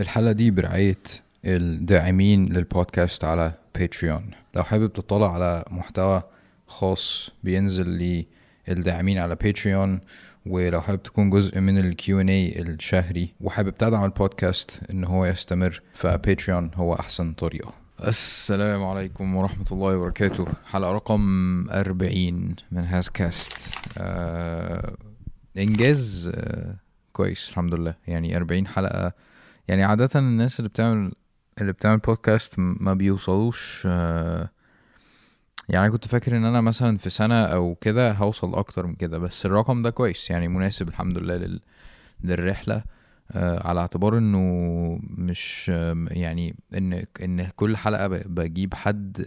الحلقة دي برعاية الداعمين للبودكاست على Patreon لو حابب تطلع على محتوى خاص بينزل للداعمين على Patreon ولو حابب تكون جزء من ال Q&A الشهري وحابب تدعم البودكاست إن هو يستمر ف Patreon هو أحسن طريقة. السلام عليكم ورحمة الله وبركاته. حلقة رقم 40 من هاز كاست آه إنجاز آه كويس الحمد لله. يعني 40 حلقة يعني عادة الناس اللي بتعمل اللي بتعمل بودكاست ما بيوصلوش آه يعني كنت فاكر إن أنا مثلا في سنة أو كده هوصل أكتر من كده بس الرقم ده كويس يعني مناسب الحمد لله لل... للرحلة آه على اعتبار إنه مش آه يعني إن إن كل حلقة بجيب حد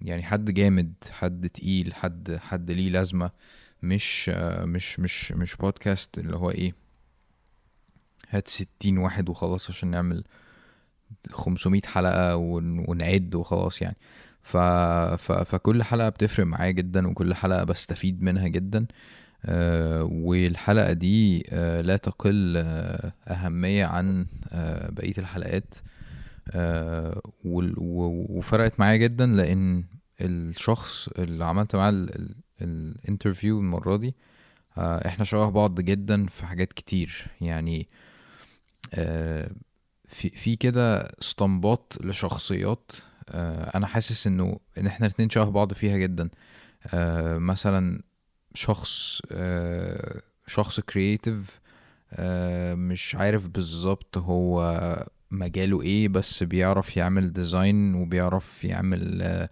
يعني حد جامد حد تقيل حد حد ليه لازمة مش مش مش مش بودكاست اللي هو إيه هات ستين واحد وخلاص عشان نعمل خمسمية حلقة ون- ونعد وخلاص يعني. ف... ف... فكل حلقة بتفرق معايا جدا وكل حلقة بستفيد منها جدا. آه والحلقة دي آه لا تقل آه أهمية عن آه بقية الحلقات. آه و- وفرقت معايا جدا لأن الشخص اللي عملت معاه ال- ال interview المرة دي آه إحنا شبه بعض جدا في حاجات كتير. يعني آه في في كده اسطمبات لشخصيات آه أنا حاسس إنه إن إحنا الاتنين شبه بعض فيها جدا. آه مثلا شخص آه شخص creative آه مش عارف بالظبط هو مجاله إيه بس بيعرف يعمل design وبيعرف يعمل آه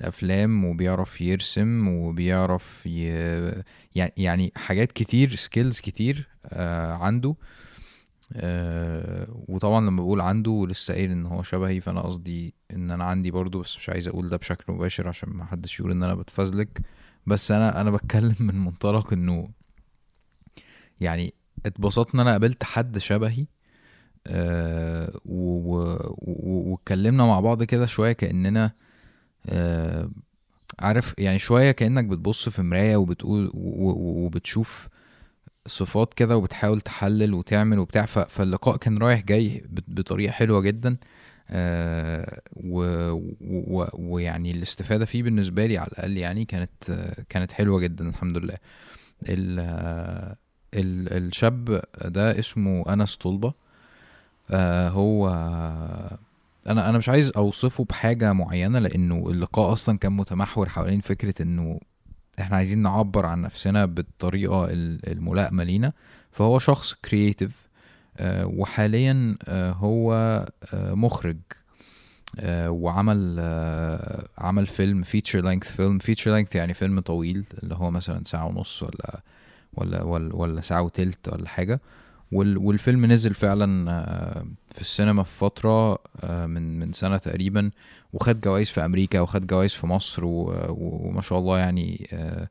أفلام وبيعرف يرسم وبيعرف ي... يعني يعني حاجات كتير skills كتير آه عنده. آه وطبعا لما بقول عنده لسه قايل إن هو شبهي فأنا قصدي إن أنا عندي برضو بس مش عايز أقول ده بشكل مباشر عشان ما حدش يقول إن أنا بتفزلك. بس أنا أنا بتكلم من منطلق إنه يعني اتبسطت إن أنا قابلت حد شبهي آه واتكلمنا مع بعض كده شوية كأننا آه عارف يعني شوية كأنك بتبص في مراية وبتقول وبتشوف صفات كده وبتحاول تحلل وتعمل وبتاع فاللقاء كان رايح جاي بطريقة حلوة جدا آه ويعني الاستفادة فيه بالنسبة لي على الأقل يعني كانت كانت حلوة جدا الحمد لله. ال ال الشاب ده اسمه أنس طلبة آه هو أنا أنا مش عايز أوصفه بحاجة معينة لأنه اللقاء أصلا كان متمحور حوالين فكرة إنه إحنا عايزين نعبر عن نفسنا بالطريقة ال- الملائمة لينا. فهو شخص كرييتيف وحاليا آه، هو آه، مخرج آه، وعمل آه، عمل فيلم feature length فيلم feature length يعني فيلم طويل اللي هو مثلا ساعة ونص ولا ولا ولا, ولا ساعة وتلت ولا حاجة. وال والفيلم نزل فعلا آه، في السينما في فترة آه، من من سنة تقريبا وخد جوائز في أمريكا وخد جوائز في مصر وما شاء الله يعني آه،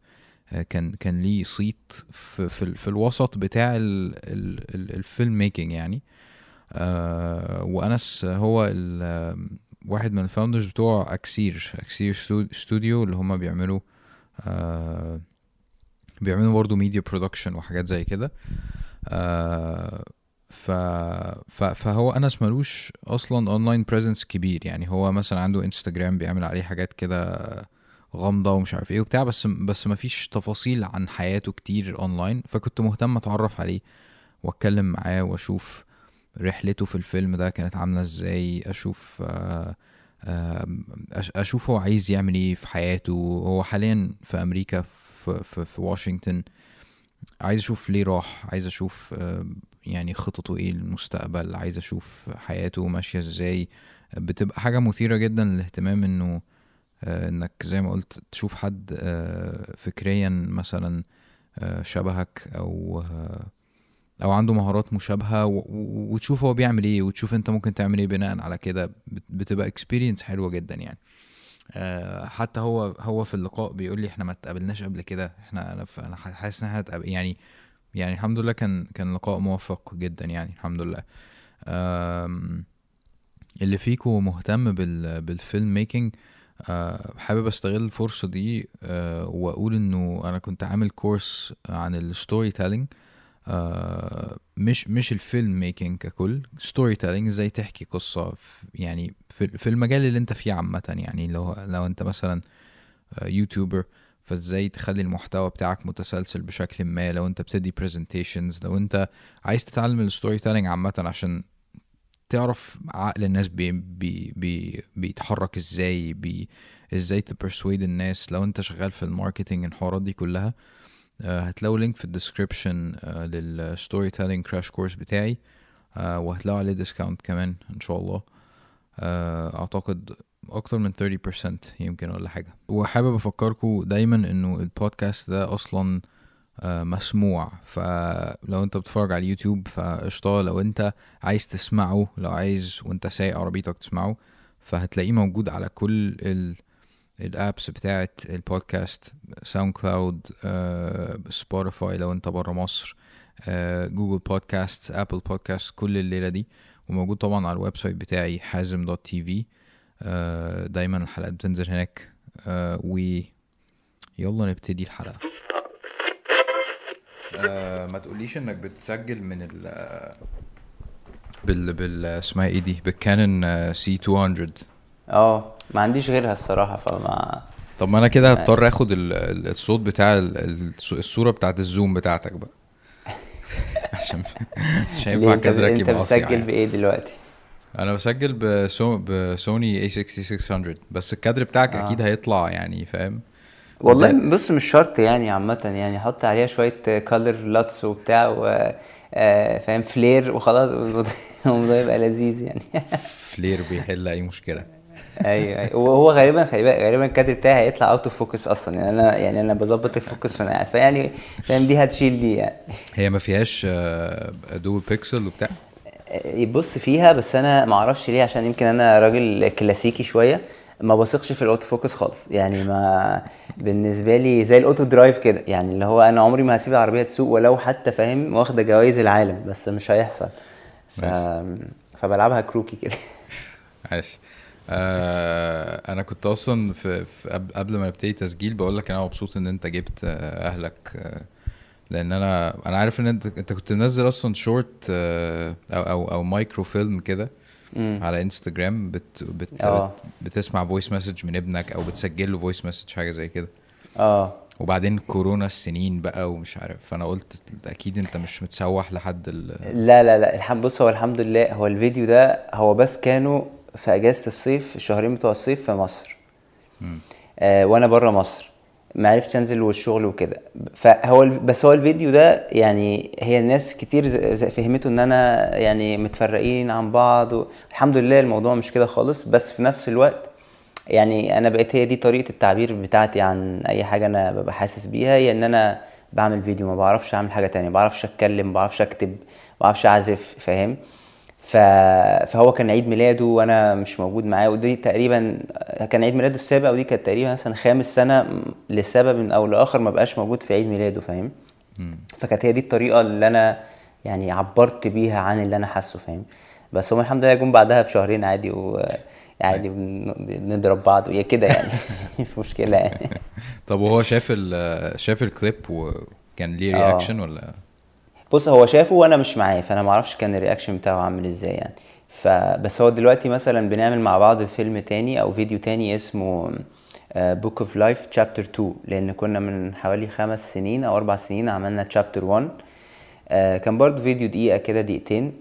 كان كان ليه صيت في في, في الوسط بتاع ال- ال- ال- ال filmmaking يعني. وأنس هو واحد من ال founders بتوع أكسير stu- studio اللي هم بيعملوا بيعملوا برضه media production وحاجات زي كده. ف... ف... فهو أنس ملوش أصلا online presence كبير. يعني هو مثلا عنده انستجرام بيعمل عليه حاجات كده غامضة ومش عارف إيه وبتاع بس بس مفيش تفاصيل عن حياته كتير اونلاين فكنت مهتم أتعرف عليه وأتكلم معاه وأشوف رحلته في الفيلم ده كانت عاملة إزاي أشوف آه، أش- أشوف هو عايز يعمل إيه في حياته. هو حاليا في أمريكا في, في, في واشنطن عايز أشوف ليه راح عايز أشوف آم، يعني خططه إيه للمستقبل عايز أشوف حياته ماشية إزاي. بتبقى حاجة مثيرة جدا للاهتمام إنه آه، إنك زي ما قلت تشوف حد آه، فكريا مثلا آه، شبهك أو أو عنده مهارات مشابهة وتشوف هو بيعمل إيه وتشوف أنت ممكن تعمل إيه بناء على كده. بت- بتبقى experience حلوة جدا يعني. حتى هو هو في اللقاء بيقول لي إحنا ما اتقابلناش قبل كده إحنا أنا حاسس إن إحنا يعني يعني الحمد لله كان كان لقاء موفق جدا يعني الحمد لله. اللي فيكو مهتم بال بال filmmaking آه، حابب أستغل الفرصة دي آه، وأقول إنه أنا كنت عامل course عن ال storytelling آه مش مش ال filmmaking ككل storytelling إزاي تحكي قصة في يعني في, في المجال اللي أنت فيه عامة يعني لو لو أنت مثلا YouTuber فازاي تخلي المحتوى بتاعك متسلسل بشكل ما لو انت بتدي presentations لو انت عايز تتعلم ال storytelling عامة عشان تعرف عقل الناس بي بي بي بيتحرك إزاي بي إزاي ت persuade الناس. لو انت شغال في ال marketing الحوارات دي كلها آه، هتلاقوا link في ال description لل storytelling crash course بتاعي آه، وهتلاقوا عليه discount كمان إن شاء الله. آه، أعتقد أكتر من 30% يمكن ولا حاجة. وحابب افكركم دايما إنه البودكاست ده أصلا مسموع. فلو أنت بتتفرج على اليوتيوب فقشطة. لو أنت عايز تسمعه لو عايز وأنت سايق عربيتك تسمعه فهتلاقيه موجود على كل ال ال apps بتاعت البودكاست SoundCloud Spotify لو أنت بره مصر Google Podcast Apple Podcast كل الليلة دي. وموجود طبعا على ال website بتاعي حازم dot TV دايما الحلقات بتنزل هناك. uh, و يلا نبتدي الحلقة. uh, ما تقوليش إنك بتسجل من ال بال بال اسمها إيه دي؟ بال Canon C200 آه ما عنديش غيرها الصراحة فما طب ما أنا كده هضطر آخد ال- الصوت بتاع ال- ال- الصورة بتاعت الزوم بتاعتك بقى. عشان مش هينفع كادرك أنت يبقى بتسجل يعني. بإيه دلوقتي؟ أنا بسجل بسو... ب Sony A6600 بس الكادر بتاعك آه. أكيد هيطلع يعني فاهم؟ والله بص مش شرط يعني عامة يعني حط عليها شوية color LUTs وبتاع و آه، فاهم؟ flare وخلاص الموضوع يبقى لذيذ يعني. flare بيحل أي مشكلة. أيوه أيوه. وهو غالبا خلي بالك غالبا الكادر بتاعي هيطلع out of focus أصلا يعني أنا يعني أنا بظبط ال focus وأنا قاعد فيعني فاهم دي هتشيل دي يعني. هي ما فيهاش dual pixel وبتاع؟ بص فيها بس أنا ما أعرفش ليه عشان يمكن أنا راجل كلاسيكي شوية ما بثقش في ال autofocus خالص. يعني ما بالنسبة لي زي ال auto drive كده يعني اللي هو أنا عمري ما هسيب العربية تسوق ولو حتى فاهم واخدة جوائز العالم بس مش هيحصل. ف... فبلعبها كروكي كده. عاش آه أنا كنت أصلا في, في قبل- قبل ما نبتدي تسجيل بقول لك أنا مبسوط إن أنت جبت آه، أهلك آه لأن أنا أنا عارف ان انت انت كنت منزل أصلا شورت آه أو أو أو micro film كده. على انستجرام بت بت آه. بتسمع voice message من ابنك أو بتسجل له voice message حاجة زي كده آه وبعدين كورونا السنين بقى ومش عارف فانا قلت أكيد انت مش متسوح لحد ال لا لا لا الحمد بص هو الحمد لله هو الفيديو ده هو بس كانوا في اجازة الصيف الشهرين بتوع الصيف في مصر. آه وأنا بره مصر ما عرفتش انزل والشغل وكده فهو بس هو الفيديو ده يعني هي الناس كتير فهمته ان أنا يعني متفرقين عن بعض والحمد لله الموضوع مش كده خالص بس في نفس الوقت يعني أنا بقيت هي دي طريقة التعبير بتاعتي عن اي حاجة أنا ببقى حاسس بيها هي ان أنا بعمل فيديو ما بعرفش اعمل حاجة تانية ما بعرفش اتكلم ما بعرفش اكتب ما بعرفش اعزف فاهم. فهو كان عيد ميلاده وأنا مش موجود معاه ودي تقريبا كان عيد ميلاده السابع ودي كانت تقريبا مثلا خامس سنة لسبب أو لآخر ما بقاش موجود في عيد ميلاده فاهم. فكانت هي دي الطريقة اللي أنا يعني عبرت بيها عن اللي أنا حاسه فاهم؟ بس هم الحمد لله جم بعدها بشهرين عادي وعادي بن- بنضرب بعض وهي كده يعني. مش مشكلة يعني. طب وهو شاف ال شاف الكليب وكان ليه. reaction ولا؟ بص هو شافه وأنا مش معاه فأنا ما أعرفش كان ال reaction بتاعه عامل إزاي يعني. فبس هو دلوقتي مثلا بنعمل مع بعض فيلم تاني أو فيديو تاني اسمه Book of Life Chapter 2 لأن كنا من حوالي خمس سنين أو أربع سنين عملنا Chapter 1 آه، كان برضو فيديو دقيقة كده دقيقتين.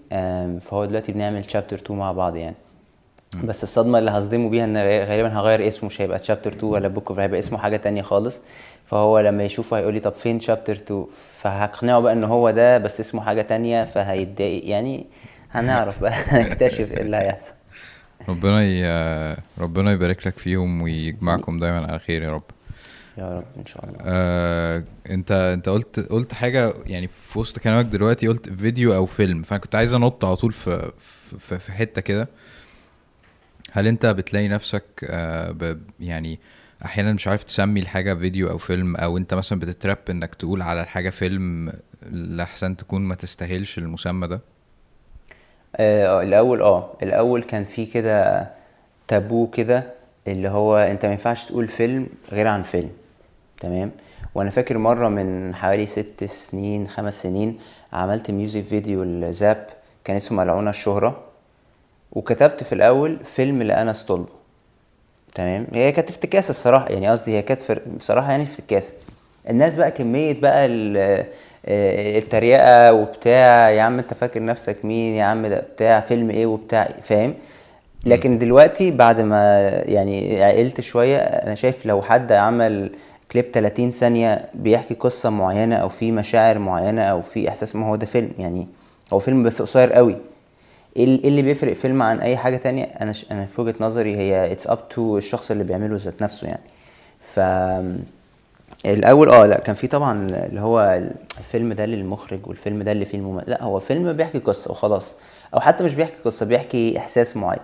فهو دلوقتي بنعمل Chapter 2 مع بعض يعني. بس الصدمة اللي هصدمه بيها إن غالبا هغير اسمه مش هيبقى Chapter 2 ولا Book of هيبقى اسمه حاجة تانية خالص. فهو لما يشوفه هيقول لي طب فين Chapter 2 فهقنعه بقى إن هو ده بس اسمه حاجة تانية فهيتضايق. يعني هنعرف بقى نكتشف إيه اللي هيحصل. ربنا ي... ربنا يبارك لك فيهم ويجمعكم دايما على خير يا رب. يا رب إن شاء الله. آه، انت انت قلت قلت حاجة يعني في وسط كلامك دلوقتي قلت فيديو أو فيلم فأنا كنت عايز أنط على طول في في, في حتة كده. هل انت بتلاقي نفسك آه يعني أحيانا مش عارف تسمي الحاجة فيديو أو فيلم أو أنت مثلا بتتراب إنك تقول على الحاجة فيلم لحسن تكون ما تستاهلش المسمى ده؟ آه الأول آه الأول كان في كده تابو كده اللي هو أنت ما ينفعش تقول فيلم غير عن فيلم تمام؟ وأنا فاكر مرة من حوالي ست سنين خمس سنين عملت ميوزك فيديو لزاب كان اسمه ملعونة الشهرة. وكتبت في الأول فيلم لانس طلبه تمام؟ هي كانت افتكاسة الصراحة يعني قصدي هي كانت بصراحة يعني افتكاسة. الناس بقى كمية بقى آه، التريقة وبتاع يا عم أنت فاكر نفسك مين؟ يا عم ده بتاع فيلم إيه وبتاع فاهم؟ لكن دلوقتي بعد ما يعني عقلت شوية أنا شايف لو حد عمل كليب 30 ثانية بيحكي قصة معينة أو في مشاعر معينة أو في إحساس ما هو ده فيلم يعني هو فيلم بس قصير قوي. اللي بيفرق فيلم عن أي حاجة تانية أنا ش... أنا في وجهة نظري هي it's up to الشخص اللي بيعمله ذات نفسه يعني. ف الأول آه لأ كان في طبعا اللي هو الفيلم ده للمخرج والفيلم ده اللي فيه الممثل لأ هو فيلم بيحكي قصة وخلاص. أو حتى مش بيحكي قصة بيحكي إحساس معين.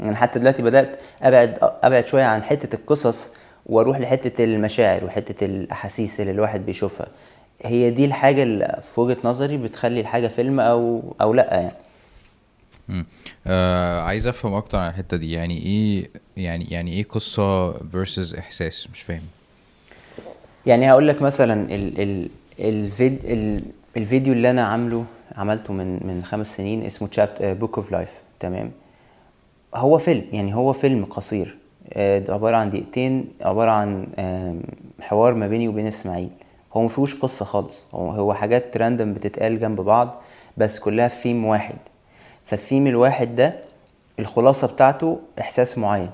يعني حتى دلوقتي بدأت أبعد أبعد شوية عن حتة القصص وأروح لحتة المشاعر وحتة الأحاسيس اللي الواحد بيشوفها. هي دي الحاجة اللي في وجهة نظري بتخلي الحاجة فيلم أو أو لأ يعني. آه عايز افهم أكتر عن الحتة دي. يعني إيه يعني يعني إيه قصة versus احساس؟ مش فاهم. يعني هقول لك مثلا ال ال الفيد ال الفيديو اللي أنا عامله عملته من من خمس سنين اسمه Chapt Book of Life تمام؟ هو فيلم يعني هو فيلم قصير. آه، ده عبارة عن دقيقتين عبارة عن حوار ما بيني وبين إسماعيل. هو ما فيهوش قصة خالص. هو هو حاجات random بتتقال جنب بعض بس كلها في ثيم واحد. فالثيم الواحد ده الخلاصة بتاعته إحساس معين.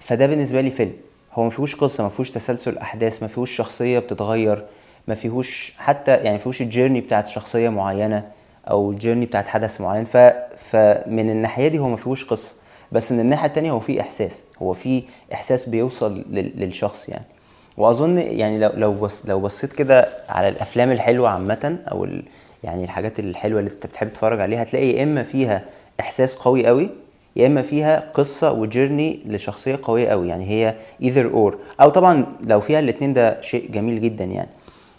فده بالنسبة لي فيلم. هو ما فيهوش قصة ما فيهوش تسلسل أحداث ما فيهوش شخصية بتتغير ما فيهوش حتى يعني ما فيهوش الجيرني بتاعت شخصية معينة أو الجيرني بتاعت حدث معين. ف فمن الناحية دي هو ما فيهوش قصة. بس من الناحية التانية هو فيه إحساس. هو فيه إحساس بيوصل لل- للشخص يعني. وأظن يعني لو لو بص لو بصيت كده على الأفلام الحلوة عامة أو ال يعني الحاجات الحلوة اللي انت بتحب تتفرج عليها هتلاقي يا إما فيها إحساس قوي قوي يا إما فيها قصة و journey لشخصية قوية قوي يعني هي either or. أو طبعا لو فيها الاتنين ده شيء جميل جدا يعني.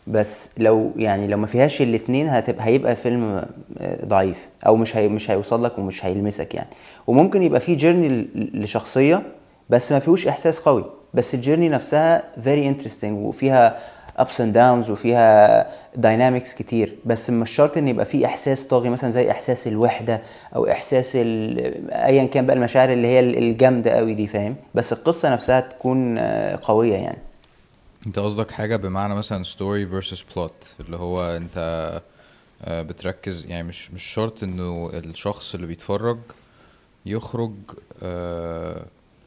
بس لو يعني لو ما فيهاش الاتنين هتبقى هيبقى فيلم آه، ضعيف. أو مش هي مش هيوصل لك ومش هيلمسك يعني. وممكن يبقى فيه journey لشخصية بس ما فيهوش إحساس قوي. بس ال journey نفسها very interesting وفيها ups and downs وفيها dynamics كتير بس مش شرط إن يبقى فيه إحساس طاغي مثلا زي إحساس الوحدة أو إحساس ايا كان بقى المشاعر اللي هي الجامدة قوي دي فاهم؟ بس القصة نفسها تكون آه، قوية يعني. أنت قصدك حاجة بمعنى مثلا story versus plot اللي هو أنت آه، بتركز يعني مش مش شرط إنه الشخص اللي بيتفرج يخرج آه،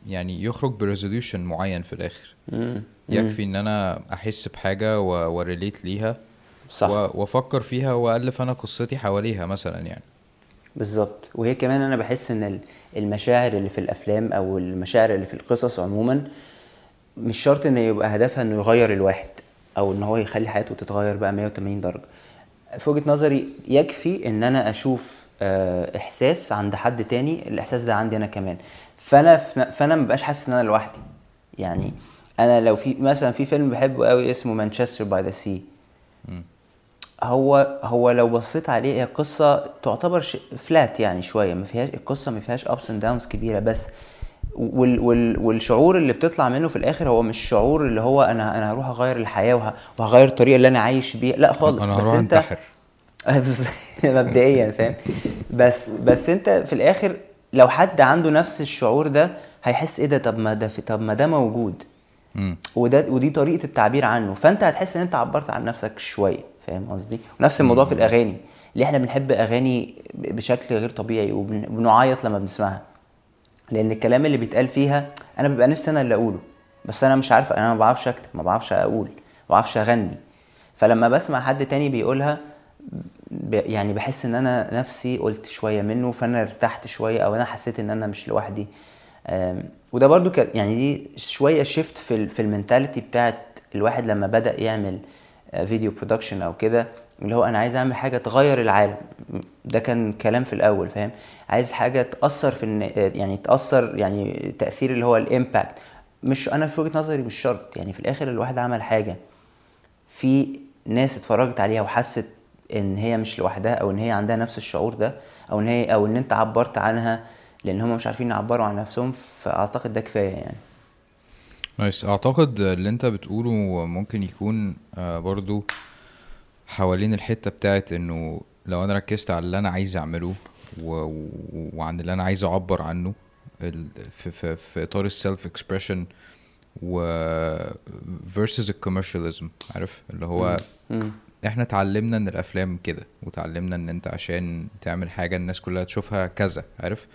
يعني يخرج ب resolution معين في الآخر. يكفي إن أنا أحس بحاجة و relate ليها. صح. وافكر فيها وألف أنا قصتي حواليها مثلا يعني. بالظبط. وهي كمان أنا بحس إن ال- المشاعر اللي في الأفلام أو المشاعر اللي في القصص عموما مش شرط إن يبقى هدفها إنه يغير الواحد أو إن هو يخلي حياته تتغير بقى 180 درجة. في وجهة نظري يكفي إن أنا أشوف آه، إحساس عند حد تاني الإحساس ده عندي أنا كمان. فأنا فأنا مبقاش حاسس إن أنا لوحدي. يعني أنا لو في مثلا في فيلم بحبه قوي اسمه Manchester by the Sea هو هو لو بصيت عليه هي قصة تعتبر ش... flat يعني شوية ما فيهاش القصة ما فيهاش ups and downs كبيرة بس وال... وال... والشعور اللي بتطلع منه في الآخر هو مش شعور اللي هو أنا أنا هروح أغير الحياة وه... وهغير الطريقة اللي أنا عايش بيها لا خالص أنا بس أنتحر. بس- مبدئيا فاهم؟ بس بس أنت في الآخر لو حد عنده نفس الشعور ده هيحس إيه ده؟ طب ما ده في... طب ما ده موجود. وده ودي طريقة التعبير عنه. فأنت هتحس إن أنت عبرت عن نفسك شوية. فاهم قصدي؟ ونفس الموضوع في الأغاني. اللي إحنا بنحب أغاني بشكل غير طبيعي وبن- وبنعيط لما بنسمعها؟ لأن الكلام اللي بيتقال فيها أنا بيبقى نفسي أنا اللي أقوله. بس أنا مش عارف أنا ما بعرفش أكتب ما بعرفش أقول ما بعرفش أغني. فلما بسمع حد تاني بيقولها يعني بحس إن أنا نفسي قلت شوية منه فأنا ارتحت شوية أو أنا حسيت إن أنا مش لوحدي. وده برضو يعني دي شوية shift في في ال mentality بتاعت الواحد لما بدأ يعمل video production أو كده اللي هو أنا عايز أعمل حاجة تغير العالم. ده كان كلام في الأول فاهم؟ عايز حاجة تأثر في الن- يعني تأثر يعني تأثير اللي هو ال impact. مش أنا في وجهة نظري مش شرط. يعني في الآخر الواحد عمل حاجة في ناس اتفرجت عليها وحست إن هي مش لوحدها أو إن هي عندها نفس الشعور ده أو إن هي أو إن أنت عبرت عنها لأن هم مش عارفين يعبروا عن نفسهم فأعتقد ده كفاية يعني. nice. أعتقد اللي أنت بتقوله ممكن يكون آه، برضو حوالين الحتة بتاعت إنه لو أنا ركزت على اللي أنا عايز أعمله و... وعن اللي أنا عايز أعبر عنه ال... في... في... في إطار ال self expression و versus ال commercialism عارف؟ اللي هو. إحنا اتعلمنا إن الأفلام كده وتعلمنا إن أنت عشان تعمل حاجة الناس كلها تشوفها كذا عارف؟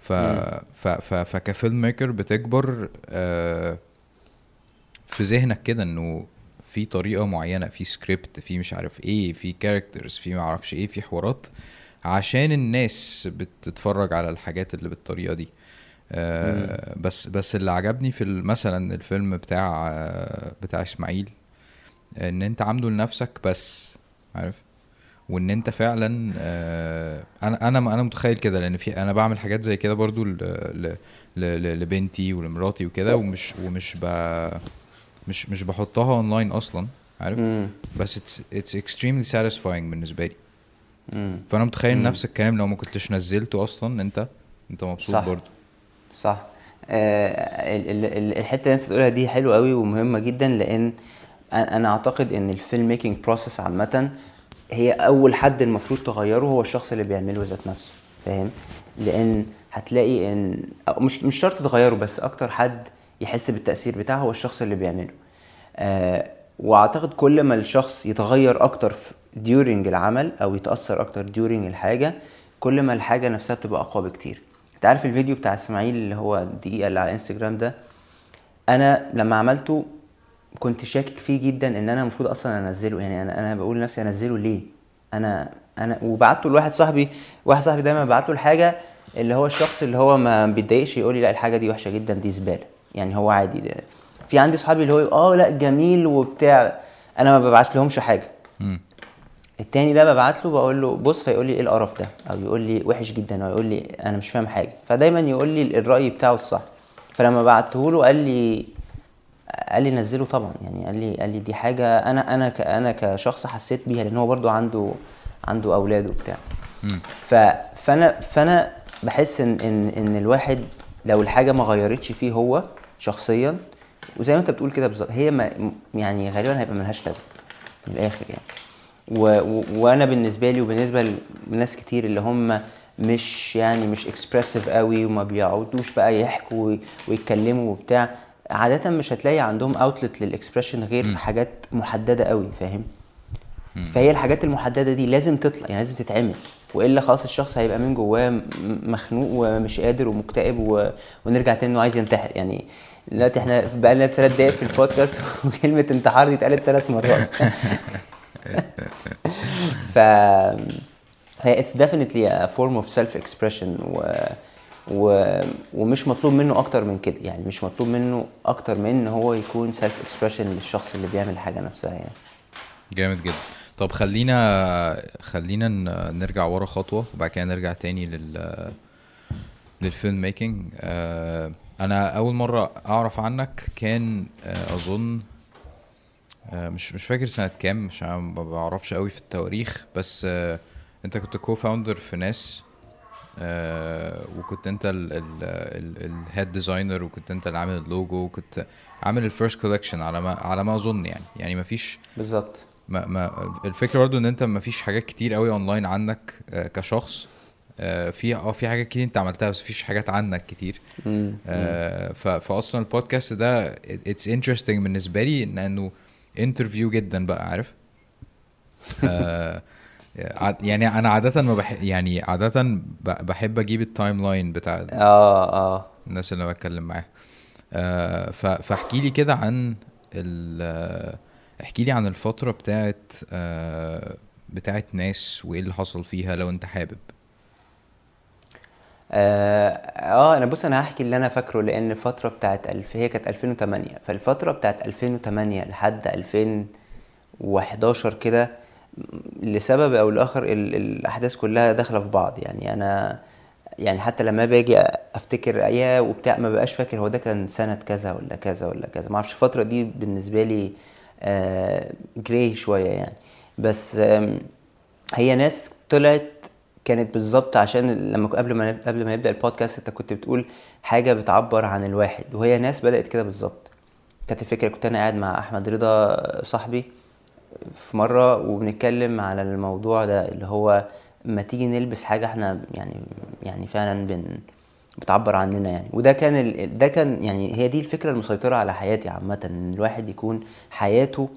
ف ف ف فك filmmaker بتكبر آه، في ذهنك كده إنه في طريقة معينة في سكريبت في مش عارف إيه في characters في ما أعرفش إيه في حوارات عشان الناس بتتفرج على الحاجات اللي بالطريقة دي. آه بس بس اللي عجبني في مثلا الفيلم بتاع آه، بتاع إسماعيل إن أنت عامله لنفسك بس عارف؟ وإن أنت فعلا آه، أنا أنا أنا متخيل كده لأن في أنا بعمل حاجات زي كده برضو ل- ل- ل- ل- لبنتي ولمراتي وكده ومش ومش ب مش مش بحطها اونلاين أصلا عارف مم. بس it's it's extremely satisfying بالنسبة لي مم. فأنا متخيل مم. نفس الكلام لو ما كنتش نزلته أصلا انت أنت مبسوط صح. برضو صح آه ال- ال- ال- الحتة اللي أنت بتقولها دي حلوة قوي ومهمة جدا لأن أنا أعتقد إن الفيلم making process عامة هي أول حد المفروض تغيره هو الشخص اللي بيعمله ذات نفسه فاهم لأن هتلاقي ان مش مش شرط تغيره بس أكتر حد يحس بالتأثير بتاعه هو الشخص اللي بيعمله. آه وأعتقد كل ما الشخص يتغير أكتر during العمل أو يتأثر أكتر during الحاجة كل ما الحاجة نفسها بتبقى أقوى بكتير. أنت عارف الفيديو بتاع إسماعيل اللي هو الدقيقه اللي على انستجرام ده؟ أنا لما عملته كنت شاكك فيه جدا إن أنا المفروض أصلا أنزله. يعني أنا أنا بقول لنفسي أنزله ليه؟ أنا أنا وبعته لواحد صاحبي واحد صاحبي دايما ببعت له الحاجة اللي هو الشخص اللي هو ما بيتضايقش يقول لي لا الحاجة دي وحشة جدا دي زبالة. يعني هو عادي ده. في عندي صحابي اللي هو آه لا جميل وبتاع. أنا ما ببعت لهمش حاجة. مم. التاني ده ببعت له بقول له بص فيقول لي إيه القرف ده؟ أو يقول لي وحش جدا أو يقول لي أنا مش فاهم حاجة. فدايما يقول لي الرأي بتاعه الصح. فلما بعته له قال لي قال لي نزله طبعا. يعني قال لي قال لي دي حاجة أنا أنا ك- أنا كشخص حسيت بيها لأن هو برضو عنده عنده أولاد وبتاع. ف فأنا فأنا بحس إن إن إن الواحد لو الحاجة ما غيرتش فيه هو شخصيا. وزي ما انت بتقول كده بالظبط هي ما يعني غالبا هيبقى ملهاش لازمة من الآخر يعني. و و وأنا بالنسبة لي وبالنسبة لناس كتير اللي هم مش يعني مش expressive قوي وما بيقعدوش بقى يحكوا وي- ويتكلموا وبتاع عادة مش هتلاقي عندهم outlet لل expression غير حاجات محددة قوي فاهم؟ فهي الحاجات المحددة دي لازم تطلع يعني لازم تتعمل. وإلا خلاص الشخص هيبقى من جواه م- مخنوق ومش قادر ومكتئب و... ونرجع تاني إنه عايز ينتحر. يعني دلوقتي إحنا بقى لنا ثلاث دقايق في البودكاست وكلمة انتحار دي اتقالت ثلاث مرات. ف هي اتس definitely a form of self expression و... و... ومش مطلوب منه أكتر من كده. يعني مش مطلوب منه أكتر من إن هو يكون self expression للشخص اللي بيعمل الحاجة نفسها يعني. جامد جدا. طب خلينا خلينا نرجع ورا خطوة وبعد كده نرجع تاني لل للفيلم making آه أنا أول مرة أعرف عنك كان آه أظن آه مش مش فاكر سنة كام مش ما بعرفش قوي في التواريخ بس آه أنت كنت co-founder في ناس وكنت أنت ال head designer وكنت أنت اللي عامل اللوجو وكنت عامل ال first collection على ما على ما أظن يعني. يعني ما فيش بالظبط. ما ما الفكرة برضو إن أنت ما فيش حاجات كتير قوي اونلاين عنك كشخص. في آه في حاجات كتير انت عملتها بس مفيش حاجات عنك كتير. آه، فاصلا البودكاست ده it's interesting بالنسبة لي إن- انه interview جدا بقى عارف؟ آه، ع- يعني أنا عاده ما بح يعني عاده بحب أجيب ال timeline بتاع آه آه. الناس اللي بتكلم معاها. آه، فاحكي لي كده عن آه، احكي لي عن الفترة بتاعت آه، بتاعت ناس وإيه اللي حصل فيها لو أنت حابب. آه آه، أنا بص أنا هحكي اللي أنا فاكره لأن الفترة بتاعت الف هي كانت 2008 فالفترة بتاعت 2008 لحد 2011 كده لسبب أو لآخر ال- الأحداث كلها داخلة في بعض. يعني أنا يعني حتى لما باجي أفتكر أيام وبتاع ما بقاش فاكر هو ده كان سنة كذا ولا كذا ولا كذا. ما أعرفش الفترة دي بالنسبة لي آه جراي شوية يعني. بس هي ناس طلعت كانت بالظبط عشان لما قبل ما قبل ما نبدأ البودكاست انت كنت بتقول حاجة بتعبر عن الواحد وهي ناس بدأت كده بالظبط. كانت الفكرة كنت أنا قاعد مع أحمد رضا صاحبي في مرة وبنتكلم على الموضوع ده اللي هو ما تيجي نلبس حاجة إحنا يعني يعني فعلا بن بتعبر عننا يعني. وده كان ال... ده كان يعني هي دي الفكرة المسيطرة على حياتي عامة إن الواحد يكون حياته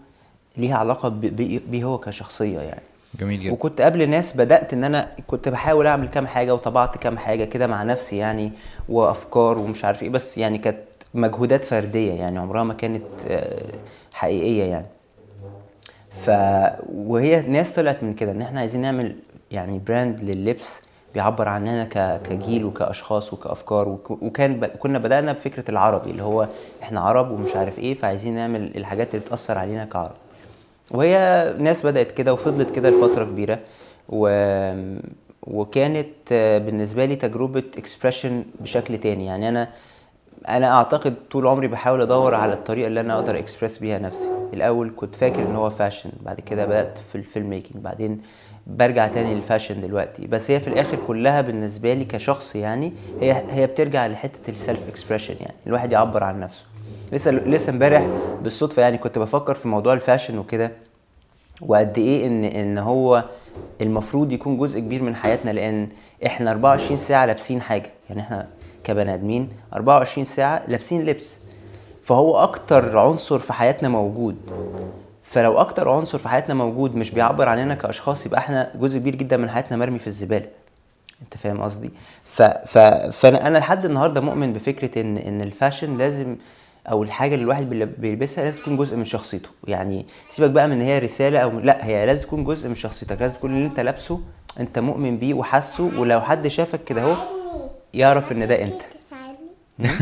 ليها علاقة بيه هو كشخصية يعني. جميل جدا وكنت قبل ناس بدأت إن أنا كنت بحاول أعمل كام حاجة وطبعت كام حاجة كده مع نفسي يعني وأفكار ومش عارف إيه بس يعني كانت مجهودات فردية يعني عمرها ما كانت آه، حقيقية يعني ف وهي ناس طلعت من كده إن إحنا عايزين نعمل يعني براند لللبس بيعبر عننا. كجيل وكأشخاص وكأفكار وك... وكان ب... كنا بدأنا بفكرة العربي اللي هو إحنا عرب ومش عارف إيه فعايزين نعمل الحاجات اللي بتأثر علينا كعرب وهي ناس بدأت كده وفضلت كده لفترة كبيرة و... وكانت آه، بالنسبة لي تجربة expression بشكل تاني. يعني أنا أنا أعتقد طول عمري بحاول أدور على الطريقة اللي أنا أقدر اكسبرس بيها نفسي. الأول كنت فاكر إن هو fashion بعد كده بدأت في الفيلم making بعدين برجع تاني لل fashion دلوقتي. بس هي في الآخر كلها بالنسبة لي كشخص يعني هي هي بترجع لحتة ال self expression يعني الواحد يعبر عن نفسه. لسه لسه امبارح بالصدفة يعني كنت بفكر في موضوع ال fashion وكده. وقد إيه إن إن هو المفروض يكون جزء كبير من حياتنا لأن إحنا 24 ساعة لابسين حاجة. يعني إحنا كبني آدمين 24 ساعة لابسين لبس. فهو أكتر عنصر في حياتنا موجود. فلو أكتر عنصر في حياتنا موجود مش بيعبر عننا كأشخاص يبقى إحنا جزء كبير جدا من حياتنا مرمي في الزبالة. أنت فاهم قصدي؟ ف... ف... فأنا أنا لحد النهارده مؤمن بفكرة إن إن ال fashion لازم أو الحاجة اللي الواحد بيل- بيلبسها لازم تكون جزء من شخصيته. يعني سيبك بقى من إن هي رسالة أو لأ هي لازم تكون جزء من شخصيتك. لازم تكون اللي أنت لابسه أنت مؤمن بيه وحاسه. ولو حد شافك كده أهو يعرف إن ده أنت.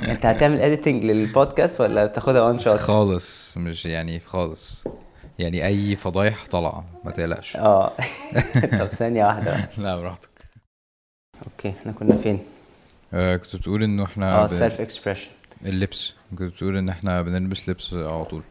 أنت هتعمل editing لل podcast ولا بتاخدها one shot خالص. مش يعني خالص. يعني أي فضايح طالعة ما تقلقش. آه. طب ثانية واحدة. لا براحتك. okay إحنا كنا فين؟ آه كنت بتقول إنه إحنا آه self expression اللبس. كنت بتقول إن إحنا بنلبس لبس على طول.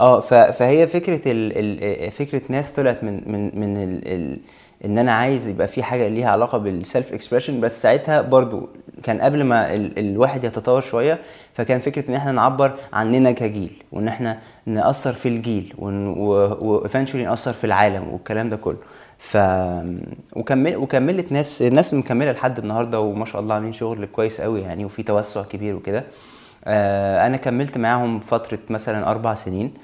آه فهي فكرة ال فكرة ناس طلعت من من من ال إن أنا عايز يبقى في حاجة ليها علاقة بال self expression بس ساعتها برضو كان قبل ما ال الواحد يتطور شوية فكان فكرة إن إحنا نعبر عننا كجيل وإن إحنا نأثر في الجيل وايفنشولي نأثر في العالم والكلام ده كله. ف وكمل وكملت ناس الناس مكملة لحد النهارده وما شاء الله عاملين شغل كويس قوي يعني وفي توسع كبير وكده. آه، أنا كملت معاهم فترة مثلا أربع سنين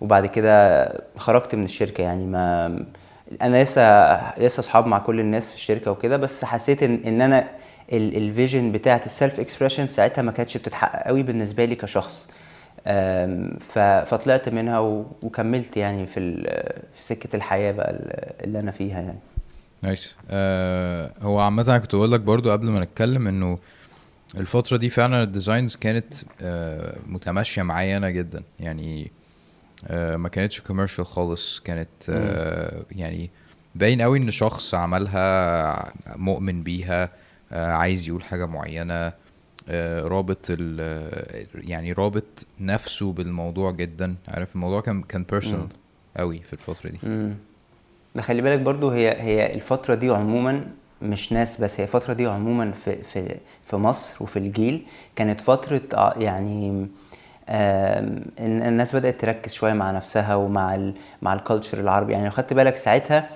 وبعد كده خرجت من الشركة يعني ما أنا لسه لسه أصحاب مع كل الناس في الشركة وكده بس حسيت إن إن أنا ال vision بتاعت ال self expression ساعتها ما كانتش بتتحقق قوي بالنسبة لي كشخص. فطلعت منها وكملت يعني في في سكة الحياة بقى اللي أنا فيها يعني. nice آه هو عامة أنا كنت بقول لك برضو قبل ما نتكلم إنه الفترة دي فعلا ال designs كانت آه متماشية معايا أنا جدا. يعني آه ما كانتش commercial خالص. كانت آه يعني باين قوي إن شخص عملها مؤمن بيها آه عايز يقول حاجة معينة آه رابط ال يعني رابط نفسه بالموضوع جدا. عارف الموضوع كان كان بيرسونال قوي في الفترة دي. ده خلي بالك برضو هي هي الفترة دي عموما مش ناس بس هي الفترة دي عموما في في في مصر وفي الجيل كانت فترة آه، يعني الناس بدأت تركز شوية مع نفسها ومع ال مع ال culture العربي. يعني لو خدت بالك ساعتها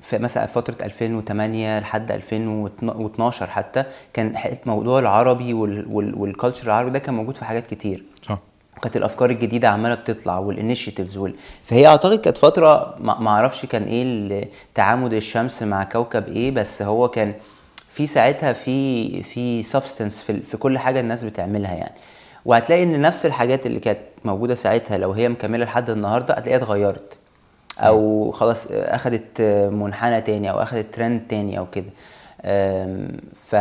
في مثلا فترة 2008 لحد 2012 حتى كان موضوع العربي وال culture العربي ده كان موجود في حاجات كتير. صح. كانت الأفكار الجديدة عمالة بتطلع وال initiatives وال... فهي أعتقد كانت فترة ما أعرفش كان إيه تعامد الشمس مع كوكب إيه بس هو كان في ساعتها في في substance في, في كل حاجة الناس بتعملها يعني. وهتلاقي إن نفس الحاجات اللي كانت موجودة ساعتها لو هي مكملة لحد النهارده هتلاقيها اتغيرت. أو خلاص أخدت منحنى تاني أو أخدت ترند تاني أو كده. ف...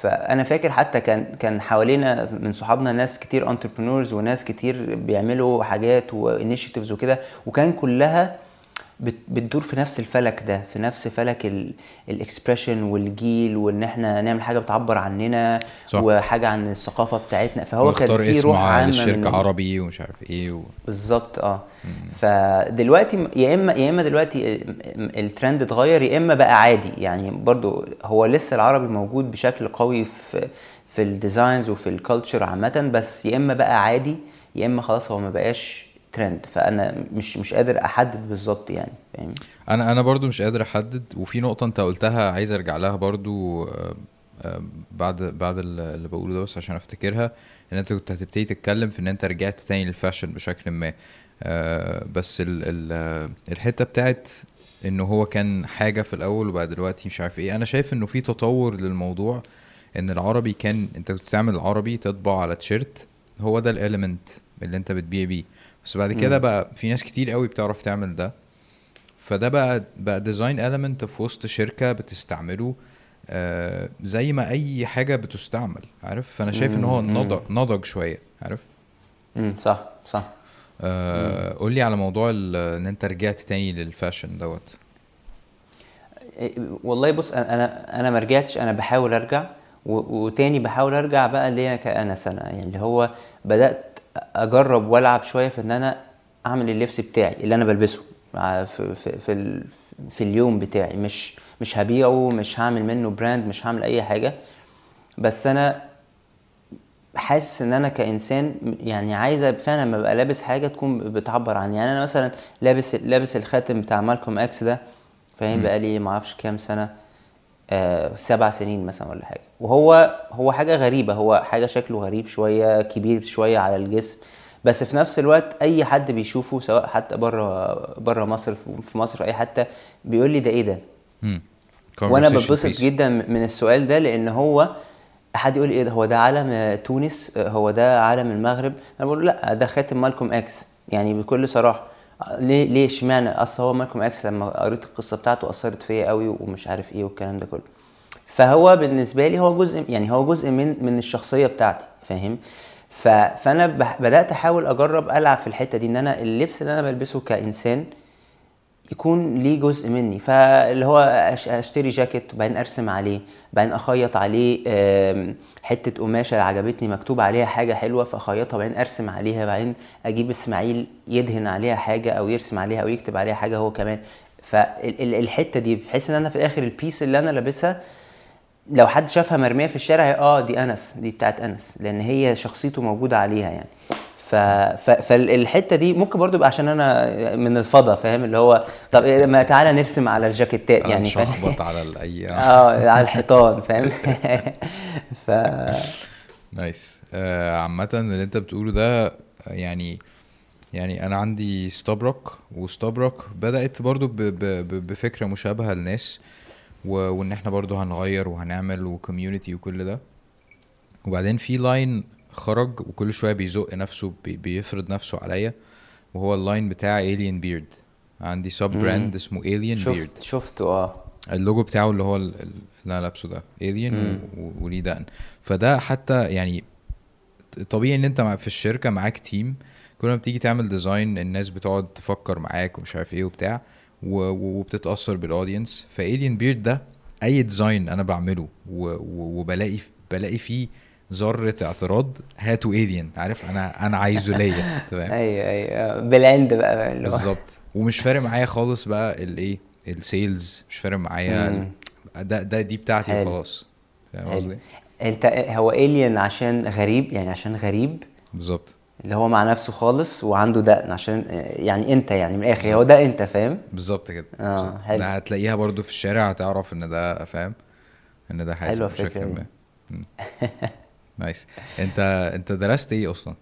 فأنا فاكر حتى كان كان حوالينا من صحابنا ناس كتير entrepreneurs وناس كتير بيعملوا حاجات و initiatives وكده وكان كلها بتدور في نفس الفلك ده في نفس فلك ال expression والجيل وإن إحنا نعمل حاجة بتعبر عننا صح. وحاجة عن الثقافة بتاعتنا. فهو كان في روح عامة الشركة من عربي ومش عارف إيه و... بالظبط آه. فدلوقتي م- يا إما يا إما دلوقتي ال- الترند اتغير يا إما بقى عادي. يعني برضو هو لسه العربي موجود بشكل قوي في في ال designs وفي ال culture عامة بس يا إما بقى عادي يا إما خلاص هو ما بقاش ترند فأنا مش مش قادر أحدد بالظبط يعني فاهم أنا أنا برضو مش قادر أحدد وفي نقطة أنت قلتها عايز أرجع لها برضو آه، آه، بعد بعد ال- اللي بقوله ده بس عشان أفتكرها إن أنت كنت هتبتدي تتكلم في إن أنت رجعت تاني لل fashion بشكل ما. آه، بس ال ال الحتة بتاعت انه هو كان حاجة في الأول وبعد دلوقتي مش عارف إيه. أنا شايف إنه في تطور للموضوع إن العربي كان أنت كنت تعمل العربي تطبع على تيشيرت هو ده ال element اللي أنت بتبيع بيه. بس بعد كده. بقى في ناس كتير قوي بتعرف تعمل ده. فده بقى بقى design element في وسط شركة بتستعمله آه زي ما أي حاجة بتستعمل عارف؟ فأنا شايف إن هو نضج نضج شوية عارف؟ امم صح صح. آه قول لي على موضوع إن أنت رجعت تاني للفاشن دوت. إيه، والله بص أنا أنا أنا ما رجعتش أنا بحاول أرجع وتاني بحاول أرجع بقى ليا كأنا سنة. يعني اللي هو بدأت اجرب والعب شوية في ان أنا اعمل اللبس بتاعي اللي أنا بلبسه في في في, في اليوم بتاعي. مش مش هبيعه مش هعمل منه brand مش هعمل اي حاجة. بس أنا حاسس ان أنا كإنسان يعني عايزه فعلا لما ابقى لابس حاجة تكون بتعبر عني. يعني أنا مثلا لابس لابس الخاتم بتاع مالكوم إكس ده فاهم؟ بقالي ما أعرفش كام سنة. سبع سنين مثلا ولا حاجة. وهو هو حاجة غريبة. هو حاجة شكله غريب شوية كبير شوية على الجسم. بس في نفس الوقت أي حد بيشوفه سواء حتى بره بره مصر في مصر أي حتى بيقول لي ده إيه ده. وأنا piece. جدا من السؤال ده لأن هو حد يقول لي إيه ده؟ هو ده علم آه، تونس؟ آه، هو ده علم المغرب؟ أنا بقول لأ ده خاتم مالكوم إكس. يعني بكل صراحة. آه، ليه ليه اشمعنى أصل هو مالكوم إكس لما قريت القصة بتاعته أثرت فيا قوي ومش عارف إيه والكلام ده كله فهو بالنسبة لي هو جزء يعني هو جزء من من الشخصية بتاعتي فاهم. فأنا بدأت أحاول أجرب ألعب في الحتة دي إن أنا اللبس اللي أنا بلبسه كإنسان يكون ليه جزء مني. فاللي هو أشتري جاكيت وبعدين أرسم عليه بعدين أخيط عليه حتة قماشة عجبتني مكتوب عليها حاجة حلوة فأخيطها بعدين أرسم عليها بعدين أجيب إسماعيل يدهن عليها حاجة أو يرسم عليها أو يكتب عليها حاجة هو كمان. فالحته دي بحيث إن أنا في الآخر البيس اللي أنا لابسها لو حد شافها مرمية في الشارع هي- آه دي أنس دي بتاعت أنس لأن هي شخصيته موجودة عليها يعني. ف... ف... فالحتة دي ممكن برضو يبقى عشان أنا من الفضا فاهم؟ اللي هو طب إيه، ما تعالى نرسم على الجاكيتات يعني؟ هخبط على الاي آه على الحيطان فاهم؟ ف nice آه عامة اللي أنت بتقوله ده يعني يعني أنا عندي ستابرك وستابرك بدأت برضو ب ب ب بفكرة مشابهة للناس و- وإن إحنا برضو هنغير وهنعمل و community وكل ده. وبعدين في line خرج وكل شوية بيزق نفسه بي بيفرض نفسه عليا وهو ال line بتاع alien beard. عندي sub brand اسمه beard شفت شفته آه. اللوجو بتاعه اللي هو ال- ال- اللي أنا لابسه ده. و- وليه دقن. فده حتى يعني طبيعي إن أنت في الشركة معاك team كل ما بتيجي تعمل design الناس بتقعد تفكر معاك ومش عارف إيه وبتاع وبتتأثر بال audience ف alien beard ده أي design أنا بعمله وبلاقي بلاقي فيه ذرة اعتراض هاتوا alien عارف؟ أنا أنا عايزه ليا. تمام أيوه أيوه. بالعند بقى بالظبط. ومش فارق معايا خالص بقى الايه ال sales مش فارق معايا ده ده دي بتاعتي. وخلاص. فاهم. قصدي؟ أنت هو alien عشان غريب؟ يعني عشان غريب؟ بالظبط. اللي هو مع نفسه خالص وعنده دقن عشان يعني أنت يعني من الآخر. هو ده أنت فاهم؟ بالظبط كده. آه،. حلو. ده هتلاقيها برضو في الشارع هتعرف إن ده فاهم؟ إن ده حازم حلوة بشكل مم. nice انت انت درست إيه أصلا؟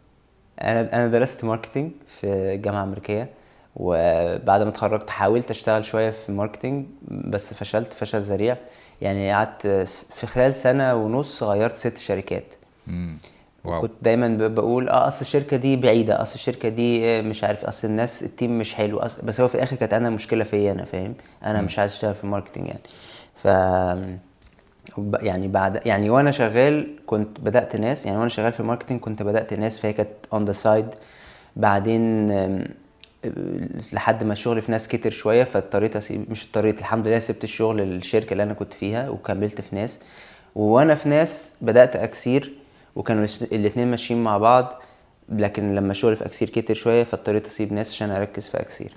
أنا أنا درست marketing في جامعة أمريكية وبعد ما اتخرجت حاولت اشتغل شوية في ال marketing بس فشلت فشل ذريع. يعني قعدت في خلال سنة ونص غيرت ست شركات. امم wow. كنت دايما بقول آه أصل الشركة دي بعيدة أصل الشركة دي مش عارف أصل الناس ال team مش حلو أصل بس هو في الآخر كانت أنا المشكلة فيا أنا فاهم؟ أنا مش عايز أشتغل في ال marketing يعني. ف يعني بعد يعني وأنا شغال كنت بدأت ناس يعني وأنا شغال في ال marketing كنت بدأت ناس فهي كانت on the side بعدين لحد ما الشغل في ناس كتر شوية فاضطريت اسيب مش اضطريت الحمد لله سبت الشغل الشركة اللي أنا كنت فيها وكملت في ناس. وأنا في ناس بدأت أكسير وكانوا الاثنين ماشيين مع بعض لكن لما الشغل في أكسير كتر شوية فاضطريت أسيب ناس عشان أركز في أكسير.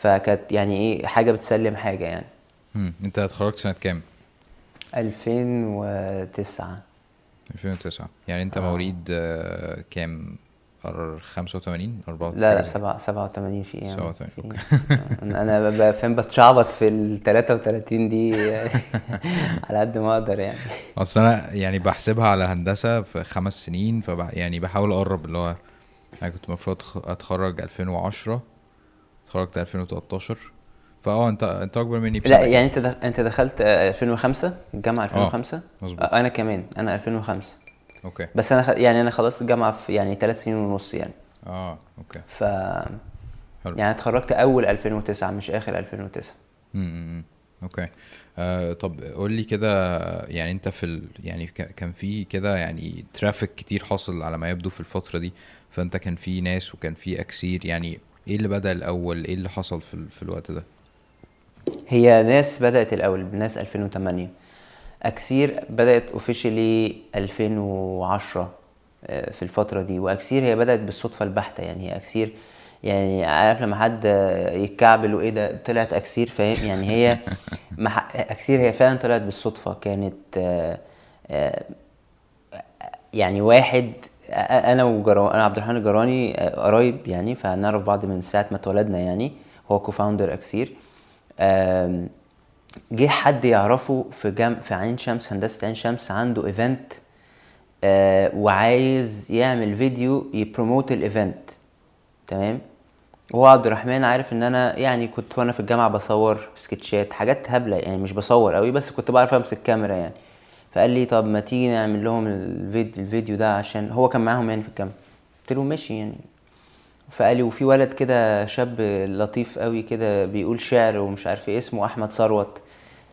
فكانت يعني إيه حاجة بتسلم حاجة يعني. مم. أنت اتخرجت سنة كام؟ 2009 2009 يعني أنت مواليد آه، كام؟ أر- 85 84 لا لا سبعة 87 في إيه 87 في أوكي؟ أنا فاهم بتشعبط في ال 33 دي. على قد ما أقدر يعني. أصل أنا يعني بحسبها على هندسة في خمس سنين فب يعني بحاول أقرب اللي هو أنا كنت المفروض أتخرج 2010 اتخرجت 2013 فآه انت أنت أكبر مني بسنة. لا يعني أنت دخ... أنت دخلت آه، 2005 الجامعة 2005 مظبوط. آه، أنا كمان أنا 2005 okay. بس أنا خ... يعني أنا خلصت الجامعة في يعني ثلاث سنين ونص يعني. آه okay. ف حلو. يعني اتخرجت أول 2009 مش آخر 2009 امم okay. آه طب قول لي كده يعني أنت في ال... يعني كان في كده يعني traffic كتير حاصل على ما يبدو في الفترة دي فأنت كان في ناس وكان في أكسير يعني إيه اللي بدأ الأول؟ إيه اللي حصل في, ال... في الوقت ده؟ هي ناس بدأت الأول ناس 2008 أكسير بدأت officially 2010 آه، في الفترة دي. وأكسير هي بدأت بالصدفة البحتة. يعني هي أكسير يعني عارف لما حد يتكعبل وإيه ده طلعت أكسير فاهم؟ يعني هي مح... أكسير هي فعلا طلعت بالصدفة. كانت آه، آه، يعني واحد أنا وجرا أنا عبد الرحمن الجراني قرايب يعني فنعرف بعض من ساعة ما اتولدنا يعني. هو co-founder أكسير. جه حد يعرفه في جام في عين شمس هندسة عين شمس عنده event وعايز يعمل فيديو ي promote ال event تمام؟ هو عبد الرحمن عارف إن أنا يعني كنت وأنا في الجامعة بصور سكتشات حاجات هبلة يعني مش بصور قوي بس كنت بعرف أمسك كاميرا يعني. فقال لي طب ما تيجي نعمل لهم الفيديو, الفيديو ده عشان هو كان معاهم يعني في الجامعة. قلت له ماشي يعني. فقال لي وفي ولد كده شاب لطيف قوي كده بيقول شعر ومش عارف إيه اسمه أحمد ثروت.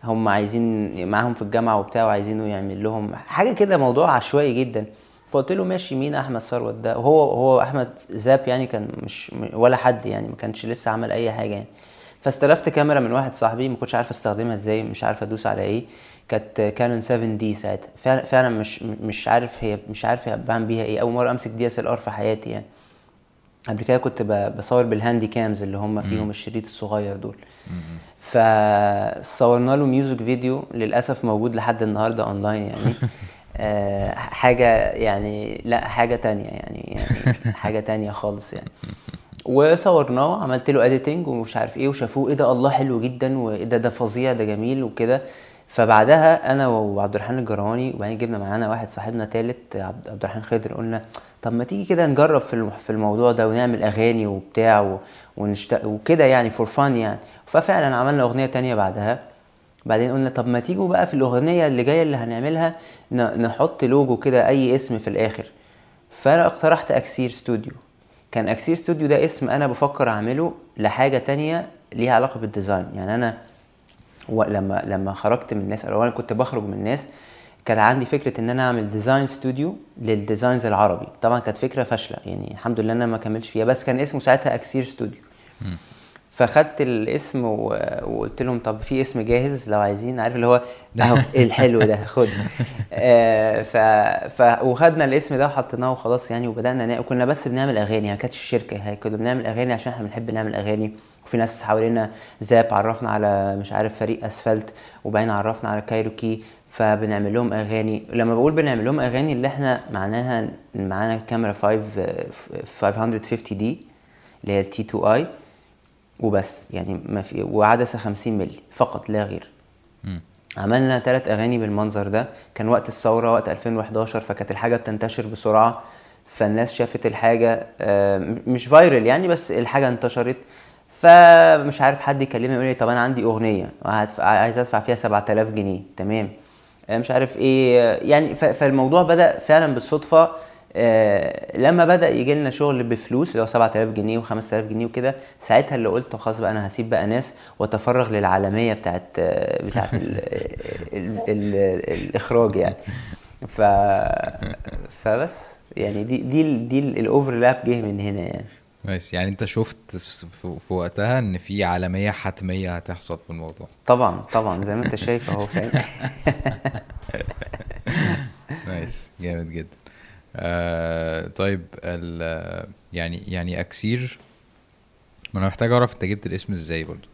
هم عايزين معاهم في الجامعة وبتاع وعايزينه يعمل لهم حاجة كده موضوع عشوائي جدا. فقلت له ماشي مين أحمد ثروت ده؟ وهو هو أحمد زاب يعني كان مش ولا حد يعني ما كانش لسه عمل أي حاجة يعني. فاستلفت كاميرا من واحد صاحبي ما كنتش عارف أستخدمها إزاي مش عارف أدوس على إيه. كانت كانون 7D ساعتها. فعلا مش مش عارف هي مش عارف بعمل بيها إيه. أول مرة أمسك DSLR في حياتي يعني. قبل كده كنت بصور بال handycams اللي هم فيهم الشريط الصغير دول. فصورنا له music video للأسف موجود لحد النهارده اونلاين يعني. آه، حاجة يعني لا حاجة تانية يعني يعني حاجة تانية خالص يعني. وصورناه عملت له editing ومش عارف إيه وشافوه إيه ده الله حلو جدا وإيه ده ده فظيع ده جميل وكده. فبعدها أنا وعبد الرحمن الجرواني وبعدين جبنا معانا واحد صاحبنا تالت عبد عبد الرحمن خضر قلنا طب ما تيجي كده نجرب في في الموضوع ده ونعمل أغاني وبتاع ونشت... وكده يعني for fun يعني. ففعلا عملنا أغنية تانية بعدها. بعدين قلنا طب ما تيجوا بقى في الأغنية اللي جاية اللي هنعملها نحط لوجو كده أي اسم في الآخر. فأنا اقترحت أكسير ستوديو. كان أكسير ستوديو ده اسم أنا بفكر أعمله لحاجة تانية ليها علاقة بال design. يعني أنا ولما لما خرجت من الناس أو أنا كنت بخرج من الناس كان عندي فكرة إن أنا أعمل design studio لل designs العربي. طبعا كانت فكرة فاشلة يعني الحمد لله أنا ما كملتش فيها بس كان اسمه ساعتها اكسير ستوديو فخدت الاسم و... وقلت لهم طب في اسم جاهز لو عايزين عارف اللي هو أهو الحلو ده خد. آه ف... ف وخدنا الاسم ده وحطيناه وخلاص يعني وبدأنا نا... كنا بس بنعمل أغاني ما كانتش الشركة هي كنا بنعمل أغاني عشان إحنا بنحب نعمل أغاني. وفي ناس حوالينا زاب عرفنا على مش عارف فريق أسفلت وبعدين عرفنا على كايروكي فبنعمل لهم أغاني. لما بقول بنعمل لهم أغاني اللي إحنا معناها معانا كاميرا 5 550 دي اللي هي التي 2 آي وبس. يعني ما في وعدسة 50 مللي فقط لا غير. مم. عملنا ثلاث أغاني بالمنظر ده. كان وقت الثورة وقت 2011 فكانت الحاجة بتنتشر بسرعة. فالناس شافت الحاجة آه، مش فايرل يعني بس الحاجة انتشرت. فمش عارف حد يكلمني يقول لي طب أنا عندي أغنية عايز أدفع فيها 7000 جنيه. تمام. مش عارف إيه آه، يعني فالموضوع بدأ فعلا بالصدفة آه، لما بدأ يجي لنا شغل بفلوس اللي هو 7000 جنيه و5000 جنيه وكده ساعتها اللي قلت خلاص بقى أنا هسيب بقى ناس وأتفرغ للعالمية بتاعت آه، بتاعت ال ال ال الإخراج يعني. ف فبس يعني دي دي دي الاوفرلاب جه من هنا يعني. ماشي يعني انت شفت في وقتها ان في عالمية حتمية هتحصل في الموضوع. طبعا طبعا زي ما انت شايف اهو فاهم؟ nice جامد جدا. آه طيب ال يعني يعني أكسير ما أنا محتاج أعرف أنت جبت الاسم إزاي برضو.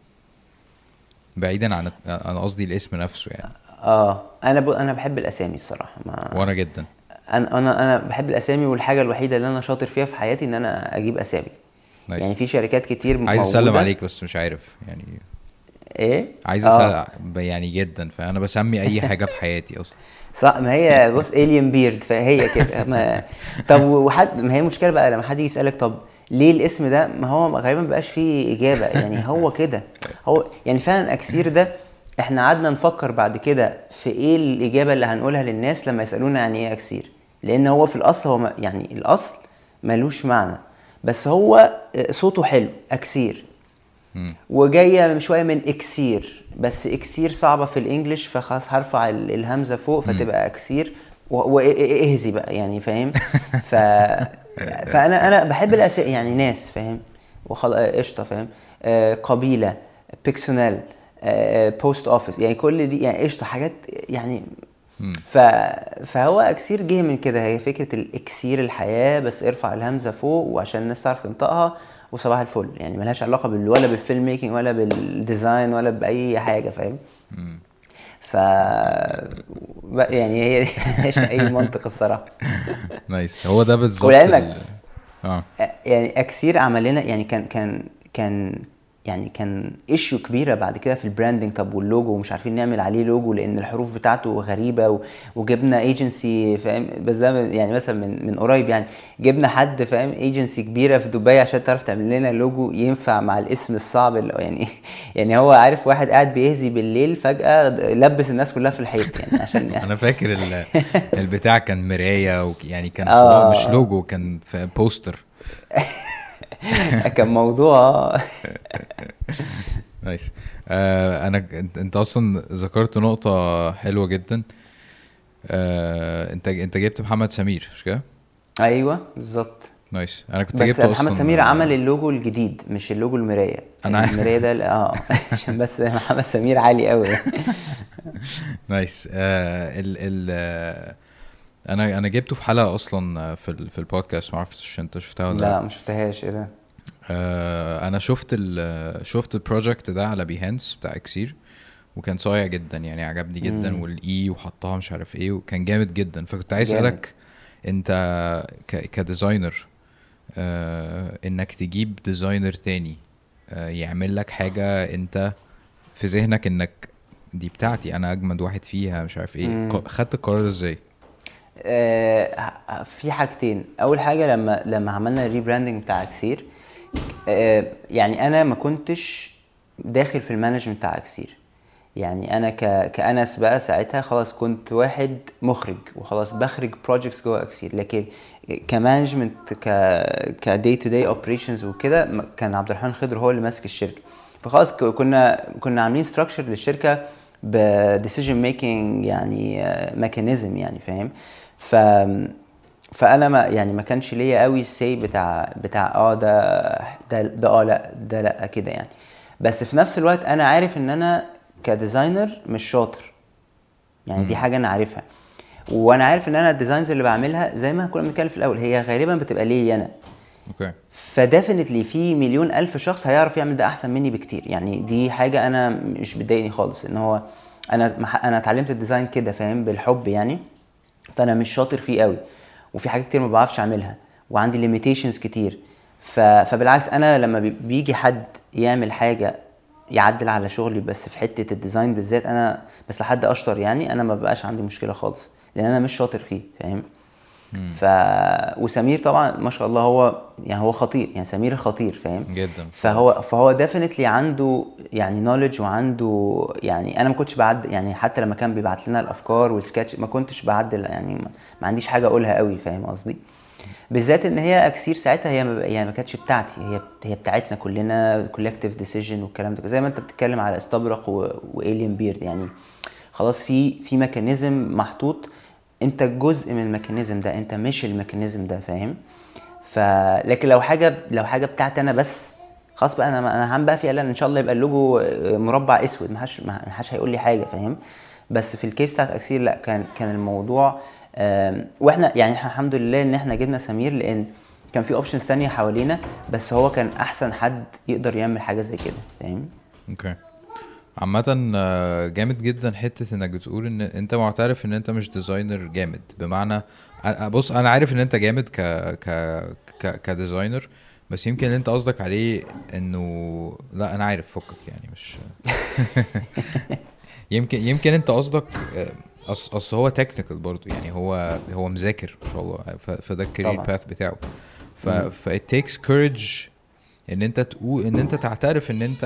بعيدا عن أنا قصدي الاسم نفسه يعني. آه أنا ب... أنا بحب الأسامي الصراحة ما وأنا جدا. أنا أنا أنا بحب الأسامي والحاجة الوحيدة اللي أنا شاطر فيها في حياتي إن أنا أجيب أسامي. nice يعني في شركات كتير عايز أسلم. عليك بس مش عارف يعني إيه؟ عايز آه. اسلم يعني جدا فأنا بسمي أي حاجة في حياتي أصلا. صح ما هي بص الين بيرد فهي كده. ما طب وحد ما هي المشكلة بقى لما حد يسألك طب ليه الاسم ده؟ ما هو غالبا ما بقاش فيه إجابة. يعني هو كده. هو يعني فعلا أكسير ده إحنا قعدنا نفكر بعد كده في إيه الإجابة اللي هنقولها للناس لما يسألونا يعني إيه أكسير. لأن هو في الأصل هو يعني الأصل ملوش معنى. بس هو صوته حلو أكسير. وجاية شوية من إكسير. بس إكسير صعبة في ال English فخلاص هرفع ال- الهمزة فوق فتبقى أكسير. واهزي بقى يعني فاهم؟ ف فأنا أنا بحب الاسماء يعني ناس فاهم؟ وخلاص قشطة فاهم؟ آه قبيلة بيكسونال آه post office يعني كل دي يعني قشطة حاجات يعني ف... فهو اكسير جه من كده. هي فكرة الإكسير الحياة بس ارفع الهمزة فوق وعشان الناس تعرف تنطقها وصباح الفل. يعني ملهاش علاقة بال... ولا بال film making ولا بال design ولا بأي حاجة فاهم؟ ف يعني هي ملهاش أي منطق الصراحة. nice هو ده بالظبط ولعلمك- ال- آه. يعني أكسير عمل لنا يعني كان كان كان يعني كان issue كبيرة بعد كده في ال branding طب واللوجو ومش عارفين نعمل عليه لوجو لأن الحروف بتاعته غريبة وجبنا ايجنسي فاهم؟ بس ده يعني مثلا من من قريب يعني. جبنا حد فاهم؟ ايجنسي كبيرة في دبي عشان تعرف تعمل لنا لوجو ينفع مع الاسم الصعب اللي يعني يعني هو عارف واحد قاعد بيهزي بالليل فجأة لبس الناس كلها في الحيط يعني عشان أنا فاكر ال- البتاع كان مراية يعني كان آه. مش لوجو كان في poster كان موضوع. nice آه أنا انت, أصلا ذكرت نقطة حلوة جدا. آه أنت أنت جبت محمد سمير مش كده؟ أيوه بالظبط. nice أنا كنت بس جبت محمد سمير عمل اللوجو الجديد مش اللوجو المراية. أنا عارف. المراية ده آه عشان بس محمد سمير عالي قوي nice آه ال ال آه أنا أنا جبته في حلقة أصلا في في البودكاست ما أعرفش أنت شفتها ولا لا ما شفتهاش. إيه ده؟ آه أنا شفت ال شفت ال project ده على Behance بتاع إكسير وكان صايع جدا يعني عجبني جدا والاي وحطها مش عارف إيه وكان جامد جدا. فكنت عايز. أسألك أنت ك designer آه إنك تجيب designer تاني آه يعمل لك حاجة أنت في ذهنك إنك دي بتاعتي أنا أجمد واحد فيها مش عارف إيه. خدت القرار إزاي؟ في حاجتين. أول حاجة لما لما عملنا ال rebranding بتاع أكسير آه يعني أنا ما كنتش داخل في ال management بتاع أكسير. يعني أنا ك... كأنس بقى ساعتها خلاص كنت واحد مخرج وخلاص بخرج projects جوه أكسير. لكن ك management ك ك day to day operations وكده كان عبد الرحمن خضر هو اللي ماسك الشركة. فخلاص كنا كنا عاملين structure للشركة ب decision making يعني mechanism يعني فاهم؟ ف فأنا ما يعني ما كانش ليا قوي ال say بتاع بتاع آه ده ده ده آه لأ ده لأ كده يعني. بس في نفس الوقت أنا عارف إن أنا ك designer مش شاطر. يعني دي حاجة أنا عارفها. وأنا عارف إن أنا ال designs اللي بعملها زي ما كنا بنتكلم في الأول هي غالبا بتبقى ليا أنا. okay. ف definitely في مليون ألف شخص هيعرف يعمل ده أحسن مني بكتير. يعني دي حاجة أنا مش بتضايقني خالص. إن هو أنا أنا اتعلمت ال design كده فاهم؟ بالحب يعني. فأنا مش شاطر فيه قوي وفي حاجات كتير ما بعرفش أعملها وعندي limitations كتير. ف... فبالعكس أنا لما بي- بيجي حد يعمل حاجة يعدل على شغلي بس في حتة ال design بالذات أنا بس لحد أشطر يعني أنا ما بقاش عندي مشكلة خالص لأن أنا مش شاطر فيه فاهم؟ ف وسمير طبعا ما شاء الله هو يعني هو خطير يعني سمير خطير فاهم؟ جدا فهو فهو definitely عنده يعني knowledge وعنده يعني أنا ما كنتش بعد يعني حتى لما كان بيبعت لنا الأفكار والسكتش ما كنتش بعدل يعني ما, ما عنديش حاجة أقولها قوي فاهم قصدي؟ بالذات إن هي أكسير ساعتها هي ما يعني ما كانتش بتاعتي هي هي بتاعتنا كلنا collective decision والكلام ده زي ما أنت بتتكلم على استبرق و Alien Bird يعني خلاص في في mechanism محطوط انت جزء من ال mechanism ده انت مش ال mechanism ده فاهم؟ ف لكن لو حاجة لو حاجة بتاعتي أنا بس خلاص بقى أنا أنا هعمل بقى في إعلان. إن شاء الله يبقى اللوجو مربع أسود ما حدش ما حدش هيقول لي حاجة فاهم؟ بس في ال case بتاعت أكسير لا كان كان الموضوع وإحنا يعني إحنا الحمد لله إن إحنا جبنا سمير لأن كان في options تانية حوالينا بس هو كان أحسن حد يقدر يعمل حاجة زي كده فاهم؟ okay عامة آه، جامد جدا حتة إنك بتقول إن أنت معترف إن أنت مش designer جامد. بمعنى بص أنا عارف إن أنت جامد ك ك ك ك designer بس يمكن اللي أنت قصدك عليه إنه لأ أنا عارف فكك يعني مش يمكن يمكن أنت قصدك آه، أصل هو technical برضه يعني هو هو مذاكر ما شاء الله فده ال career. path بتاعه. ف ف it takes courage إن أنت تقول إن أنت تعترف إن أنت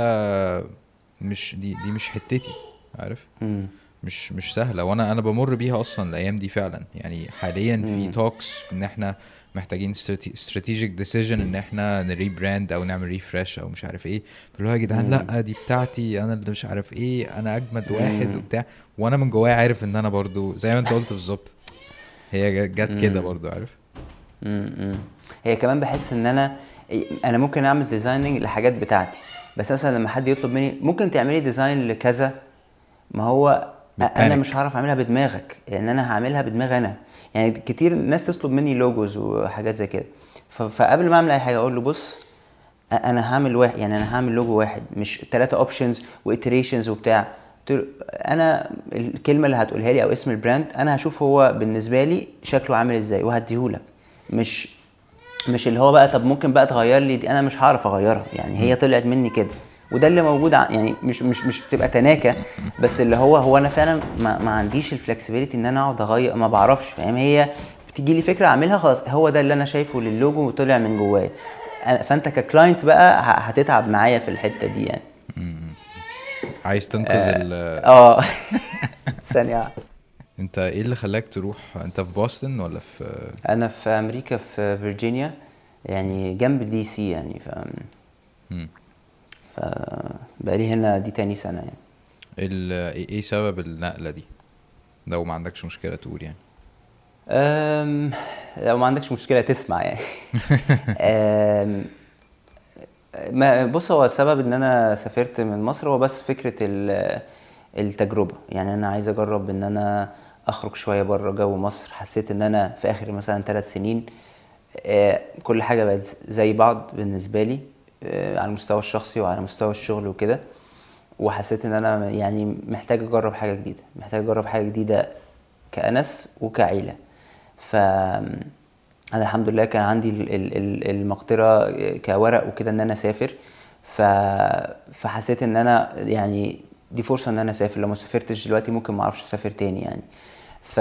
مش دي دي مش حتتي عارف؟ مم. مش مش سهلة وأنا أنا بمر بيها أصلا الأيام دي فعلا. يعني حاليا في talks إن إحنا محتاجين strategic decision إن إحنا ن rebrand أو نعمل refresh أو مش عارف إيه. فاللي هو يا جدعان لأ دي بتاعتي أنا اللي مش عارف إيه أنا أجمد واحد وبتاع. وأنا من جوايا عارف إن أنا برضو زي ما أنت قلت بالظبط هي جت كده برضو عارف؟ هي كمان بحس إن أنا أنا ممكن أعمل designing لحاجات بتاعتي. بس مثلا لما حد يطلب مني ممكن تعملي design لكذا ما هو أنا بتبانك. مش هعرف أعملها بدماغك لأن أنا هعملها بدماغي أنا. يعني كتير ناس تطلب مني logos وحاجات زي كده. فقبل ما أعمل أي حاجة أقول له بص أنا هعمل واحد يعني أنا هعمل لوجو واحد مش ثلاثة options و iterations وبتاع. أنا الكلمة اللي هتقولها لي أو اسم ال brand أنا هشوف هو بالنسبة لي شكله عامل إزاي وهديهولك مش مش اللي هو بقى طب ممكن بقى تغير لي دي؟ أنا مش هعرف أغيرها. يعني هي طلعت مني كده. وده اللي موجود يعني مش مش مش بتبقى تناكة بس اللي هو هو أنا فعلا ما, ما عنديش ال flexibility إن أنا أقعد أغير ما بعرفش فاهم؟ هي بتيجي لي فكرة أعملها خلاص هو ده اللي أنا شايفه للوجو وطلع من جوايا. فأنت ك client بقى هتتعب معايا في الحتة دي يعني. عايز تنقذ ال آه. ثانية. انت إيه اللي خلاك تروح؟ انت في بوسطن ولا في أنا في أمريكا في فيرجينيا يعني جنب دي سي يعني ف مم. ف بقالي هنا دي تاني سنة يعني. ال... إيه سبب النقلة دي؟ لو ما عندكش مشكلة تقول يعني. أم لو ما عندكش مشكلة تسمع يعني. أم ما بص هو السبب إن أنا سافرت من مصر هو بس فكرة ال- التجربة. يعني أنا عايز أجرب إن أنا أخرج شوية بره جو مصر. حسيت إن أنا في آخر مثلا ثلاث سنين آه، كل حاجة بقت زي بعض بالنسبة لي آه، على المستوى الشخصي وعلى مستوى الشغل وكده. وحسيت إن أنا يعني محتاج أجرب حاجة جديدة محتاج أجرب حاجة جديدة كأنس وكعيلة. ف أنا الحمد لله كان عندي ال- ال- ال- المقدرة كورق وكده إن أنا أسافر. ف... فحسيت إن أنا يعني دي فرصة إن أنا أسافر. لو ما سافرتش دلوقتي ممكن ما أعرفش أسافر تاني يعني. ف...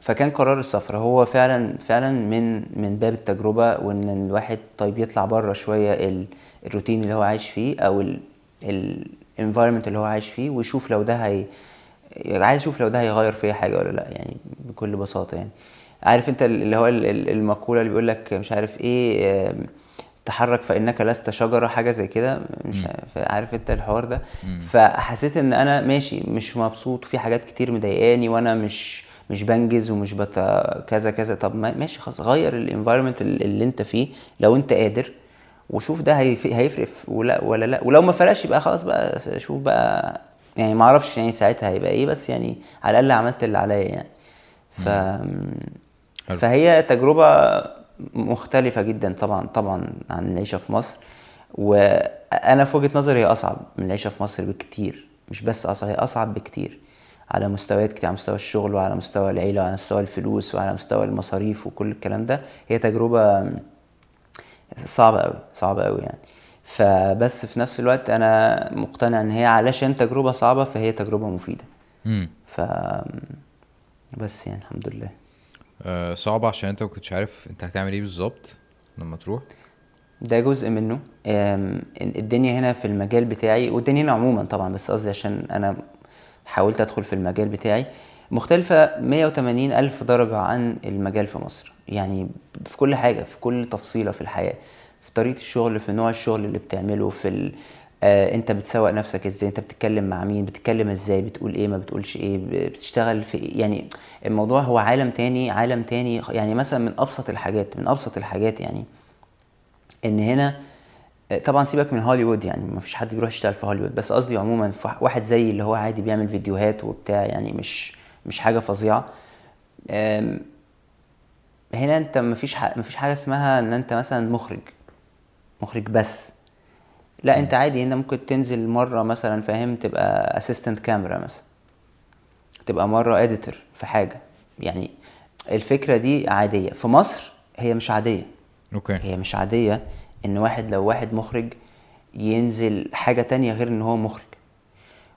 فكان قرار السفر. هو فعلا فعلا من من باب التجربة وإن الواحد طيب يطلع بره شوية ال... الروتين اللي هو عايش فيه أو ال... الانفايرمنت اللي هو عايش فيه ويشوف لو ده هي عايز أشوف لو ده هيغير فيا حاجة ولا لأ يعني بكل بساطة يعني. عارف أنت اللي هو ال- ال- المقولة اللي بيقول لك مش عارف إيه تحرك فإنك لست شجرة حاجة زي كده. مش عارف, أنت الحوار ده. فحسيت إن أنا ماشي مش مبسوط وفي حاجات كتير مضايقاني وأنا مش مش بنجز ومش بت كذا كذا. طب ما- ماشي خلاص غير الانفايرمنت اللي أنت فيه. لو أنت قادر وشوف ده هيف- هيفرق ولا ولا لا. ولو ما فرقش يبقى خلاص بقى شوف بقى. يعني ما أعرفش يعني ساعتها هيبقى إيه بس يعني على الأقل عملت اللي عليا يعني. ف. فهي تجربة مختلفة جدا طبعا طبعا عن العيشة في مصر. وأنا في وجهة نظري هي أصعب من العيشة في مصر بكتير. مش بس أصعب هي أصعب بكتير. على مستويات كتير على مستوى الشغل وعلى مستوى العيلة وعلى مستوى الفلوس وعلى مستوى المصاريف وكل الكلام ده. هي تجربة صعبة قوي صعبة قوي يعني. فبس في نفس الوقت أنا مقتنع إن هي علشان تجربة صعبة فهي تجربة مفيدة. امم ف بس يعني الحمد لله. آه صعب عشان انت ما كنتش عارف انت هتعمل إيه بالظبط لما تروح. ده جزء منه. الدنيا هنا في المجال بتاعي والدنيا هنا عموما طبعا بس قصدي عشان أنا حاولت أدخل في المجال بتاعي. مختلفة 180 ألف درجة عن المجال في مصر. يعني في كل حاجة في كل تفصيلة في الحياة. في طريقة الشغل في نوع الشغل اللي بتعمله في. آه انت بتسوق نفسك إزاي؟ انت بتتكلم مع مين؟ بتتكلم إزاي؟ بتقول إيه؟ ما بتقولش إيه؟ بتشتغل في إيه؟ يعني الموضوع هو عالم تاني عالم تاني يعني مثلا من أبسط الحاجات من أبسط الحاجات يعني ان هنا طبعا سيبك من هوليوود يعني ما فيش حد بيروح يشتغل في هوليوود بس قصدي عموما واحد زي اللي هو عادي بيعمل فيديوهات وبتاع يعني مش مش حاجة فظيعة. هنا انت ما فيش ما فيش حاجة اسمها ان انت مثلا مخرج مخرج بس. لا انت عادي هنا ممكن تنزل مرة مثلا فاهم؟ تبقى اسيستنت كاميرا مثلا. تبقى مرة editor في حاجة. يعني الفكرة دي عادية. في مصر هي مش عادية. okay. هي مش عادية إن واحد لو واحد مخرج ينزل حاجة تانية غير إن هو مخرج.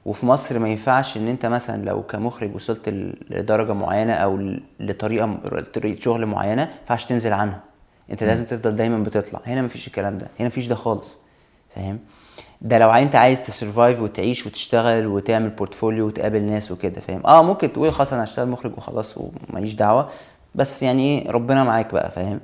وفي مصر ما ينفعش إن أنت مثلا لو كمخرج وصلت ل- لدرجة معينة أو ل- لطريقة طريقة شغل معينة ما ينفعش تنزل عنها. أنت لازم تفضل دايما بتطلع. هنا مفيش الكلام ده. هنا مفيش ده خالص. فاهم؟ ده لو انت عايز ت survive وتعيش وتشتغل وتعمل portfolio وتقابل ناس وكده فاهم؟ آه ممكن تقول خلاص أنا هشتغل مخرج وخلاص وماليش دعوة بس يعني إيه ربنا معاك بقى فاهم؟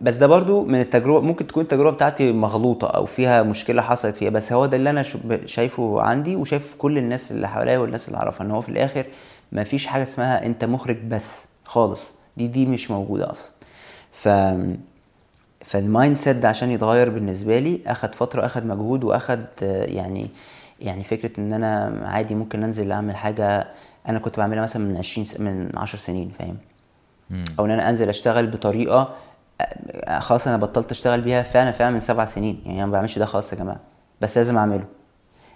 بس ده برضو من التجربة ممكن تكون التجربة بتاعتي مغلوطة أو فيها مشكلة حصلت فيها بس هو ده اللي أنا شايفه عندي وشايف كل الناس اللي حواليا والناس اللي أعرفها إن هو في الآخر ما فيش حاجة اسمها أنت مخرج بس خالص دي دي مش موجودة أصلا. ف فال mindset ده عشان يتغير بالنسبة لي أخد فترة أخد مجهود وأخد يعني يعني فكرة إن أنا عادي ممكن أنزل أعمل حاجة أنا كنت بعملها مثلا من 20 س- من 10 سنين فاهم؟ أو إن أنا أنزل أشتغل بطريقة خلاص أنا بطلت أشتغل بيها فعلا فعلا من سبع سنين يعني أنا ما بعملش ده خالص يا جماعة بس لازم أعمله.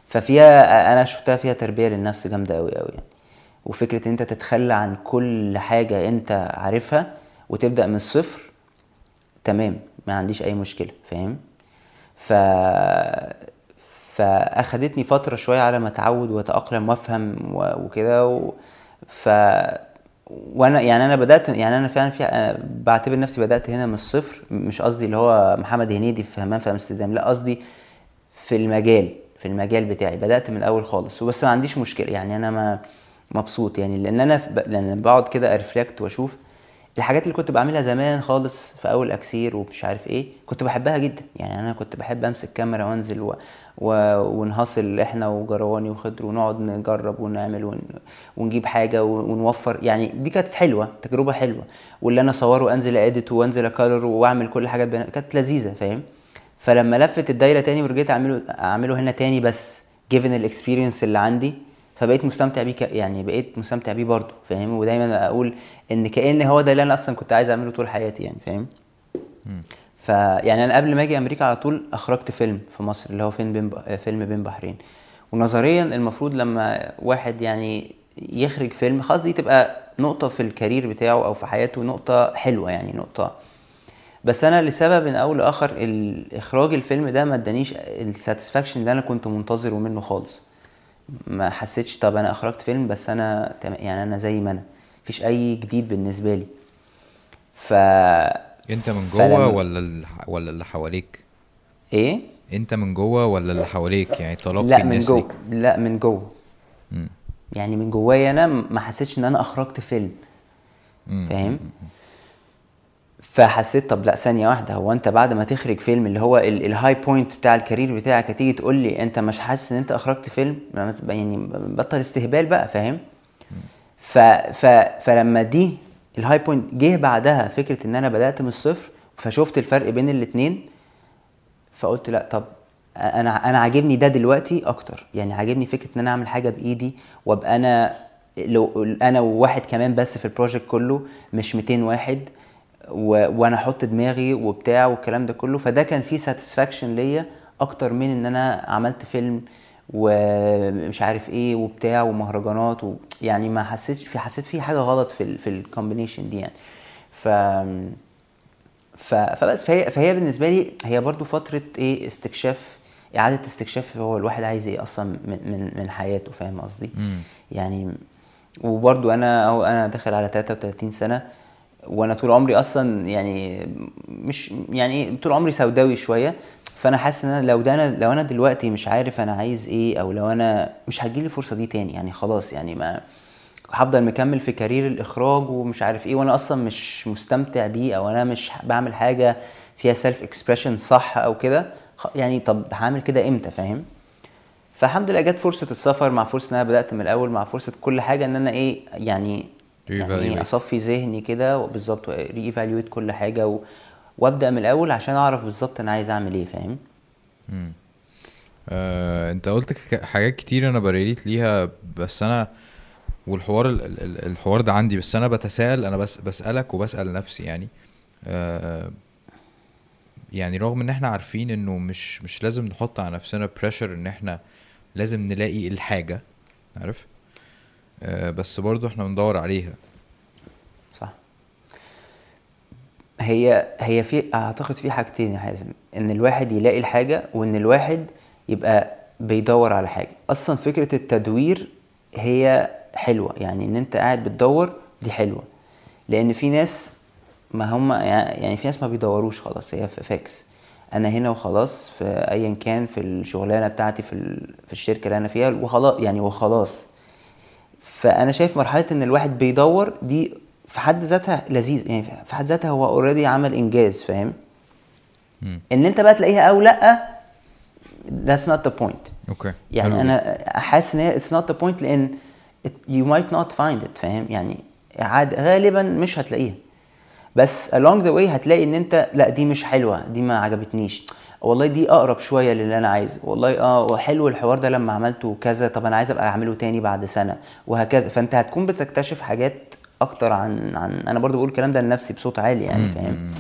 ففيها أنا شفتها فيها تربية للنفس جامدة قوي قوي يعني. وفكرة إن أنت تتخلى عن كل حاجة أنت عارفها وتبدأ من الصفر تمام. ما عنديش أي مشكلة فاهم؟ ف فأخدتني فترة شوية على ما أتعود وأتأقلم وأفهم وكده و... ف وأنا يعني أنا بدأت يعني أنا فعلا في أنا بعتبر نفسي بدأت هنا من الصفر مش قصدي اللي هو محمد هنيدي في همام في أمستردام لا قصدي في المجال في المجال بتاعي بدأت من الأول خالص وبس ما عنديش مشكلة يعني أنا ما مبسوط يعني لأن أنا في- لأن بقعد كده أرفلكت وأشوف الحاجات اللي كنت بعملها زمان خالص في أول أكسير ومش عارف إيه كنت بحبها جدا. يعني أنا كنت بحب أمسك كاميرا وأنزل و... و... ونهصل إحنا وجرواني وخضر ونقعد نجرب ونعمل ون... ونجيب حاجة ون- ونوفر. يعني دي كانت حلوة تجربة حلوة. واللي أنا أصوره وأنزل أديت وأنزل أكلر وأعمل كل حاجة بنا... كانت لذيذة فاهم؟ فلما لفت الدايرة تاني ورجعت اعمله أعمله هنا تاني بس given ال experience اللي عندي فبقيت مستمتع بيه ك- يعني بقيت مستمتع بيه برضه فاهم؟ ودايما أقول إن كأن هو ده اللي أنا أصلا كنت عايز أعمله طول حياتي يعني فاهم؟ فيعني أنا قبل ما أجي أمريكا على طول أخرجت فيلم في مصر اللي هو فيلم بين ب... فيلم بين بحرين. ونظريا المفروض لما واحد يعني يخرج فيلم خلاص دي تبقى نقطة في ال career بتاعه أو في حياته نقطة حلوة يعني نقطة. بس أنا لسبب أو لآخر ال- إخراج الفيلم ده ما ادانيش ال satisfaction اللي أنا كنت منتظره منه خالص. ما حسيتش طب أنا أخرجت فيلم بس أنا يعني أنا زي ما أنا مفيش أي جديد بالنسبة لي. ف أنت من جوه ولا ال... ولا اللي حواليك؟ إيه؟ أنت من جوه ولا اللي حواليك؟ يعني تلقي لا من جوه لا من جوه. يعني من جوايا أنا ما حسيتش إن أنا أخرجت فيلم. فاهم؟ فحسيت طب لا ثانية واحدة هو أنت بعد ما تخرج فيلم اللي هو ال- ال high point بتاع ال career بتاعك هتيجي تقول لي أنت مش حاسس إن أنت أخرجت فيلم؟ يعني بطل استهبال بقى فاهم؟ ف ف فلما دي ال high point جه بعدها فكرة إن أنا بدأت من الصفر فشفت الفرق بين الاتنين فقلت لا طب أنا أنا عاجبني ده دلوقتي أكتر. يعني عاجبني فكرة إن أنا أعمل حاجة بإيدي وأبقى أنا لو أنا وواحد كمان بس في ال project كله مش 200 واحد. و... وأنا أحط دماغي وبتاع والكلام ده كله. فده كان فيه satisfaction ليا أكتر من إن أنا عملت فيلم ومش عارف إيه وبتاع ومهرجانات و... يعني ما حسيتش في حسيت في حاجة غلط في ال... في الكومبينيشن دي يعني. ف ف... فبس. فهي فهي بالنسبة لي هي برضو فترة إيه استكشاف إعادة استكشاف هو الواحد عايز إيه أصلا من من من حياته. فاهم قصدي. يعني وبرضو أنا أنا داخل على 33 سنة. وأنا طول عمري أصلا يعني مش يعني طول عمري سوداوي شوية فأنا حاسس إن أنا لو ده أنا لو أنا دلوقتي مش عارف أنا عايز إيه أو لو أنا مش هتجيلي الفرصه دي تاني يعني خلاص يعني ما هفضل مكمل في career الإخراج ومش عارف إيه وأنا أصلا مش مستمتع بيه أو أنا مش بعمل حاجة فيها self expression صح أو كده يعني طب هعمل كده إمتى فاهم؟ فالحمد لله جت فرصة السفر مع فرصة إن أنا بدأت من الأول مع فرصة كل حاجة إن أنا إيه يعني يعني. أصفي ذهني كده بالظبط re-evaluate كل حاجة و... وأبدأ من الأول عشان أعرف بالظبط أنا عايز أعمل إيه فاهم؟ آه، أنت قلت حاجات كتير أنا ب relate ليها بس أنا والحوار ال- ال- ال- الحوار ده عندي بس أنا بتساءل أنا بس بسألك وبسأل نفسي يعني. آه، يعني رغم إن إحنا عارفين إنه مش مش لازم نحط على نفسنا pressure إن إحنا لازم نلاقي الحاجة عارف؟ بس برضو إحنا بندور عليها. صح. هي هي في اعتقد في حاجتين يا حازم. إن الواحد يلاقي الحاجة وإن الواحد يبقى بيدور على حاجة. أصلا فكرة التدوير هي حلوة. يعني إن أنت قاعد بتدور دي حلوة. لأن في ناس ما هم يعني في ناس ما بيدوروش خلاص. هي فاكس. أنا هنا وخلاص في ايا كان في الشغلانة بتاعتي في في الشركة اللي أنا فيها وخلاص يعني وخلاص. فأنا شايف مرحلة إن الواحد بيدور دي في حد ذاتها لذيذ يعني في حد ذاتها هو already عمل إنجاز فاهم. إن أنت بقى تلاقيها أو لأ that's not the point. okay. يعني أنا حاسس إن هي it's not the point لأن it- you might not find it فاهم؟ يعني عاد غالبا مش هتلاقيها. بس along the way هتلاقي إن أنت لأ دي مش حلوة دي ما عجبتنيش. والله دي أقرب شوية للي أنا عايزه. والله آه حلو الحوار ده لما عملته كذا طب أنا عايز أبقى أعمله تاني بعد سنة وهكذا. فأنت هتكون بتكتشف حاجات أكتر عن عن أنا برضو بقول الكلام ده لنفسي بصوت عالي يعني فاهم؟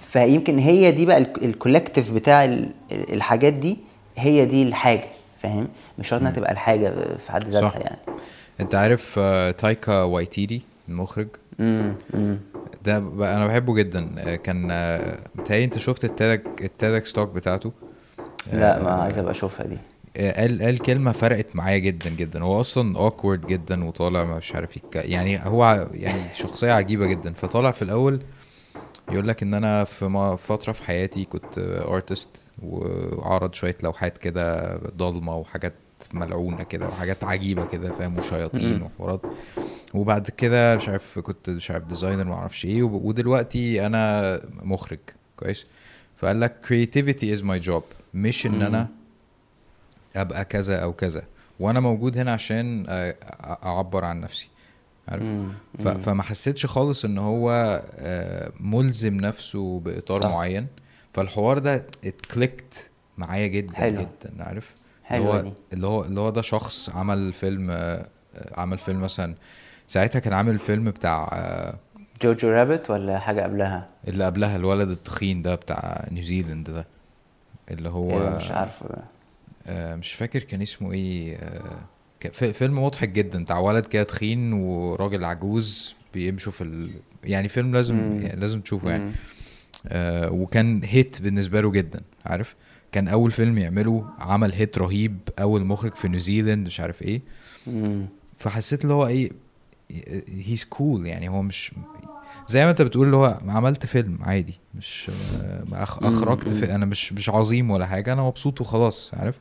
فيمكن هي دي بقى الكولكتيف بتاع ال- الحاجات دي هي دي الحاجة فاهم؟ مش شرط إنها تبقى الحاجة في حد ذاتها. يعني. أنت عارف آه، تايكا وايتيري المخرج؟ امم امم ده ب- أنا بحبه جدا. آه، كان آه، متهيألي أنت شفت التيدك التيدك ستوك بتاعته؟ لا ما عايز أبقى أشوفها دي. آه، قال قال كلمة فرقت معايا جدا جدا. هو أصلا awkward جدا وطالع مش عارف يتك... يعني هو يعني شخصية عجيبة جدا. فطالع في الأول يقول لك إن أنا في فترة في حياتي كنت artist وعرض شوية لوحات كده ضلمة وحاجات ملعونة كده وحاجات عجيبة كده فاهم؟ وشياطين وحوارات. وبعد كده مش عارف كنت مش عارف designer ما أعرفش إيه ودلوقتي أنا مخرج كويس؟ فقال لك creativity is my job مش إن أنا أبقى كذا أو كذا. وأنا موجود هنا عشان أعبر عن نفسي. عارف. فما حسيتش خالص إن هو ملزم نفسه بإطار صح. معين. فالحوار ده ات clicked معايا جدا حلو. جدا عارف؟ حلوة اللي دي. هو اللي هو اللي هو ده شخص عمل فيلم آه، عمل فيلم مثلا ساعتها كان عامل فيلم بتاع آه، جوجو رابت ولا حاجة قبلها اللي قبلها الولد التخين ده بتاع نيوزيلند ده اللي هو إيه مش عارفه آه، مش فاكر كان اسمه إيه فيلم مضحك جدا بتاع ولد كده تخين وراجل عجوز بيمشوا في ال... يعني فيلم لازم مم. يعني لازم تشوفه يعني. آه وكان hit بالنسبة له جدا عارف كان أول فيلم يعمله عمل hit رهيب أول مخرج في نيوزيلاند مش عارف إيه. مم. فحسيت اللي هو إيه he's cool يعني هو مش زي ما أنت بتقول اللي هو عملت فيلم عادي مش أخرجت في أنا مش مش عظيم ولا حاجة أنا مبسوط وخلاص عارف؟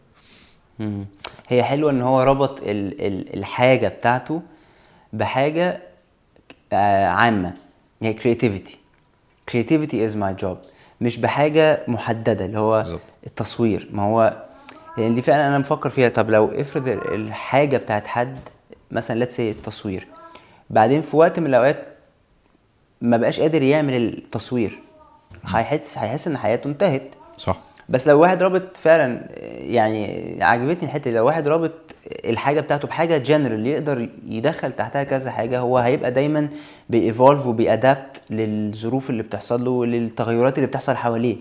مم. هي حلوة إن هو ربط ال ال الحاجة بتاعته بحاجة آه عامة هي creativity. creativity is my job. مش بحاجة محددة اللي هو بالظبط. التصوير. ما هو لأن دي فعلا أنا مفكر فيها. طب لو افرض ال- الحاجة بتاعت حد مثلا say التصوير بعدين في وقت من الأوقات ما بقاش قادر يعمل التصوير هيحس هيحس إن حياته انتهت. صح. بس لو واحد رابط فعلا يعني عجبتني الحتة لو واحد رابط الحاجة بتاعته بحاجة جنرال يقدر يدخل تحتها كذا حاجة هو هيبقى دايما بي evolve وبي adapt للظروف اللي بتحصل له وللتغيرات اللي بتحصل حواليه.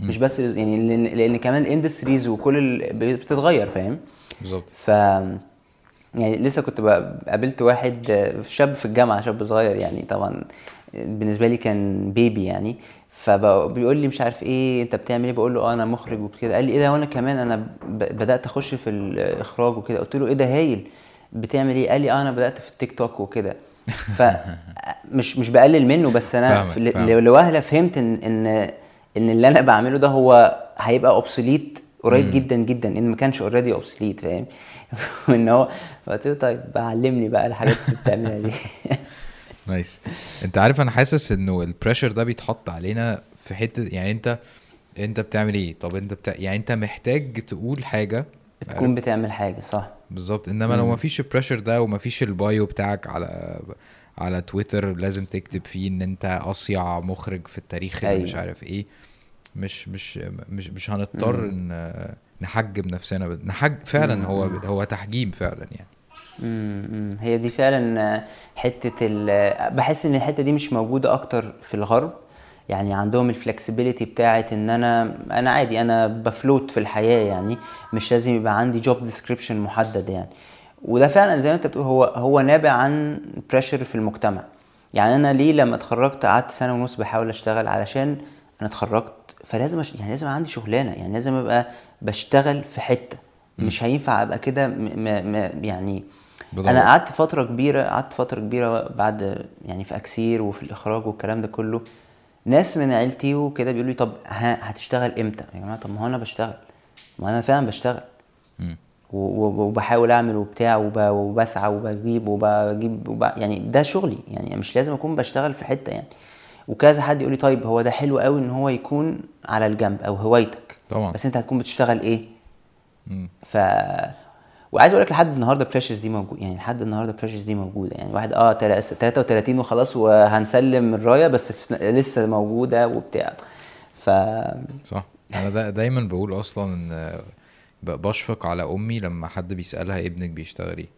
مش بس يعني لأن, لأن كمان ال industries وكل ال- بتتغير فاهم؟ بالظبط. ف يعني لسه كنت قابلت واحد شاب في الجامعة شاب صغير يعني طبعا بالنسبة لي كان baby يعني. فبيقول لي مش عارف إيه انت بتعمل إيه؟ بقول له آه أنا مخرج وكده. قال لي إيه ده؟ وأنا كمان أنا بدأت أخش في الإخراج وكده. قلت له إيه ده؟ هايل. بتعمل إيه؟ قال لي آه أنا بدأت في التيك توك وكده. ف مش مش بقلل منه بس أنا. لوهلة فهمت إن إن إن اللي أنا بعمله ده هو هيبقى obsolete قريب جدا جدا. إن ما كانش already obsolete فاهم؟ وإن هو قلت له طيب علمني بقى الحاجات اللي بتعملها دي. nice انت عارف أنا حاسس انه ال pressure ده بيتحط علينا في حتة يعني انت انت بتعمل إيه؟ طب انت بتاع يعني انت محتاج تقول حاجة. بتكون بتعمل حاجة صح. بالظبط. انما لو مم. مفيش ال pressure ده ومفيش البايو بتاعك على على تويتر لازم تكتب فيه ان انت أصيع مخرج في التاريخ اللي مش أيوة. عارف إيه مش مش مش مش هنضطر ان نحجم نفسنا نحج فعلا هو هو تحجيم فعلا يعني. هي دي فعلا حتة ال بحس إن الحتة دي مش موجودة أكتر في الغرب. يعني عندهم ال flexibility بتاعت إن أنا أنا عادي أنا ب float في الحياة يعني. مش لازم يبقى عندي job description محدد يعني. وده فعلا زي ما أنت بتقول هو هو نابع عن pressure في المجتمع. يعني أنا ليه لما اتخرجت قعدت سنة ونص بحاول أشتغل علشان أنا اتخرجت؟ فلازم أش... يعني لازم عندي شغلانة. يعني لازم أبقى بشتغل في حتة. مش هينفع أبقى كده م... م... م... يعني بدور. أنا قعدت فترة كبيرة قعدت فترة كبيرة بعد يعني في أكسير وفي الإخراج والكلام ده كله ناس من عيلتي وكده بيقولوا لي طب ها هتشتغل إمتى يا جماعة طب ما هو أنا بشتغل ما أنا فعلا بشتغل و- وبحاول أعمل وبتاع وب- وبسعى وبجيب وبجيب وب... يعني ده شغلي يعني مش لازم أكون بشتغل في حتة يعني وكذا حد يقول لي طيب هو ده حلو قوي إن هو يكون على الجنب أو هوايتك طبعا. بس أنت هتكون بتشتغل إيه مم. ف وعايز أقول لك لحد النهارده pressures دي موجود يعني لحد النهارده pressures دي موجودة يعني واحد آه تلا- 33 وخلاص وهنسلم الراية بس لسه موجودة وبتاع. ف صح. أنا دا دايما بقول أصلا إن بشفق على أمي لما حد بيسألها ابنك بيشتغل إيه.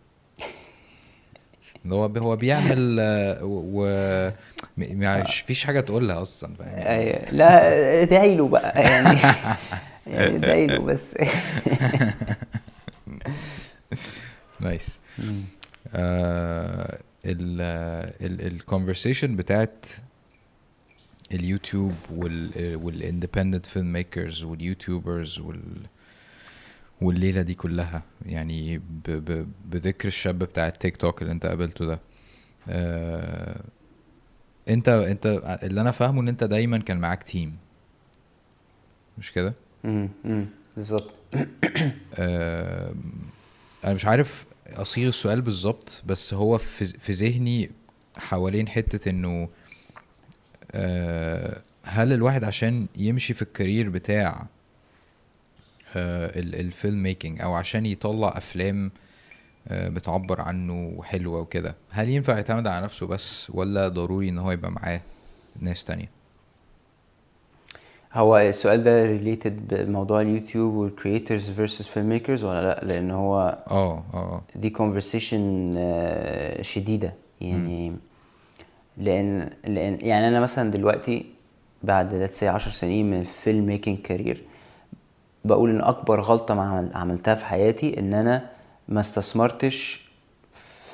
هو هو بيعمل و مش فيش حاجة تقولها أصلا أيوة. لا ادعي له بقى يعني يعني ادعي له بس. نايس ال ال conversation بتاعت اليوتيوب وال وال independent filmmakers وال YouTubers وال والليلة دي كلها. يعني ب ب بذكر الشاب بتاع التيك توك اللي انت قابلته ده. آه انت انت اللي أنا فاهمه ان انت دايما كان معاك team مش كده؟ مم، مم، بالظبط. آه، أنا مش عارف أصيغ السؤال بالظبط بس هو في ذهني حوالين حتة إنه آه، هل الواحد عشان يمشي في ال career بتاع آه، ال- ال filmmaking أو عشان يطلع أفلام آه، بتعبر عنه حلوة وكده هل ينفع يعتمد على نفسه بس ولا ضروري إن هو يبقى معاه ناس تانية؟ هو السؤال ده related بموضوع اليوتيوب وال creators versus filmmakers ولا لأ؟ لأن هو آه آه دي conversation آه، شديدة. يعني لأن لأن يعني أنا مثلا دلوقتي بعد say 10 سنين من ال filmmaking career بقول إن أكبر غلطة ما عمل- عملتها في حياتي إن أنا ما استثمرتش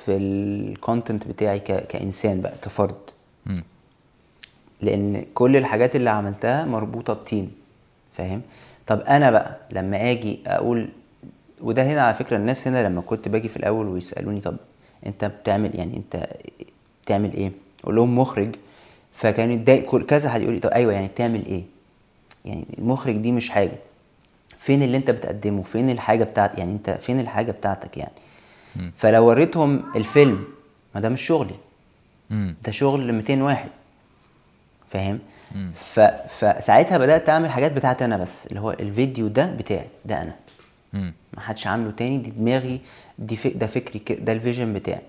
في ال content بتاعي ك... كإنسان بقى كفرد. لأن كل الحاجات اللي عملتها مربوطة ب team فاهم؟ طب أنا بقى لما آجي أقول وده هنا على فكرة الناس هنا لما كنت باجي في الأول ويسألوني طب أنت بتعمل يعني أنت بتعمل إيه؟ أقول لهم مخرج فكان يتضايق كل- كذا حد يقول لي طب أيوه يعني بتعمل إيه؟ يعني المخرج دي مش حاجة. فين اللي أنت بتقدمه؟ فين الحاجة بتاعت يعني أنت فين الحاجة بتاعتك يعني؟ فلو وريتهم الفيلم ما ده مش شغلي. ده شغل 200 واحد. فاهم؟ ف... فساعتها بدأت أعمل حاجات بتاعتي أنا بس اللي هو الفيديو ده بتاعي ده أنا. ما حدش عامله تاني دي دماغي دي فك... ده فكري ده ال vision بتاعي.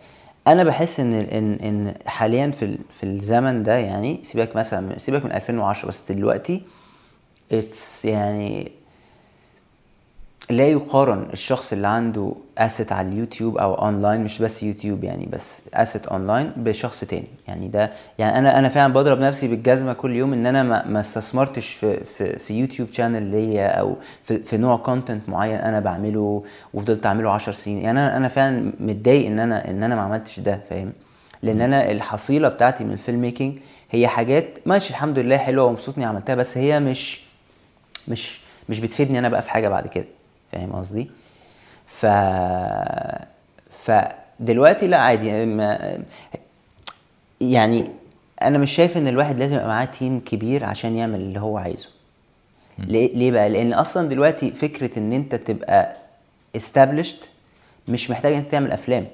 أنا بحس إن ان إن حاليا في ال... في الزمن ده يعني سيبك مثلا سيبك من 2010 بس دلوقتي اتس يعني لا يقارن الشخص اللي عنده asset على اليوتيوب أو اونلاين مش بس يوتيوب يعني بس asset online بشخص تاني. يعني ده يعني أنا أنا فعلا بضرب نفسي بالجزمة كل يوم إن أنا ما, ما استثمرتش في في, في يوتيوب channel ليا أو في, في نوع content معين أنا بعمله وفضلت أعمله 10 سنين. يعني أنا أنا فعلا متضايق إن أنا إن أنا ما عملتش ده فاهم؟ لأن أنا الحصيلة بتاعتي من ال filmmaking هي حاجات ماشي الحمد لله حلوة ومبسوطني عملتها بس هي مش مش مش بتفيدني أنا بقى في حاجة بعد كده. فاهم قصدي؟ ف فدلوقتي لا عادي ما... يعني أنا مش شايف إن الواحد لازم يبقى معاه team كبير عشان يعمل اللي هو عايزه. ليه ليه بقى؟ لأن أصلا دلوقتي فكرة إن أنت تبقى established مش محتاج أنت تعمل أفلام.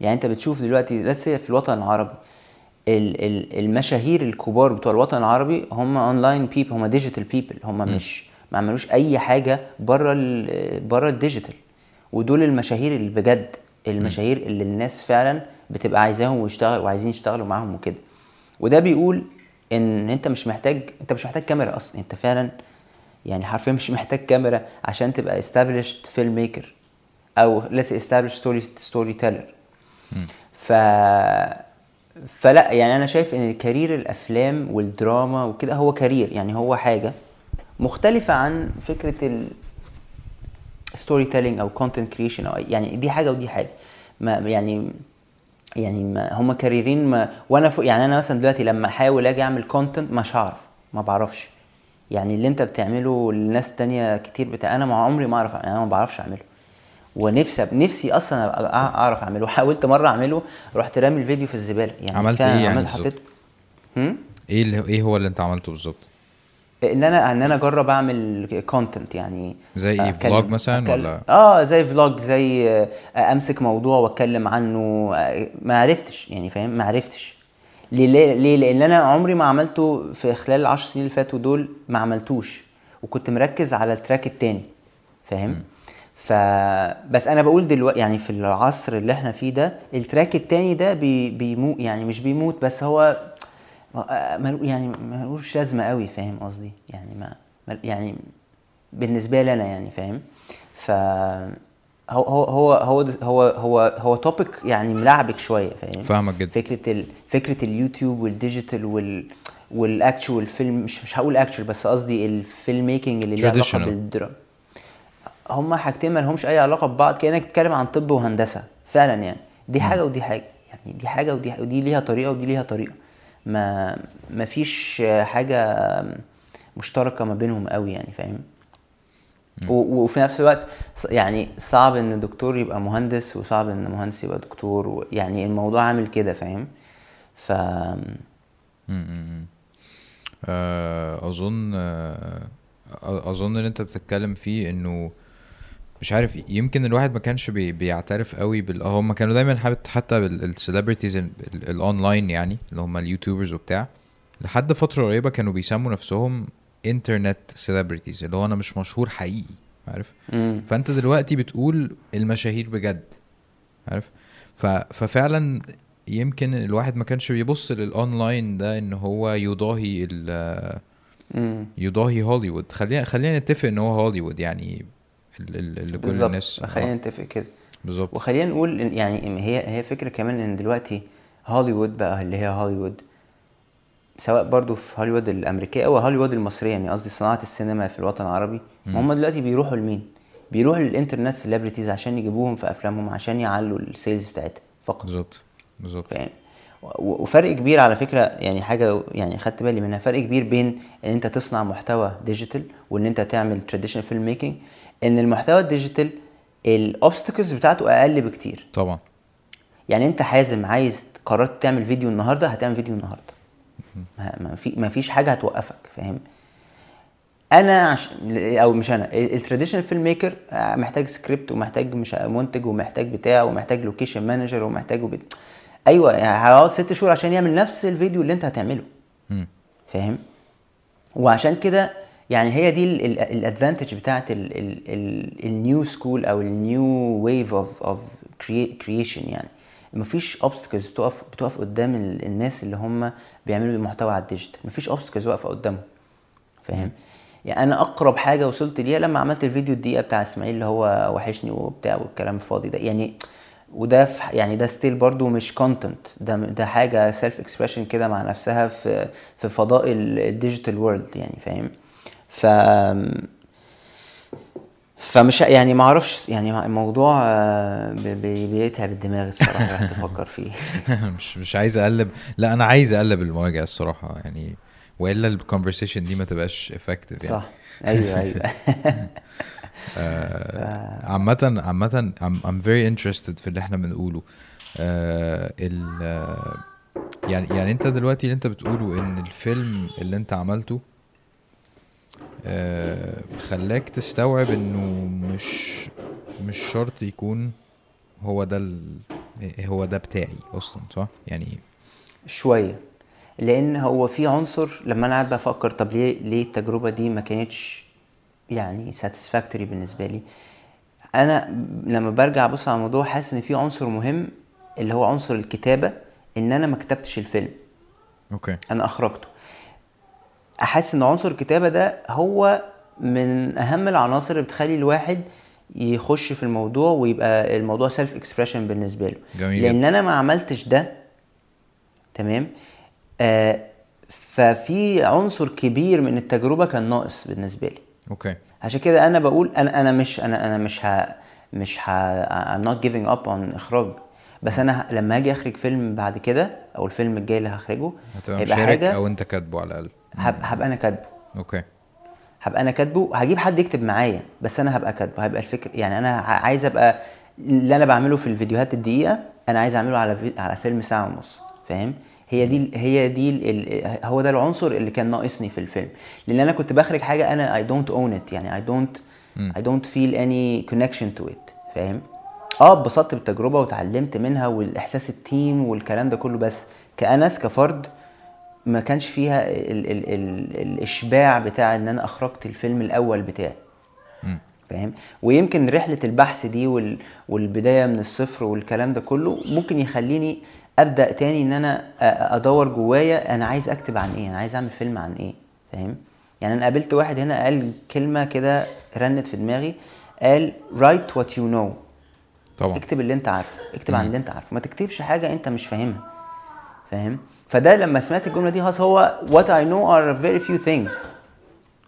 يعني أنت بتشوف دلوقتي say في الوطن العربي ال- ال- المشاهير الكبار بتوع الوطن العربي هم online people هم digital people هم مش ما عملوش أي حاجة بره بره ال digital. ودول المشاهير اللي بجد المشاهير اللي الناس فعلا بتبقى عايزاهم ويشتغل وعايزين يشتغلوا معاهم وكده. وده بيقول إن أنت مش محتاج أنت مش محتاج كاميرا أصلا. أنت فعلا يعني حرفيا مش محتاج كاميرا عشان تبقى established filmmaker أو let's say established story storyteller. ف فلا يعني أنا شايف إن career الأفلام والدراما وكده هو career. يعني هو حاجة مختلفة عن فكرة ال storytelling أو content creation أو يعني دي حاجة ودي حاجة. ما يعني يعني ما هم career ين ما وأنا فوق يعني أنا مثلا دلوقتي لما أحاول أجي أعمل content مش هعرف ما بعرفش. يعني اللي أنت بتعمله للناس تانية كتير بتاع أنا ما عمري ما اعرف يعني أنا ما بعرفش أعمله. ونفسي نفسي أصلا أعرف أعمله. حاولت مرة أعمله رحت رامي الفيديو في الزبالة. يعني عملت إيه يعني عملت؟ حطيت هم؟ إيه اللي إيه هو اللي أنت عملته بالظبط؟ ان أنا ان أنا اجرب اعمل content يعني زي إيه vlog مثلا أتكلم- ولا؟ آه زي vlog زي آه، أمسك موضوع وأتكلم عنه. آه، ما عرفتش يعني فاهم؟ ما عرفتش. ليه؟ ليه؟ لأن أنا عمري ما عملته في خلال العشر سنين اللي فاتوا دول ما عملتوش. وكنت مركز على ال track التاني فاهم؟ ف بس أنا بقول دلوقتي يعني في العصر اللي إحنا فيه ده ال track التاني ده بي... بيموت يعني مش بيموت بس هو آه، يعني ملوش لازمة قوي فاهم قصدي؟ يعني ما يعني بالنسبة لي أنا يعني فاهم؟ ف هو هو هو هو هو هو topic يعني ملعبك شوية فاهم؟ فاهمك جدا. فكرة ال... فكرة اليوتيوب وال digital وال وال actual film مش مش هقول actual بس قصدي ال filmmaking اللي ليه علاقة. بالدراما هما حاجتين ما لهمش أي علاقة ببعض كأنك بتتكلم عن طب وهندسة فعلا يعني. دي حاجة ودي حاجة يعني دي حاجة ودي ودي ليها طريقة ودي ليها طريقة. ما ما فيش حاجة مشتركة ما بينهم قوي يعني فاهم؟ وفي نفس الوقت يعني صعب إن دكتور يبقى مهندس وصعب إن مهندس يبقى دكتور يعني الموضوع عامل كده فاهم؟ ف. آه، أظن آه، أظن ان أنت بتتكلم فيه إنه مش عارف يمكن الواحد ما كانش بي بيعترف قوي بال آه هم كانوا دايما حابت حتى بال celebrities الاونلاين يعني اللي هم ال YouTubers وبتاع لحد فترة قريبة كانوا بيسموا نفسهم internet celebrities اللي هو أنا مش مشهور حقيقي عارف؟ مم. فأنت دلوقتي بتقول المشاهير بجد عارف؟ ف... ففعلا يمكن الواحد ما كانش بيبص للاونلاين ده إن هو يضاهي ال... يضاهي هوليوود. خلينا خلينا نتفق إن هو هوليوود يعني اللي كل بالظبط. الناس. خلينا آه، نتفق كده. بالظبط. وخلينا نقول يعني هي هي فكرة كمان إن دلوقتي هوليوود بقى اللي هي هوليوود سواء برضو في هوليوود الأمريكية أو هوليوود المصرية يعني قصدي صناعة السينما في الوطن العربي. هم دلوقتي بيروحوا لمين؟ بيروحوا لل internet celebrities عشان يجيبوهم في أفلامهم عشان يعلوا ال sales بتاعتها فقط. بالظبط. بالظبط. و- وفرق كبير على فكرة يعني حاجة يعني خدت بالي منها فرق كبير بين إن أنت تصنع محتوى digital وإن أنت تعمل traditional filmmaking إن المحتوى ال digital ال obstacles بتاعته أقل بكتير. طبعا. يعني أنت حازم عايز قررت تعمل فيديو النهارده هتعمل فيديو النهارده. ما في ما فيش حاجة هتوقفك فاهم؟ أنا عش... أو مش أنا ال traditional filmmaker محتاج سكريبت ومحتاج مش منتج ومحتاج بتاع ومحتاج location manager ومحتاج وبت... أيوه يعني هيقعد ست شهور عشان يعمل نفس الفيديو اللي أنت هتعمله. فاهم؟ وعشان كده يعني هي دي ال advantage بتاعت ال new school أو ال new wave of of creation يعني. مفيش obstacles بتقف بتقف قدام ال- الناس اللي هم بيعملوا المحتوى على ال digital مفيش obstacles واقفة قدامهم. فاهم؟ يعني أنا أقرب حاجة وصلت ليها لما عملت الفيديو الدقيقة بتاع إسماعيل اللي هو وحشني وبتاع والكلام الفاضي ده. يعني وده يعني ده still برضو مش content ده ده حاجة self expression كده مع نفسها في في فضاء ال digital world يعني. فاهم؟ ف فمش يعني ما أعرفش يعني الموضوع آه، بي- بي- بيتعب الدماغ الصراحة تفكر فيه. مش مش عايز اقلب لا أنا عايز اقلب المواجهه الصراحة يعني وإلا ال conversation دي ما تبقاش effective يعني. صح. أيوه أيوه. آه، عامة عامة I'm, very interested في اللي إحنا بنقوله. آه ال يعني يعني انت دلوقتي اللي انت بتقوله ان الفيلم اللي انت عملته خلاك تستوعب إنه مش مش شرط يكون هو ده ال... هو ده بتاعي أصلا صح؟ يعني شوية لأن هو في عنصر لما أنا قاعد بفكر طب ليه ليه التجربة دي ما كانتش يعني ساتسفاكتوري بالنسبة لي؟ أنا لما برجع أبص على الموضوع حاسس إن في عنصر مهم اللي هو عنصر الكتابة إن أنا ما كتبتش الفيلم. أوكي. أنا أخرجته. أحس إن عنصر الكتابة ده هو من أهم العناصر اللي بتخلي الواحد يخش في الموضوع ويبقى الموضوع self expression بالنسبة له. جميل. لأن أنا ما عملتش ده تمام؟ آه ففي عنصر كبير من التجربة كان ناقص بالنسبة لي. أوكي. عشان كده أنا بقول أنا أنا مش أنا أنا مش ه مش ه I'm not giving up on إخراج. بس أنا لما أجي أخرج فيلم بعد كده أو الفيلم الجاي اللي هخرجه هتبقى هيبقى مشارك حاجة أو أنت كاتبه على الأقل. هبقى أنا كاتبه. أوكي. هبقى أنا كاتبه هجيب حد يكتب معايا بس أنا هبقى كاتبه. هيبقى الفكر يعني أنا عايز أبقى اللي أنا بعمله في الفيديوهات الدقيقة أنا عايز أعمله على في... على فيلم ساعة ونص فاهم؟ هي دي هي دي ال... هو ده العنصر اللي كان ناقصني في الفيلم. لأن أنا كنت بخرج حاجة أنا I don't own it يعني I don't I don't feel any connection to it فاهم؟ آه اتبسطت بالتجربة وتعلمت منها والإحساس التيم والكلام ده كله بس كأنس كفرد ما كانش فيها ال ال ال الإشباع بتاع إن أنا أخرجت الفيلم الأول بتاعي. فاهم؟ ويمكن رحلة البحث دي وال والبداية من الصفر والكلام ده كله ممكن يخليني أبدأ تاني إن أنا أدور جوايا أنا عايز أكتب عن إيه أنا عايز أعمل فيلم عن إيه. فاهم؟ يعني أنا قابلت واحد هنا قال كلمة كده رنت في دماغي قال write what you know. طبعا. اكتب اللي أنت عارفه اكتب عن اللي أنت عارفه. ما تكتبش حاجة أنت مش فاهمها. فاهم؟ فده لما سمعت الجملة دي خلاص هو what I know are very few things.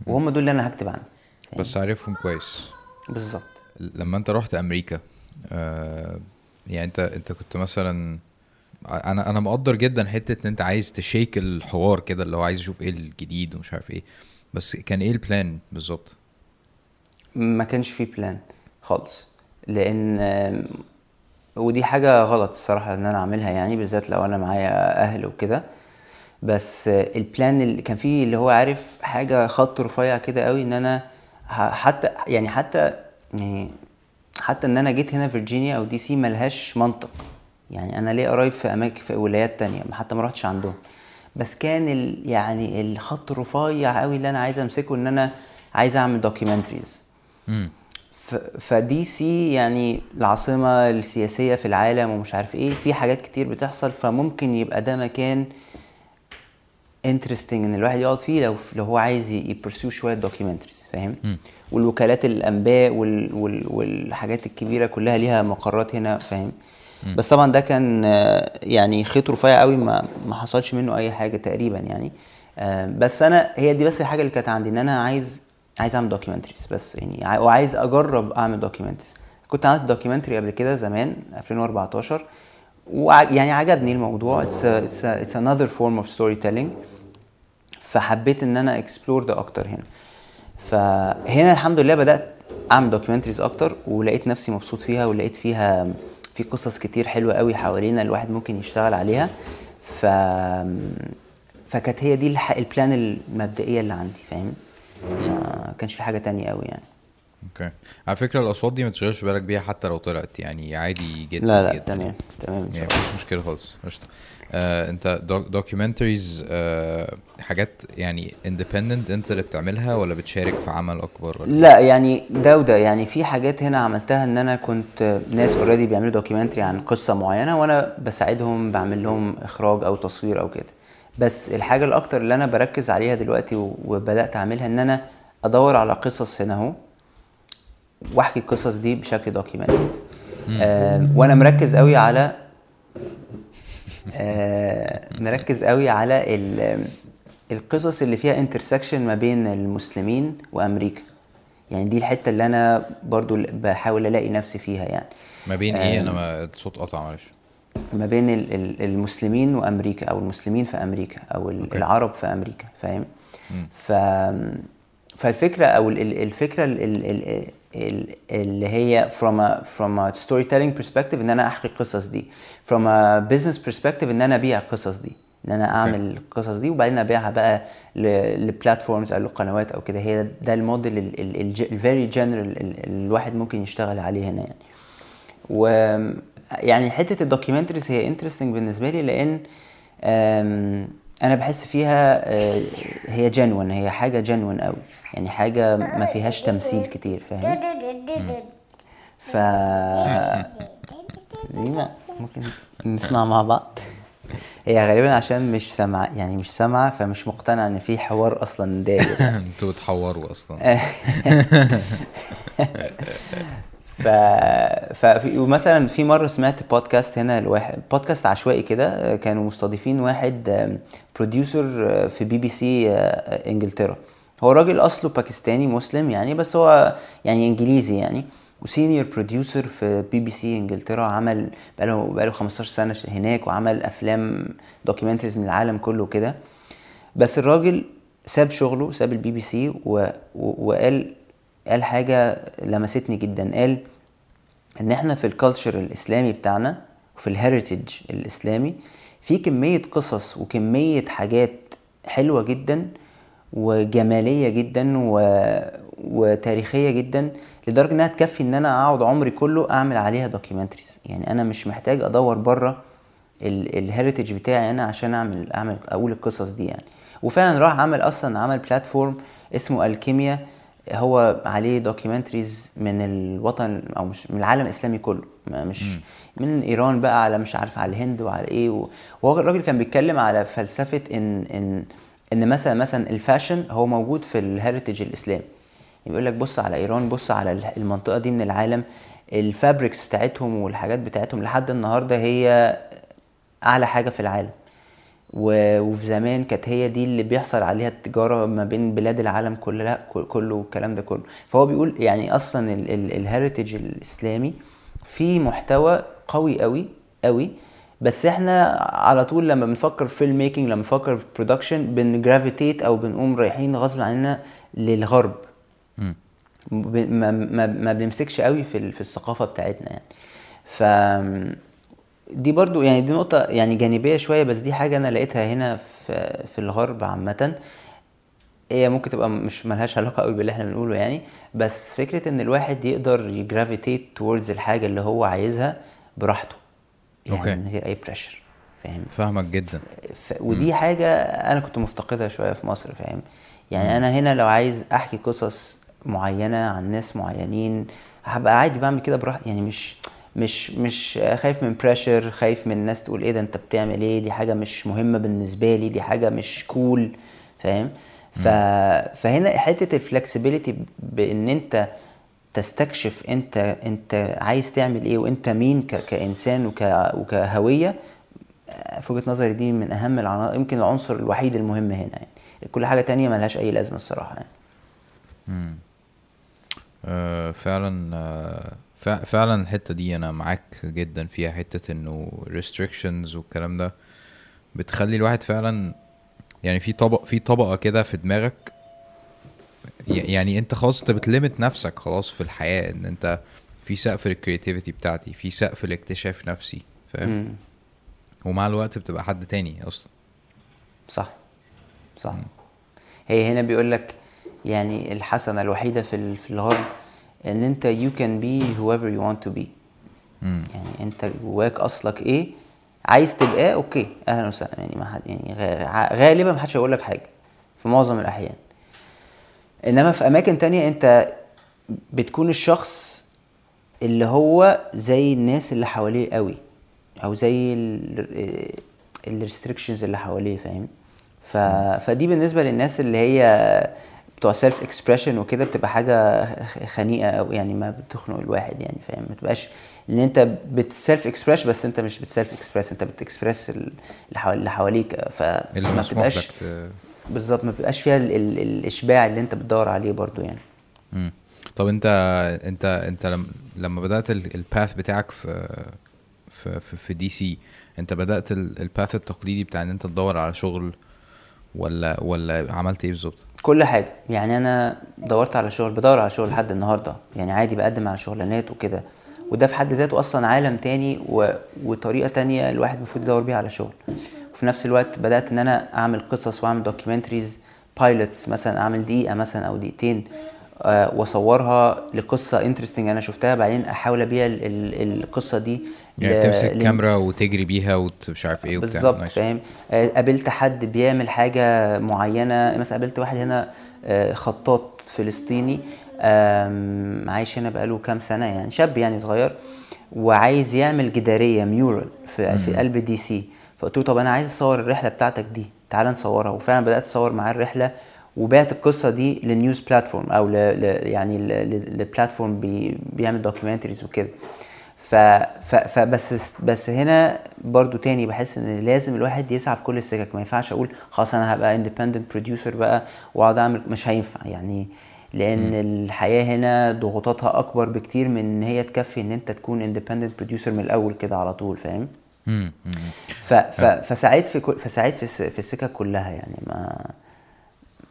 وهم دول اللي أنا هكتب عنهم. بس عارفهم كويس. بالظبط. لما أنت رحت أمريكا آه يعني أنت أنت كنت مثلا أنا أنا مقدر جدا حتة إن أنت عايز check الحوار كده اللي هو عايز يشوف إيه الجديد ومش عارف إيه. بس كان إيه ال plan بالظبط؟ ما كانش في plan خالص. لأن ودي حاجة غلط الصراحة إن أنا أعملها يعني بالذات لو أنا معايا أهل وكده. بس ال plan اللي كان فيه اللي هو عارف حاجة خط رفيع كده قوي إن أنا حتى يعني حتى يعني حتى إن أنا جيت هنا فيرجينيا أو دي سي ملهاش منطق. يعني أنا ليه قرايب في أماكن في ولايات تانية؟ حتى ما رحتش عندهم. بس كان ال يعني الخط الرفيع قوي اللي أنا عايز أمسكه إن أنا عايز أعمل documentaries فدي سي يعني العاصمة السياسية في العالم ومش عارف إيه في حاجات كتير بتحصل فممكن يبقى ده مكان interesting إن الواحد يقعد فيه لو لو هو عايز ي pursue شوية documentaries فاهم؟ والوكالات الأنباء وال وال والحاجات الكبيرة كلها ليها مقرات هنا فاهم؟ بس طبعا ده كان آه، يعني خيط رفيع قوي ما ما حصلش منه أي حاجة تقريبا يعني. آه، بس أنا هي دي بس الحاجة اللي كانت عندي إن أنا عايز عايز أعمل documentaries بس يعني وعايز أجرب أعمل documentaries كنت عملت documentary قبل كده زمان 2014 ويعني عجبني الموضوع. It's, a, it's another form of storytelling. فحبيت إن أنا explore ده أكتر هنا. فهنا الحمد لله بدأت أعمل documentaries أكتر ولقيت نفسي مبسوط فيها ولقيت فيها في قصص كتير حلوة قوي حوالينا الواحد ممكن يشتغل عليها. ف فكانت هي دي. ال plan المبدئية اللي عندي فاهم؟ ما كانش في حاجة تانية قوي يعني. أوكي. على فكرة الأصوات دي ما تشغلش بالك بيها حتى لو طلعت يعني عادي جدا لا لا جدا. تمام تمام يعني مفيش مشكلة خالص. قشطة. آه أنت documentaries آه حاجات يعني independent أنت اللي بتعملها ولا بتشارك في عمل أكبر؟ ولا لا يعني ده وده. يعني في حاجات هنا عملتها إن أنا كنت ناس already بيعملوا documentary عن قصة معينة وأنا بساعدهم بعمل لهم إخراج أو تصوير أو كده. بس الحاجة الأكتر اللي أنا بركز عليها دلوقتي وبدأت أعملها إن أنا أدور على قصص هنا أهو وأحكي القصص دي بشكل documentaries آه وأنا مركز قوي على آه مركز قوي على ال- القصص اللي فيها intersection ما بين المسلمين وأمريكا. يعني دي الحتة اللي أنا برضو بحاول ألاقي نفسي فيها يعني. ما بين إيه؟ أنا ما الصوت قطع معلش. ما بين ال- ال- المسلمين وأمريكا أو المسلمين في أمريكا أو. العرب في أمريكا فاهم. ف فالفكرة أو ال- ال- الفكرة ال- ال- ال- ال- اللي هي from a from a storytelling perspective إن أنا أحكي القصص دي. From a business perspective إن أنا أبيع القصص دي. إن أنا أعمل القصص دي وبعدين أبيعها بقى ل platforms أو لقنوات أو كده. هي ده ال model ال very general الواحد ممكن يشتغل عليه هنا يعني. و يعني حتة ال documentaries هي interesting بالنسبة لي لأن أنا بحس فيها آه، هي جنون هي حاجة جنون قوي يعني حاجة ما فيهاش تمثيل كتير فاهم ف ممكن نسمع مع بعض. هي غالبا عشان مش سامعة يعني مش سامعة فمش مقتنعة إن في حوار أصلا داير. أنتوا بتحوروا أصلا. ف... ففي ومثلا في مرة سمعت بودكاست هنا لواحد بودكاست عشوائي كده كانوا مستضيفين واحد producer في بي بي سي إنجلترا. هو راجل أصله باكستاني مسلم يعني بس هو يعني إنجليزي يعني. و senior producer في بي بي سي إنجلترا عمل بقاله بقاله 15 سنة هناك وعمل أفلام documentaries من العالم كله كده. بس الراجل ساب شغله ساب البي بي سي و... و... وقال قال حاجة لمستني جدا. قال إن إحنا في ال culture الإسلامي بتاعنا وفي ال heritage الإسلامي في كمية قصص وكمية حاجات حلوة جدا وجمالية جدا و... وتاريخية جدا لدرجة إنها تكفي إن أنا أقعد عمري كله أعمل عليها documentaries يعني أنا مش محتاج أدور بره ال heritage بتاعي أنا عشان اعمل اعمل أقول القصص دي يعني. وفعلا راح عمل أصلا عمل platform اسمه الكيميا هو عليه documentaries من الوطن أو مش من العالم الإسلامي كله. ما مش من إيران بقى على مش عارف على الهند وعلى إيه وهو الراجل كان بيتكلم على فلسفة ان ان إن مثلا مثلا ال fashion هو موجود في ال heritage الإسلامي. يقول لك بص على إيران بص على ال- المنطقة دي من العالم. ال fabrics بتاعتهم والحاجات بتاعتهم لحد النهارده هي أعلى حاجة في العالم. وفي زمان كانت هي دي اللي بيحصل عليها التجارة ما بين بلاد العالم كلها كله والكلام ده كله. فهو بيقول يعني أصلا ال heritage الإسلامي فيه محتوى قوي قوي قوي بس إحنا على طول لما بنفكر في filmmaking لما بنفكر في production بن gravitate أو بنقوم رايحين غصب عننا للغرب. ما, ما, ما بنمسكش قوي في في الثقافة بتاعتنا يعني. ف دي برضو يعني دي نقطة يعني جانبية شوية بس دي حاجة أنا لقيتها هنا في في الغرب عامة. هي ممكن تبقى مش ملهاش علاقة قوي باللي إحنا بنقوله يعني بس فكرة إن الواحد يقدر ي gravitate towards الحاجة اللي هو عايزها براحته. يعني okay. من غير أي pressure فاهم؟ فاهمك جدا. ف... ودي حاجة أنا كنت مفتقدها شوية في مصر فاهم؟ يعني أنا هنا لو عايز أحكي قصص معينة عن ناس معينين هبقى عادي بعمل كده براحتي يعني مش مش مش خايف من pressure خايف من الناس تقول إيه ده أنت بتعمل إيه؟ دي حاجة مش مهمة بالنسبة لي دي حاجة مش cool فاهم؟ ف... فهنا حتة الفلكسبيليتي بإن أنت تستكشف أنت أنت عايز تعمل إيه وأنت مين ك... كإنسان وك... وكهوية في وجهة نظري دي من أهم العناصر يمكن العنصر الوحيد المهم هنا يعني. كل حاجة تانية ملهاش أي لازمة الصراحة يعني. آه، فعلا آه، فعلا الحتة دي أنا معاك جدا فيها حتة إنه restrictions والكلام ده بتخلي الواحد فعلا يعني في طبق في طبقة كده في دماغك يعني أنت خلاص أنت بتلمت نفسك خلاص في الحياة إن أنت في سقف الكرياتيفيتي بتاعتي في سقف الاكتشاف نفسي فاهم. ومع الوقت بتبقى حد تاني أصلا. صح. صح. هي هنا بيقول لك يعني الحسنة الوحيدة في ال- في الغرب إن أنت you can be whoever you want to be. مم. يعني أنت جواك أصلك إيه؟ عايز تبقاه okay أهلا وسهلا. يعني ما حد يعني غالبا ما حدش هيقول لك حاجة في معظم الأحيان. إنما في أماكن تانية انت بتكون الشخص اللي هو زي الناس اللي حواليه قوي أو زي ال restrictions اللي حواليه فاهم؟ ف... فدي بالنسبة للناس اللي هي بتوع self expression وكده بتبقى حاجة خنيقة أو يعني ما بتخنق الواحد يعني فاهم ما تبقاش إن أنت بت self express بس أنت مش بت self express أنت بتكسبريس اللي حوالي- اللي حواليك فما بتبقاش. بالظبط ما بيبقاش فيها ال ال الإشباع اللي أنت بتدور عليه برضو يعني مم. طب أنت أنت أنت لما لما بدأت ال path بتاعك في في في, في DC أنت بدأت ال path التقليدي بتاع إن أنت تدور على شغل ولا ولا عملت إيه بالظبط؟ كل حاجة. يعني أنا دورت على شغل بدور على شغل لحد النهارده. يعني عادي بقدم على شغلانات وكده. وده في حد ذاته أصلا عالم تاني و... وطريقة تانية الواحد المفروض يدور بيها على شغل. وفي نفس الوقت بدأت إن أنا أعمل قصص وأعمل documentaries pilots مثلا أعمل دقيقة مثلا أو دقيقتين واصورها لقصة interesting أنا شفتها بعدين أحاول أبيع ال- ال- القصة دي يعني تمسك ل- كاميرا وتجري بيها ومش عارف إيه وبتاع. بالظبط. فاهم؟ آه، قابلت حد بيعمل حاجة معينة مثلا قابلت واحد هنا آه، خطاط فلسطيني عايش هنا بقاله كام سنة يعني شاب يعني صغير وعايز يعمل جدارية mural في, في قلب DC فقلت له طب أنا عايز أصور الرحلة بتاعتك دي تعال نصورها. وفعلا بدأت أصور معاه الرحلة وبعت القصة دي ل news platform أو ل... ل... يعني ل... ل... ل platform بي... بيعمل documentaries وكده. ف... ف... فبس بس هنا برضو تاني بحس إن لازم الواحد يسعى في كل السكك. ما ينفعش أقول خلاص أنا هبقى independent producer بقى وأقعد أعمل مش هينفع يعني. لأن الحياة هنا ضغوطاتها أكبر بكتير من إن هي تكفي إن أنت تكون independent producer من الأول كده على طول فاهم. فسعيت في كل... فسعيت في, الس... في السكك كلها يعني. ما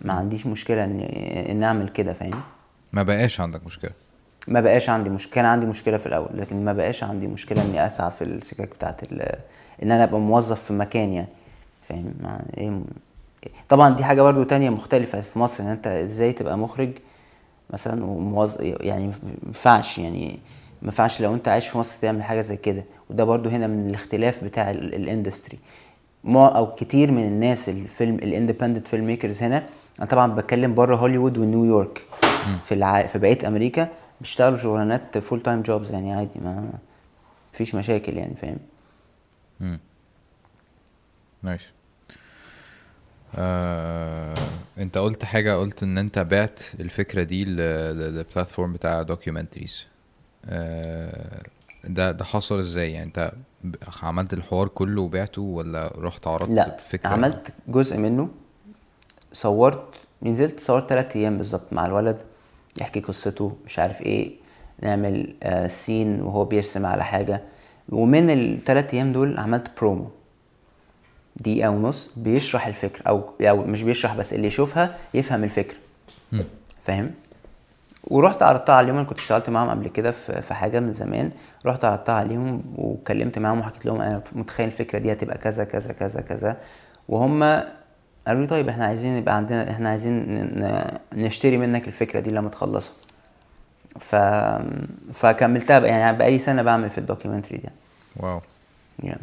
ما عنديش مشكلة ان ان أعمل كده فاهم ما بقاش عندك مشكلة. ما بقاش عندي مشكله كان عندي مشكلة في الأول لكن ما بقاش عندي مشكلة إني أسعى في السكك بتاعت ال... إن أنا أبقى موظف في مكان يعني فاهم؟ إيه طبعا دي حاجة برضو تانية مختلفة في مصر إن أنت إزاي تبقى مخرج مثلا وموظف يعني ما ينفعش يعني ما ينفعش لو أنت عايش في مصر تعمل حاجة زي كده. وده برضو هنا من الاختلاف بتاع ال- industry أو كتير من الناس الفيلم ال independent filmmakers هنا أنا طبعا بتكلم بره هوليوود ونيويورك. في الع... في بقية أمريكا بيشتغلوا شغلانات full time jobs يعني عادي ما فيش مشاكل يعني فاهم. nice آه، أنت قلت حاجة قلت إن أنت بعت الفكرة دي لل platform بتاع documentaries آه، ده ده حصل إزاي؟ يعني أنت عملت الحوار كله وبعته ولا رحت عرضت لا فكرة عملت جزء منه. صورت نزلت صورت تلات أيام بالظبط مع الولد يحكي قصته مش عارف إيه نعمل آه سين وهو بيرسم على حاجة. ومن التلات أيام دول عملت برومو دقيقة ونص بيشرح الفكرة أو أو مش بيشرح بس اللي يشوفها يفهم الفكرة. مم. فاهم؟ ورحت عرضتها عليهم أنا كنت اشتغلت معاهم قبل كده في في حاجة من زمان. رحت عرضتها عليهم واتكلمت معاهم وحكيت لهم أنا متخيل الفكرة دي هتبقى كذا كذا كذا كذا. وهم قالوا لي طيب إحنا عايزين يبقى عندنا إحنا عايزين نشتري منك الفكرة دي لما تخلصها. ف فكملتها بقى يعني بقالي سنة بعمل في ال documentary دي. wow. يعني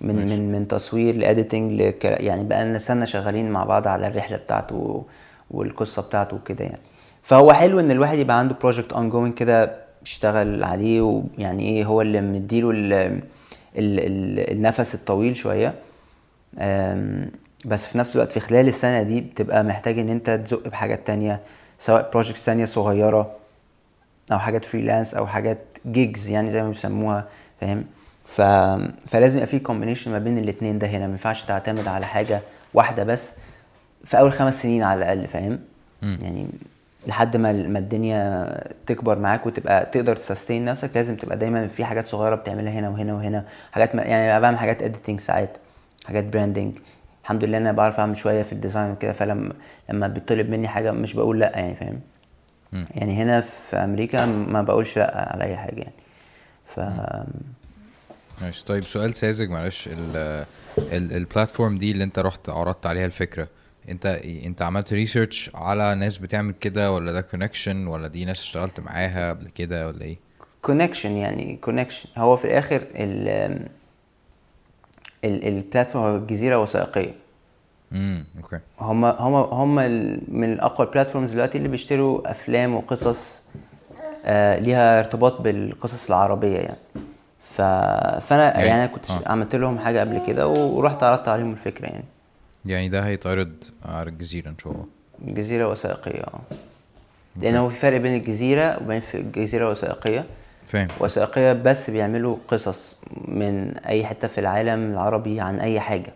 من من من تصوير ل editing لك يعني بقى لنا سنة شغالين مع بعض على الرحلة بتاعته والقصة بتاعته وكده يعني. فهو حلو إن الواحد يبقى عنده project ongoing كده بيشتغل عليه ويعني إيه هو اللي مديله ال ال ال النفس الطويل شوية. بس في نفس الوقت في خلال السنة دي بتبقى محتاج إن أنت تزق بحاجات تانية سواء projects تانية صغيرة أو حاجات freelance أو حاجات gigs يعني زي ما بيسموها فاهم؟ ف... فلازم يبقى في combination ما بين الاثنين ده هنا. ما ينفعش تعتمد على حاجة واحدة بس في أول خمس سنين على الأقل فاهم. يعني لحد ما ما الدنيا تكبر معاك وتبقى تقدر t-sustain نفسك لازم تبقى دايما في حاجات صغيرة بتعملها هنا وهنا وهنا. حاجات ما يعني بعمل حاجات editing ساعات حاجات branding الحمد لله أنا بعرف أعمل شوية في ال design وكده فلما لما بيطلب مني حاجة مش بقول لأ يعني فاهم. يعني هنا في أمريكا ما بقولش لأ على أي حاجة يعني. ف ماشي. طيب سؤال ساذج معلش. ال ال ال platform دي اللي أنت رحت عرضت عليها الفكرة أنت أنت عملت research على ناس بتعمل كده ولا ده connection ولا دي ناس اشتغلت معاها قبل كده ولا إيه؟ connection يعني connection هو في الآخر ال ال ال platform الجزيره وثائقية. امم okay. هم هم هم من اقوى ال platforms دلوقتي اللي بيشتروا أفلام وقصص آه ليها ارتباط بالقصص العربية يعني. ف... فأنا يعني- أنا كنت آه. عملت لهم حاجة قبل كده ورحت عرضت عليهم الفكرة يعني. يعني ده هيتعرض على الجزيرة إن شاء الله. جزيرة وثائقية آه. لأن هو في فرق بين الجزيرة وبين الجزيره وثائقية. فاهم. وثائقية بس بيعملوا قصص من أي حتة في العالم العربي عن أي حاجة.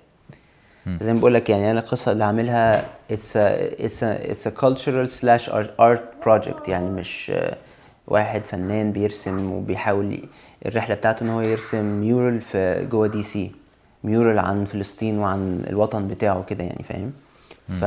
زي ما بقول لك يعني أنا القصة اللي عاملها a, it's a cultural slash art- art project يعني مش واحد فنان بيرسم وبيحاول الرحلة بتاعته إن هو يرسم mural في جوه دي سي mural عن فلسطين وعن الوطن بتاعه كده يعني فاهم؟ ف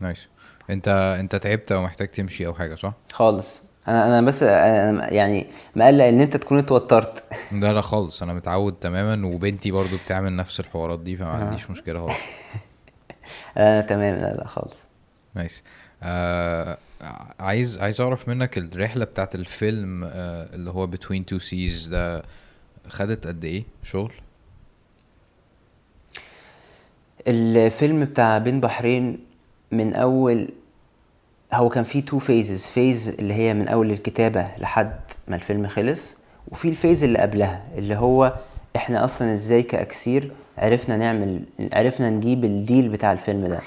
nice أنت أنت تعبت أو محتاج تمشي أو حاجة صح؟ خالص. أنا أنا بس أنا يعني مقلق إن أنت تكون اتوترت. لا لا خالص. أنا متعود تماما وبنتي برضو بتعمل نفس الحوارات دي فما عنديش مشكلة خالص. آه تمام. لا لا خالص. nice آه عايز عايز أعرف منك الرحلة بتاعت الفيلم آه اللي هو Between Two Seas ده خدت قد إيه؟ شغل؟ الفيلم بتاع بين بحرين من أول هو كان فيه two phases phase اللي هي من أول الكتابة لحد ما الفيلم خلص وفي ال phase اللي قبلها اللي هو إحنا أصلا إزاي كأكسير عرفنا نعمل عرفنا نجيب ال deal بتاع الفيلم ده.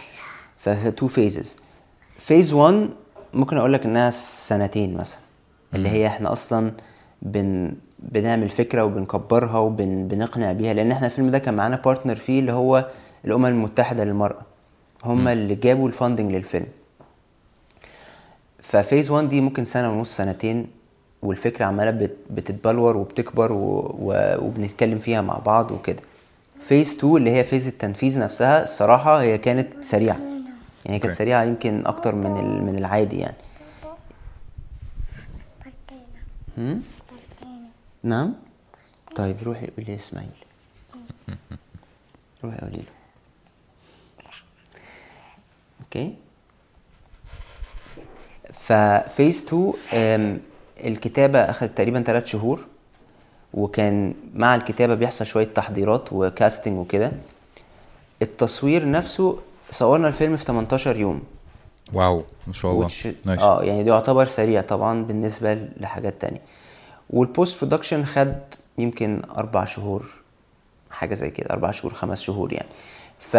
ففي two phases phase 1 ممكن أقول لك إنها سنتين مثلا اللي هي إحنا أصلا بن بنعمل فكرة وبنكبرها وبنقنع بيها لأن إحنا الفيلم ده كان معانا partner فيه اللي هو الأمم المتحدة للمرأة. هم اللي جابوا ال funding للفيلم. ف phase 1 دي ممكن سنة ونص سنتين والفكرة عمالة بت- بتتبلور وبتكبر و... و... وبنتكلم فيها مع بعض وكده. phase 2 اللي هي phase التنفيذ نفسها الصراحة هي كانت سريعة. يعني كانت. سريعة يمكن أكتر من ال... من العادي يعني. هم؟ نعم؟ طيب روحي قولي إسماعيل. روحي قولي له. أوكي. ففيز 2 آم، الكتابة أخذت تقريبا ثلاث شهور وكان مع الكتابة بيحصل شوية تحضيرات وكاستنج وكده. التصوير نفسه صورنا الفيلم في 18 يوم. wow ما شاء الله. nice. آه يعني ده يعتبر سريع طبعا بالنسبة لحاجات تانية. وال post production خد يمكن أربع شهور حاجة زي كده أربع شهور خمس شهور يعني. ف...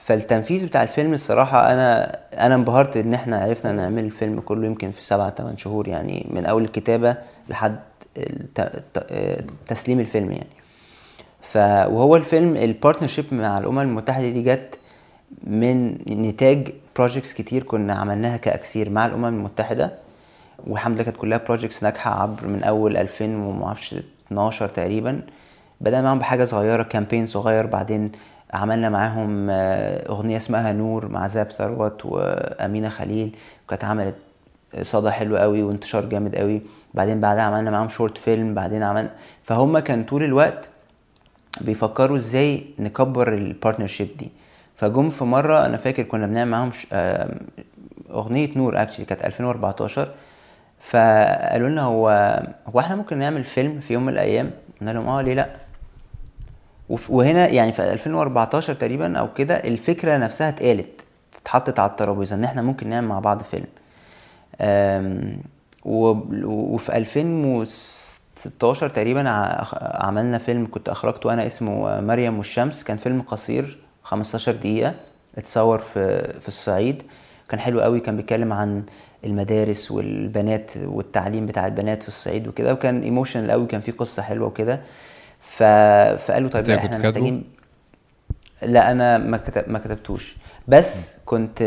فالتنفيذ بتاع الفيلم الصراحة أنا أنا انبهرت إن إحنا عرفنا نعمل الفيلم كله يمكن في سبعة تمن شهور يعني من أول الكتابة لحد. تسليم الفيلم يعني ف وهو الفيلم ال partnership مع الأمم المتحدة دي جت من نتاج projects كتير كنا عملناها كأكسير مع الأمم المتحدة والحمد لله كانت كلها projects ناجحة عبر من أول 2000 وما أعرفش 12 تقريبا بدأنا معاهم بحاجة صغيرة campaign صغير بعدين عملنا معاهم آه، أغنية اسمها نور مع زاب ثروت وأمينة خليل وكانت عملت صدى حلو قوي وانتشار جامد قوي. بعدين بعدها عملنا معاهم short film بعدين عملنا فهم كان طول الوقت بيفكروا إزاي نكبر ال partnership دي. فجم في مرة أنا فاكر كنا بنعمل معاهم أغنية نور actually كانت 2014 فقالوا لنا هو هو إحنا ممكن نعمل فيلم في يوم من الأيام؟ قلنا لهم آه ليه لأ؟ وهنا يعني في 2014 تقريبا أو كده الفكرة نفسها اتقالت اتحطت على الترابيزة إن إحنا ممكن نعمل مع بعض فيلم. وفي 2016 تقريبا عملنا فيلم كنت أخرجته أنا اسمه مريم والشمس كان فيلم قصير 15 دقيقة اتصور في في الصعيد. كان حلو قوي كان بيتكلم عن المدارس والبنات والتعليم بتاع البنات في الصعيد وكده وكان ايموشنال قوي كان فيه قصة حلوة وكده. ف... فقالوا طيب لا إحنا؟ محتاجين لا أنا ما كتب ما كتبتوش. بس كنت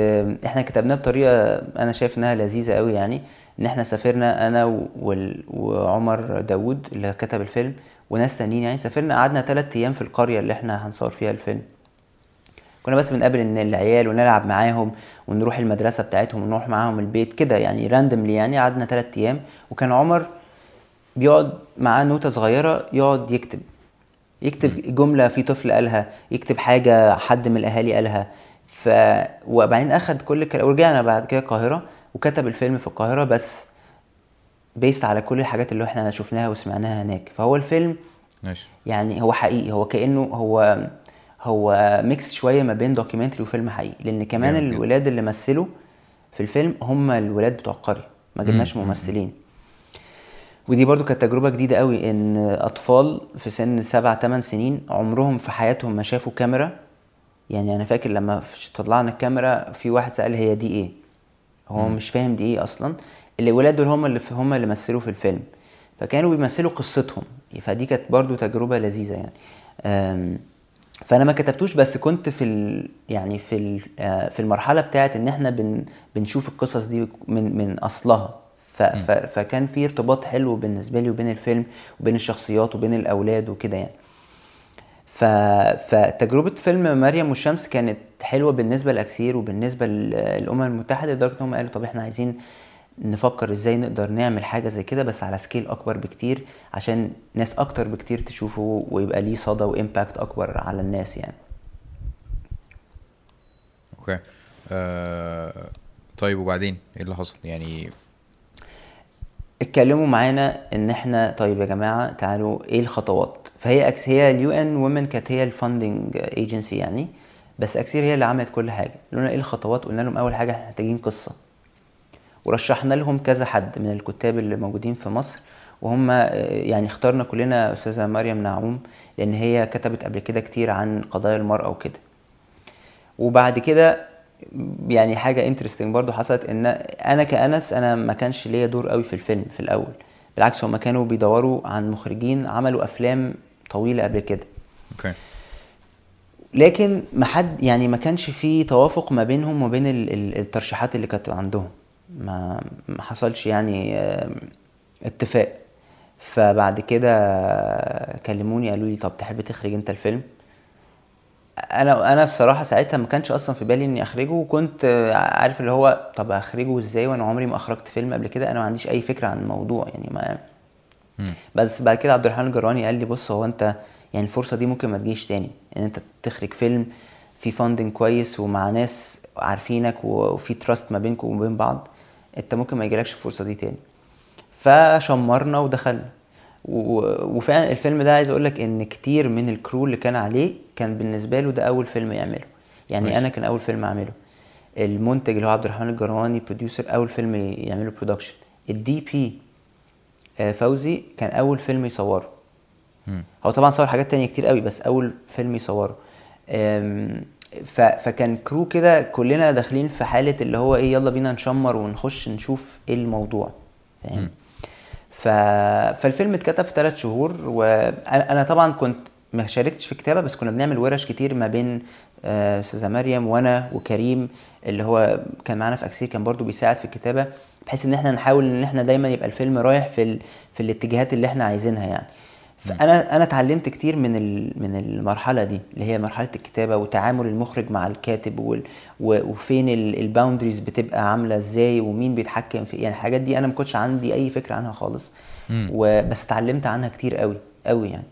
إحنا كتبناه بطريقة أنا شايف انها لذيذة قوي يعني ان إحنا سافرنا أنا و- وال- وعمر داوود اللي كتب الفيلم وناس تانيين يعني. سافرنا قعدنا ثلاث أيام في القرية اللي إحنا هنصور فيها الفيلم. كنا بس بنقابل إن العيال ونلعب معاهم ونروح المدرسة بتاعتهم ونروح معاهم البيت كده يعني راندملي يعني. قعدنا ثلاث أيام وكان عمر بيقعد معاه نوتة صغيرة يقعد يكتب يكتب جملة في طفل قالها يكتب حاجة حد من الأهالي قالها. ف وبعدين أخد كل الكلام ورجعنا بعد كده القاهرة وكتب الفيلم في القاهرة بس based على كل الحاجات اللي إحنا شفناها وسمعناها هناك. فهو الفيلم nice يعني هو حقيقي هو كأنه هو هو mix شوية ما بين documentary وفيلم حقيقي. لأن كمان. الولاد اللي مثلوا في الفيلم هم الولاد بتوع القرية ما جبناش مم. ممثلين. ودي برضو كانت تجربة جديدة قوي إن أطفال في سن سبع تمن سنين عمرهم في حياتهم ما شافوا كاميرا يعني أنا فاكر لما طلعنا الكاميرا في واحد سأل هي دي إيه؟ هو مش فاهم دي إيه أصلا؟ الولاد دول هم اللي هم اللي مثلوا في الفيلم. فكانوا بيمثلوا قصتهم. فدي كانت برضو تجربة لذيذة يعني. فأنا ما كتبتوش بس كنت في ال يعني في ال آه، في المرحلة بتاعت إن إحنا بن بنشوف القصص دي من من أصلها. ف ف فكان في ارتباط حلو بالنسبة لي وبين الفيلم وبين الشخصيات وبين الأولاد وكده يعني. ف... فتجربة فيلم مريم والشمس كانت حلوة بالنسبة لأكسير وبالنسبة للأمم المتحدة لدرجة إن هم قالوا طب إحنا عايزين نفكر إزاي نقدر نعمل حاجة زي كده بس على scale أكبر بكتير عشان ناس أكتر بكتير تشوفه ويبقى ليه صدى و impact أكبر على الناس يعني. Okay. آه طيب وبعدين إيه اللي حصل؟ يعني اتكلموا معانا ان إحنا طيب يا جماعة تعالوا إيه الخطوات؟ فهي إكس هي ال UN Women كانت هي ال funding agency يعني بس أكسير هي اللي عملت كل حاجة. قلنا إيه الخطوات؟ قلنا لهم أول حاجة محتاجين قصة. ورشحنا لهم كذا حد من الكتاب اللي موجودين في مصر وهم آه، يعني اخترنا كلنا أستاذة مريم نعوم لأن هي كتبت قبل كده كتير عن قضايا المرأة وكده. وبعد كده يعني حاجة interesting برضو حصلت إن أنا كأنس أنا ما كانش ليا دور قوي في الفيلم في الأول. بالعكس هم كانوا بيدوروا عن مخرجين عملوا أفلام طويلة قبل كده. Okay. لكن ما حد يعني ما كانش في توافق ما بينهم وبين ال- ال- الترشيحات اللي كانت عندهم. ما ما حصلش يعني اتفاق. فبعد كده كلموني قالوا لي طب تحب تخرج أنت الفيلم؟ أنا أنا بصراحة ساعتها ما كانش أصلا في بالي إني أخرجه وكنت عارف اللي هو طب أخرجه إزاي وأنا عمري ما أخرجت فيلم قبل كده؟ أنا ما عنديش أي فكرة عن الموضوع يعني ما مم. بس بعد كده عبد الرحمن الجراني قال لي بص هو أنت يعني الفرصة دي ممكن ما تجيش تاني إن أنت تخرج فيلم في funding كويس ومع ناس عارفينك وفي trust ما بينكم وما بين بعض أنت ممكن ما يجيلكش الفرصة دي تاني. فشمرنا ودخلنا. وفعلا الفيلم ده عايز أقول لك إن كتير من ال crew اللي كان عليه كان بالنسبة له ده أول فيلم يعمله. يعني كويس. أنا كان أول فيلم أعمله. المنتج اللي هو عبد الرحمن الجرواني producer أول فيلم يعمله production ال DP فوزي كان أول فيلم يصوره. هو طبعا صور حاجات تانية كتير قوي بس أول فيلم يصوره. فكان كرو كده كلنا داخلين في حالة اللي هو إيه يلا بينا نشمر ونخش نشوف إيه الموضوع. فاهم؟ ف... فالفيلم اتكتب في ثلاث شهور وأنا طبعا كنت ما شاركتش في الكتابة بس كنا بنعمل ورش كتير ما بين آه، أستاذة مريم وأنا وكريم اللي هو كان معانا في أكسير كان برضو بيساعد في الكتابة بحيث إن إحنا نحاول إن إحنا دايما يبقى الفيلم رايح في ال... في الاتجاهات اللي إحنا عايزينها يعني. فأنا أنا اتعلمت كتير من من المرحلة دي اللي هي مرحلة الكتابة وتعامل المخرج مع الكاتب وال- وفين ال boundaries بتبقى عاملة إزاي ومين بيتحكم في يعني الحاجات دي أنا ما كنتش عندي أي فكرة عنها خالص. وبس اتعلمت عنها كتير قوي قوي يعني.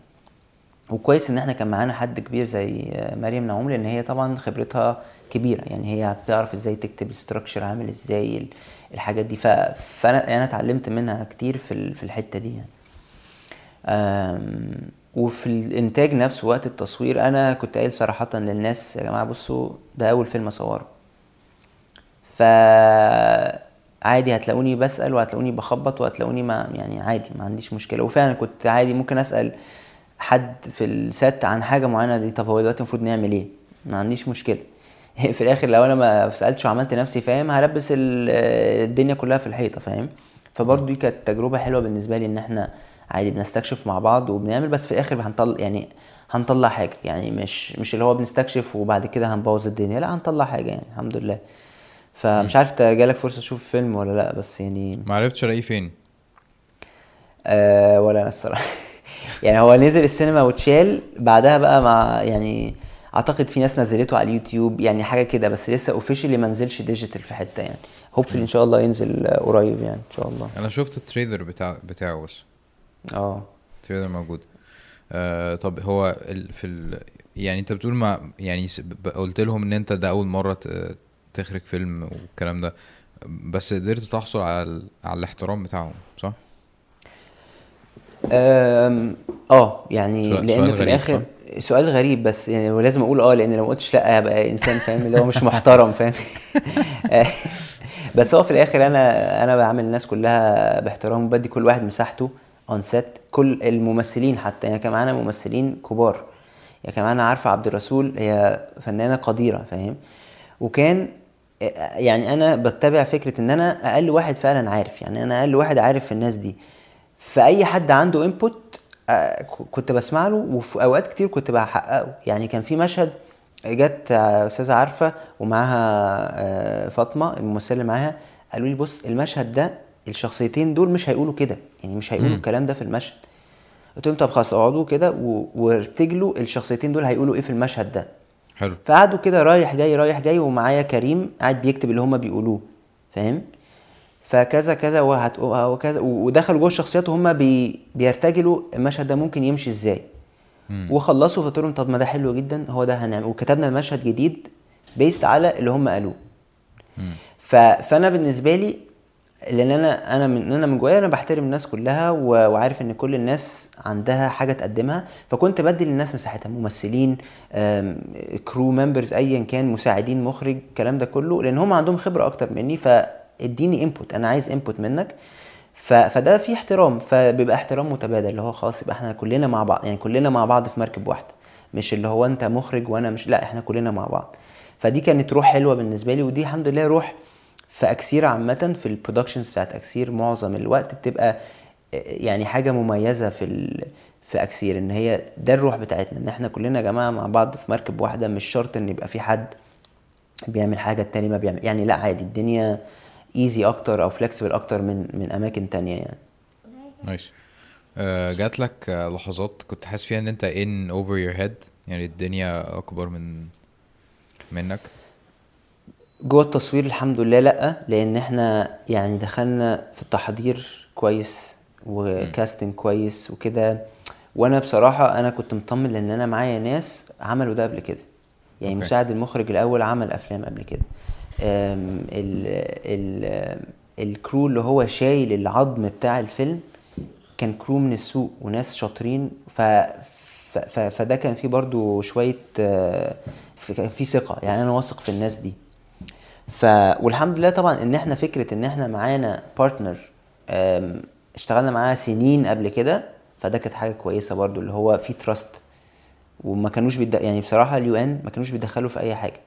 وكويس إن إحنا كان معانا حد كبير زي مريم نعوم لأن هي طبعا خبرتها كبيرة. يعني هي بتعرف إزاي تكتب ال structure عامل إزاي ال- الحاجات دي. فأنا يعني أنا اتعلمت منها كتير في ال- في الحتة دي يعني. وفي الإنتاج نفسه وقت التصوير أنا كنت قايل صراحة للناس يا جماعة بصوا ده أول فيلم أصوره. ف عادي هتلاقوني بسأل وهتلاقوني بخبط وهتلاقوني ما يعني عادي ما عنديش مشكلة. وفعلا كنت عادي ممكن أسأل حد في السات عن حاجة معينة دي طب هو دلوقتي المفروض نعمل إيه؟ ما عنديش مشكلة. في الآخر لو أنا ما سألتش وعملت نفسي فاهم هلبس ال- الدنيا كلها في الحيطة فاهم. فبرضه دي كانت تجربة حلوة بالنسبة لي إن إحنا عادي بنستكشف مع بعض وبنعمل بس في الآخر هنطلع يعني هنطلع حاجة يعني مش مش اللي هو بنستكشف وبعد كده هنبوظ الدنيا لا هنطلع حاجة يعني الحمد لله. فمش عارف انت جالك فرصة تشوف فيلم ولا لا بس يعني ما عرفتش الاقيه فين. آه ولا أنا الصراحة. يعني هو نزل السينما واتشال بعدها بقى مع يعني أعتقد في ناس نزلته على اليوتيوب يعني حاجة كده بس لسه officially ما نزلش digital في حتة يعني. Hopefully إن شاء الله ينزل قريب يعني إن شاء الله. أنا شفت ال trailer بتاع بتاعه بس. آه. ال trailer موجود. آه طب هو ال... في ال... يعني انت بتقول ما يعني س- ب- قلت لهم ان انت ده اول مرة ت... تخرج فيلم والكلام ده بس قدرت تحصل على ال... على الاحترام بتاعهم صح؟ آه يعني سؤال- لأن سؤال في غريب، الآخر سؤال غريب بس يعني ولازم أقول آه لأن لو ما قلتش لأ هبقى إنسان فاهم؟ اللي هو مش محترم فاهم؟ بس هو في الآخر أنا أنا بعامل الناس كلها باحترام وبدي كل واحد مساحته. On set كل الممثلين حتى يعني كان معانا ممثلين كبار. يعني كان معانا عارفة عبد الرسول هي فنانة قديرة فاهم؟ وكان يعني أنا بتبع فكرة إن أنا أقل واحد فعلا عارف يعني أنا أقل واحد عارف في الناس دي. فأي حد عنده input كنت بسمع له وفي أوقات كتير كنت بحققه. يعني كان في مشهد جت آه، أستاذة عارفة ومعاها آه، فاطمة الممثلة اللي معاها قالوا لي بص المشهد ده الشخصيتين دول مش هيقولوا كده. يعني مش هيقولوا. الكلام ده في المشهد قلت لهم طب خلاص اقعدوا كده وارتجلوا الشخصيتين دول هيقولوا إيه في المشهد ده حلو فقعدوا كده رايح جاي رايح جاي ومعايا كريم قاعد بيكتب اللي هما بيقولوه فاهم فكذا كذا وهت- وكذا ودخلوا جوه الشخصيات وهم بي بيرتجلوا المشهد ده ممكن يمشي إزاي مم. وخلصوا فقلت لهم طب ما ده حلو جدا هو ده هنعمل وكتبنا المشهد جديد based على اللي هم قالوه. ف... فأنا بالنسبة لي لأن أنا أنا من أنا من جوايا أنا بحترم الناس كلها. وعارف إن كل الناس عندها حاجة تقدمها فكنت بدي للناس مساحتها ممثلين crew members ايا كان مساعدين مخرج الكلام ده كله لأن هم عندهم خبرة أكتر مني فاديني input أنا عايز input منك. فده في احترام فبيبقى احترام متبادل اللي هو خلاص يبقى إحنا كلنا مع بعض يعني كلنا مع بعض في مركب واحدة مش اللي هو أنت مخرج وأنا مش لا إحنا كلنا مع بعض فدي كانت روح حلوة بالنسبة لي ودي الحمد لله روح في اكسير عامة في ال productions بتاعت أكسير معظم الوقت بتبقى يعني حاجة مميزة في ال... في أكسير إن هي ده الروح بتاعتنا إن إحنا كلنا يا جماعة مع بعض في مركب واحدة مش شرط إن يبقى في حد بيعمل حاجة التاني ما بيعمل يعني لأ عادي الدنيا easy أكتر أو flexible أكتر من من أماكن تانية يعني. nice آه، جات لك لحظات كنت حاسس فيها إن أنت in over your head يعني الدنيا أكبر من منك؟ جوه التصوير الحمد لله لأ لأن إحنا يعني دخلنا في التحضير كويس و casting كويس وكده. وأنا بصراحة أنا كنت مطمن لأن أنا معايا ناس عملوا ده قبل كده. يعني okay. مساعد المخرج الأول عمل أفلام قبل كده. أم، ال ال ال crew اللي هو شايل العظم بتاع الفيلم كان crew من السوق وناس شاطرين. ف فده كان فيه برضو شوية آه، في ثقة. يعني أنا واثق في الناس دي. ف والحمد لله طبعا إن إحنا فكرة إن إحنا معانا partner اشتغلنا معاه سنين قبل كده فده كانت حاجة كويسة برضو اللي هو في trust وما كانوش بيد... يعني بصراحة ال UN ما كانوش بيدخلوا في أي حاجة.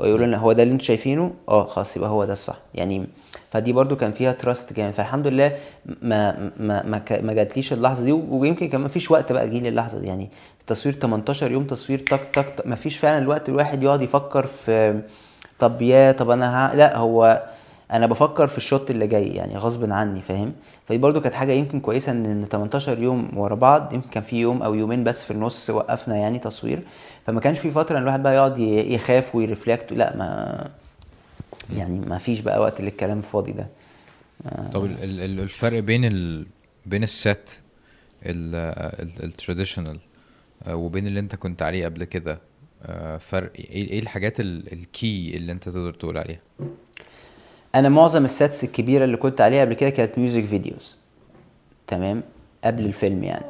هو لنا هو ده اللي أنتوا شايفينه؟ آه خلاص يبقى هو ده الصح. يعني فدي برضو كان فيها trust جامد. فالحمد لله ما ما ما, ما جاتليش اللحظة دي. ويمكن كمان مفيش وقت بقى تجيلي اللحظة دي. يعني التصوير 18 يوم تصوير تك تك, تك مفيش فعلا الوقت الواحد يقعد يفكر في طب يا طب أنا ها لا هو أنا بفكر في ال shot اللي جاي يعني غصب عني فاهم؟ فدي برضو كانت حاجة يمكن كويسة إن إن 18 يوم ورا بعض يمكن كان في يوم أو يومين بس في النص وقفنا يعني تصوير. فما كانش في فترة إن الواحد بقى يقعد يخاف و ي reflect لا ما يعني ما فيش بقى وقت للكلام الفاضي ده. طب ال- ال- الفرق بين ال بين ال set ال traditional وبين اللي أنت كنت عليه قبل كده؟ آه، فرق إيه إيه الحاجات ال- ال key اللي انت تقدر تقول عليها؟ أنا معظم ال sets الكبيرة اللي كنت عليها قبل كده كانت music videos تمام؟ قبل الفيلم يعني.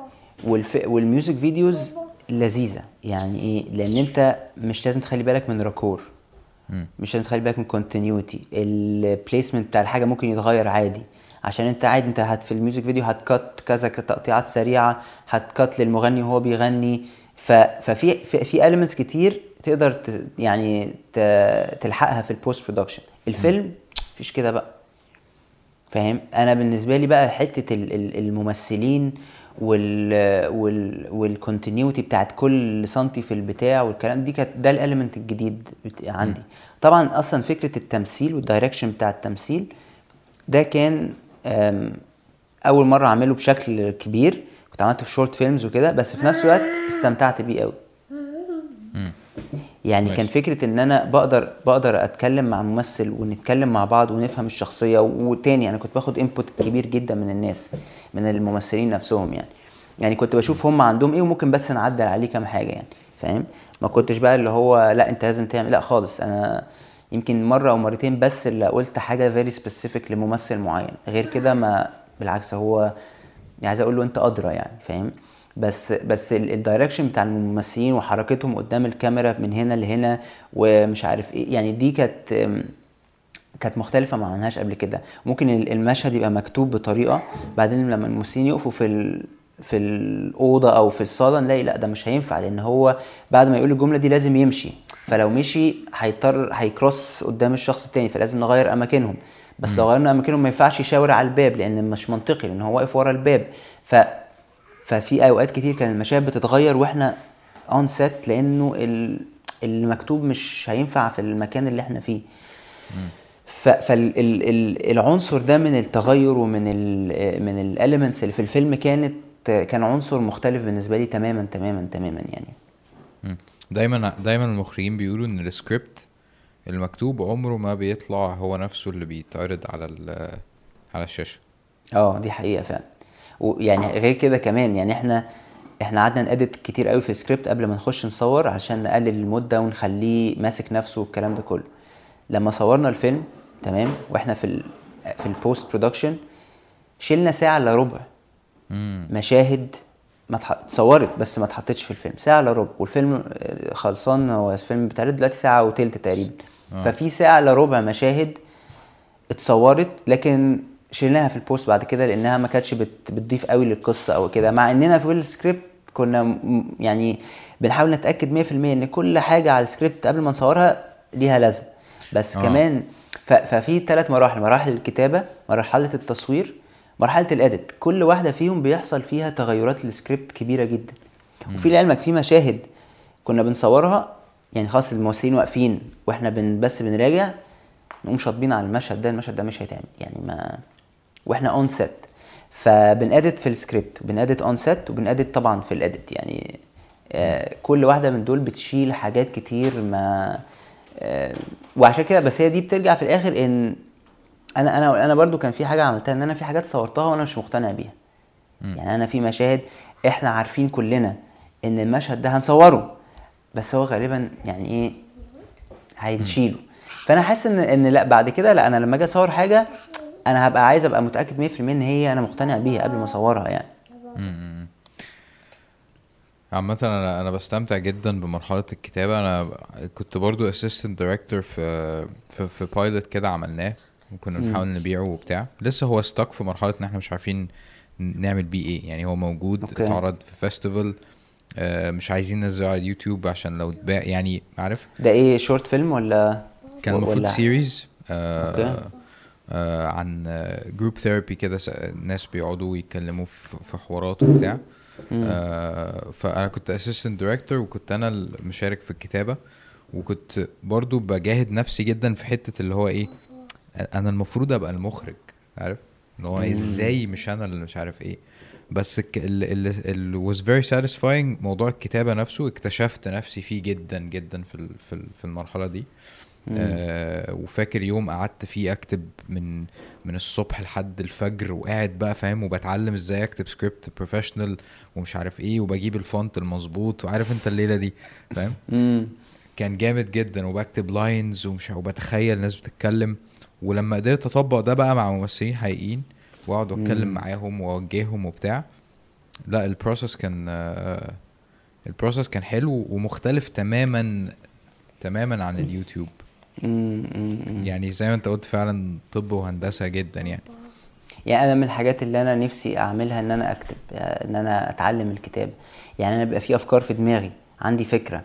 والف... وال music videos لذيذة. يعني إيه؟ لأن أنت مش لازم تخلي بالك من raccord. مش لازم تخلي بالك من continuity ال placement بتاع الحاجة ممكن يتغير عادي. عشان أنت عادي أنت هت في ال music video هت cut كذا تقطيعات سريعة هت cut للمغني وهو بيغني. ففي في, في elements كتير تقدر ت... يعني ت... تلحقها في ال post production الفيلم مفيش كده بقى. فاهم؟ أنا بالنسبة لي بقى حتة ال- ال- الممثلين وال وال وال continuity بتاعت كل سنتي في البتاع والكلام دي كانت ده ال element الجديد عندي. طبعا أصلا فكرة التمثيل وال direction بتاع التمثيل ده كان أول مرة أعمله بشكل كبير. كنت عملته في short films وكده بس في نفس الوقت استمتعت بيه قوي. يعني كان ماشي. فكرة إن أنا بقدر بقدر أتكلم مع ممثل ونتكلم مع بعض ونفهم الشخصية وتاني أنا كنت باخد input كبير جدا من الناس من الممثلين نفسهم يعني. يعني كنت بشوف هم عندهم إيه وممكن بس نعدل عليه كام حاجة يعني فاهم؟ ما كنتش بقى اللي هو لأ أنت لازم تعمل لأ خالص. أنا يمكن مرة أو مرتين بس اللي قلت حاجة very specific لممثل معين. غير كده ما بالعكس هو يعني عايز أقول له أنت أدرى يعني فاهم؟ بس بس ال- ال direction بتاع الممثلين وحركتهم قدام الكاميرا من هنا لهنا ومش عارف إيه يعني دي كانت كانت مختلفة ما عملناهاش قبل كده. ممكن ال- المشهد يبقى مكتوب بطريقة بعدين لما الممثلين يقفوا في ال... في الأوضة أو في الصالة نلاقي لأ ده مش هينفع لأن هو بعد ما يقول الجملة دي لازم يمشي. فلو مشي هيضطر هي cross قدام الشخص التاني فلازم نغير أماكنهم. بس لو غيرنا أماكنهم ما ينفعش يشاور على الباب لأن مش منطقي لأن هو واقف ورا الباب. ف ففي أوقات كتير كان المشاهد بتتغير وإحنا on set لأنه ال- المكتوب مش هينفع في المكان اللي إحنا فيه. فالعنصر ده من التغير ومن ال من ال elements اللي في الفيلم كانت كان عنصر مختلف بالنسبة لي تماما تماما تماما يعني. مم. دايما دايما المخرجين بيقولوا إن السكريبت المكتوب عمره ما بيطلع هو نفسه اللي بيتعرض على ال- على الشاشة. آه دي حقيقة فعلا. ويعني غير كده كمان يعني إحنا إحنا قعدنا ن edit كتير قوي في السكريبت قبل ما نخش نصور عشان نقلل المده ونخليه ماسك نفسه والكلام ده كله. لما صورنا الفيلم تمام وإحنا في ال في ال post production شلنا ساعة إلا ربع. مشاهد ما اتصورت بس ما اتحطتش في الفيلم ساعة إلا ربع. والفيلم خلصان هو الفيلم بيتعرض دلوقتي ساعة وتلت تقريبا. آه. ففي ساعة الا ربع مشاهد اتصورت لكن شلناها في ال post بعد كده لأنها ما كانتش بت- بتضيف قوي للقصة أو كده مع إننا في السكريبت كنا يعني بنحاول نتأكد 100% إن كل حاجة على السكريبت قبل ما نصورها ليها لازمة بس آه. آه. كمان ف- ففي ثلاث مراحل مراحل الكتابة مرحلة التصوير مرحلة ال edit كل واحدة فيهم بيحصل فيها تغيرات للسكريبت كبيرة جدا وفي لعلمك في مشاهد كنا بنصورها يعني خلاص الممثلين واقفين وإحنا بن بس بنراجع نقوم شاطبين على المشهد ده المشهد ده مش هيتعمل يعني ما وإحنا on set فبن edit في السكريبت وبن edit on set وبن edit طبعا في ال edit يعني آه كل واحدة من دول بتشيل حاجات كتير ما آه وعشان كده بس هي دي بترجع في الآخر إن أنا أنا أنا برضو كان في حاجة عملتها إن أنا في حاجات صورتها وأنا مش مقتنع بيها. يعني أنا في مشاهد إحنا عارفين كلنا إن المشهد ده هنصوره. بس هو غالبا يعني إيه هيتشيله. فأنا حاسس إن إن لأ بعد كده لأ أنا لما أجي أصور حاجة أنا هبقى عايز أبقى متأكد 100% إن هي أنا مقتنع بيها قبل ما أصورها يعني. مم. عامة أنا أنا بستمتع جدا بمرحلة الكتابة. أنا كنت برضو assistant director في في في pilot كده عملناه وكنا بنحاول نبيعه وبتاع. لسه هو stuck في مرحلة إن إحنا مش عارفين نعمل بيه إيه. يعني هو موجود. اتعرض في festival مش عايزين ننزله على اليوتيوب عشان لو اتباع يعني عارف؟ ده إيه short film ولا كان المفروض series okay. آه عن group therapy كده ناس بيقعدوا يتكلموا في في حوارات وبتاع. آه فأنا كنت assistant director وكنت أنا المشارك في الكتابة. وكنت برضو بجاهد نفسي جدا في حتة اللي هو إيه أنا المفروض أبقى المخرج عارف؟ اللي هو إزاي مش أنا اللي مش عارف إيه. بس اللي was very satisfying موضوع الكتابة نفسه. اكتشفت نفسي فيه جدا جدا في في ال- في المرحلة دي. آه وفاكر يوم قعدت فيه أكتب من من الصبح لحد الفجر وقاعد بقى فاهم؟ وبتعلم إزاي أكتب script professional ومش عارف إيه وبجيب ال font المظبوط وعارف أنت الليلة دي فاهم؟ كان جامد جدا. وبكتب lines ومش وبتخيل ناس بتتكلم. ولما قدرت أطبق ده بقى مع ممثلين حقيقيين واقعد أتكلم معاهم وأوجههم وبتاع. لا ال process كان آه، ال process كان حلو ومختلف تماما تماما عن اليوتيوب يعني زي ما أنت قلت فعلا طب وهندسة جدا يعني. يعني أنا من الحاجات اللي أنا نفسي أعملها إن أنا أكتب إن أنا أتعلم الكتابه يعني أنا بيبقى في أفكار في دماغي عندي فكرة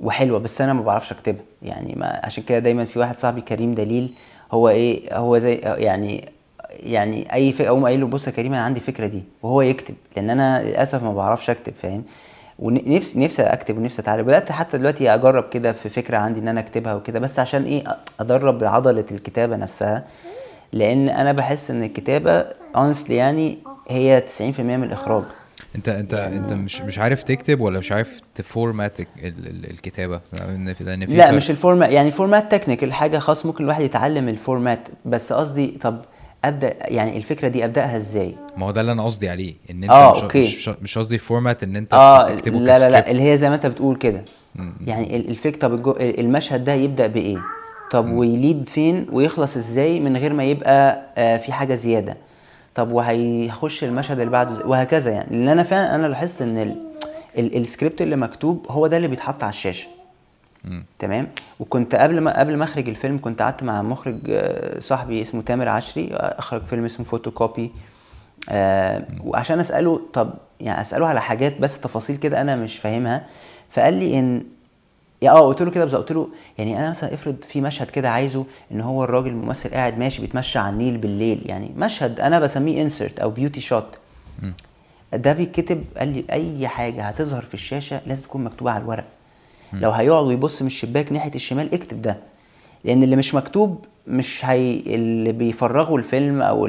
وحلوة بس أنا ما بعرفش أكتبها. يعني ما عشان كده دايما في واحد صاحبي كريم دليل هو إيه هو زي يعني يعني أي فكره أقوم قايل له بص يا كريم أنا عندي الفكرة دي. وهو يكتب لأن أنا للأسف ما بعرفش أكتب فاهم؟ ونفسي نفسي أكتب ونفسي أتعلم. بدأت حتى دلوقتي أجرب كده في فكرة عندي إن أنا أكتبها وكده بس عشان إيه أدرب عضلة الكتابة نفسها. لأن أنا بحس إن الكتابة honestly يعني هي 90% من الإخراج. أنت أنت أنت مش مش عارف تكتب ولا مش عارف ت format ال- ال- الكتابة؟ لأن في لا. مش ال format يعني format technical حاجة خاص ممكن الواحد يتعلم ال format بس قصدي طب أبدأ يعني الفكرة دي أبدأها إزاي؟ ما هو ده اللي أنا قصدي عليه إن أنت آه، مش okay. مش مش قصدي format إن أنت آه تكتبه لا لا لا. اللي هي زي ما أنت بتقول كده. يعني ال- الفكرة طب الجو- المشهد ده يبدأ بإيه؟ طب وي lead فين؟ ويخلص إزاي من غير ما يبقى آه في حاجة زيادة؟ طب وهيخش المشهد اللي بعده؟ وهكذا يعني. لأن أنا فعلا أنا لاحظت إن ال ال السكريبت اللي مكتوب هو ده اللي بيتحط على الشاشة. تمام؟ وكنت قبل ما قبل ما أخرج الفيلم كنت قعدت مع مخرج آه، صاحبي اسمه تامر عشري. أخرج فيلم اسمه فوتوكوبي آه وعشان أسأله طب يعني أسأله على حاجات بس تفاصيل كده أنا مش فاهمها. فقال لي ان يا آه قلت له كده بالظبط قلت له يعني أنا مثلا افرض في مشهد كده عايزه إن هو الراجل الممثل قاعد ماشي بيتمشى على النيل بالليل يعني مشهد أنا بسميه insert أو beauty shot ده بيتكتب قال لي أي حاجة هتظهر في الشاشة لازم تكون مكتوبة على الورق. لو هيقعد ويبص من الشباك ناحية الشمال اكتب ده. لأن اللي مش مكتوب مش هي اللي بيفرغوا الفيلم أو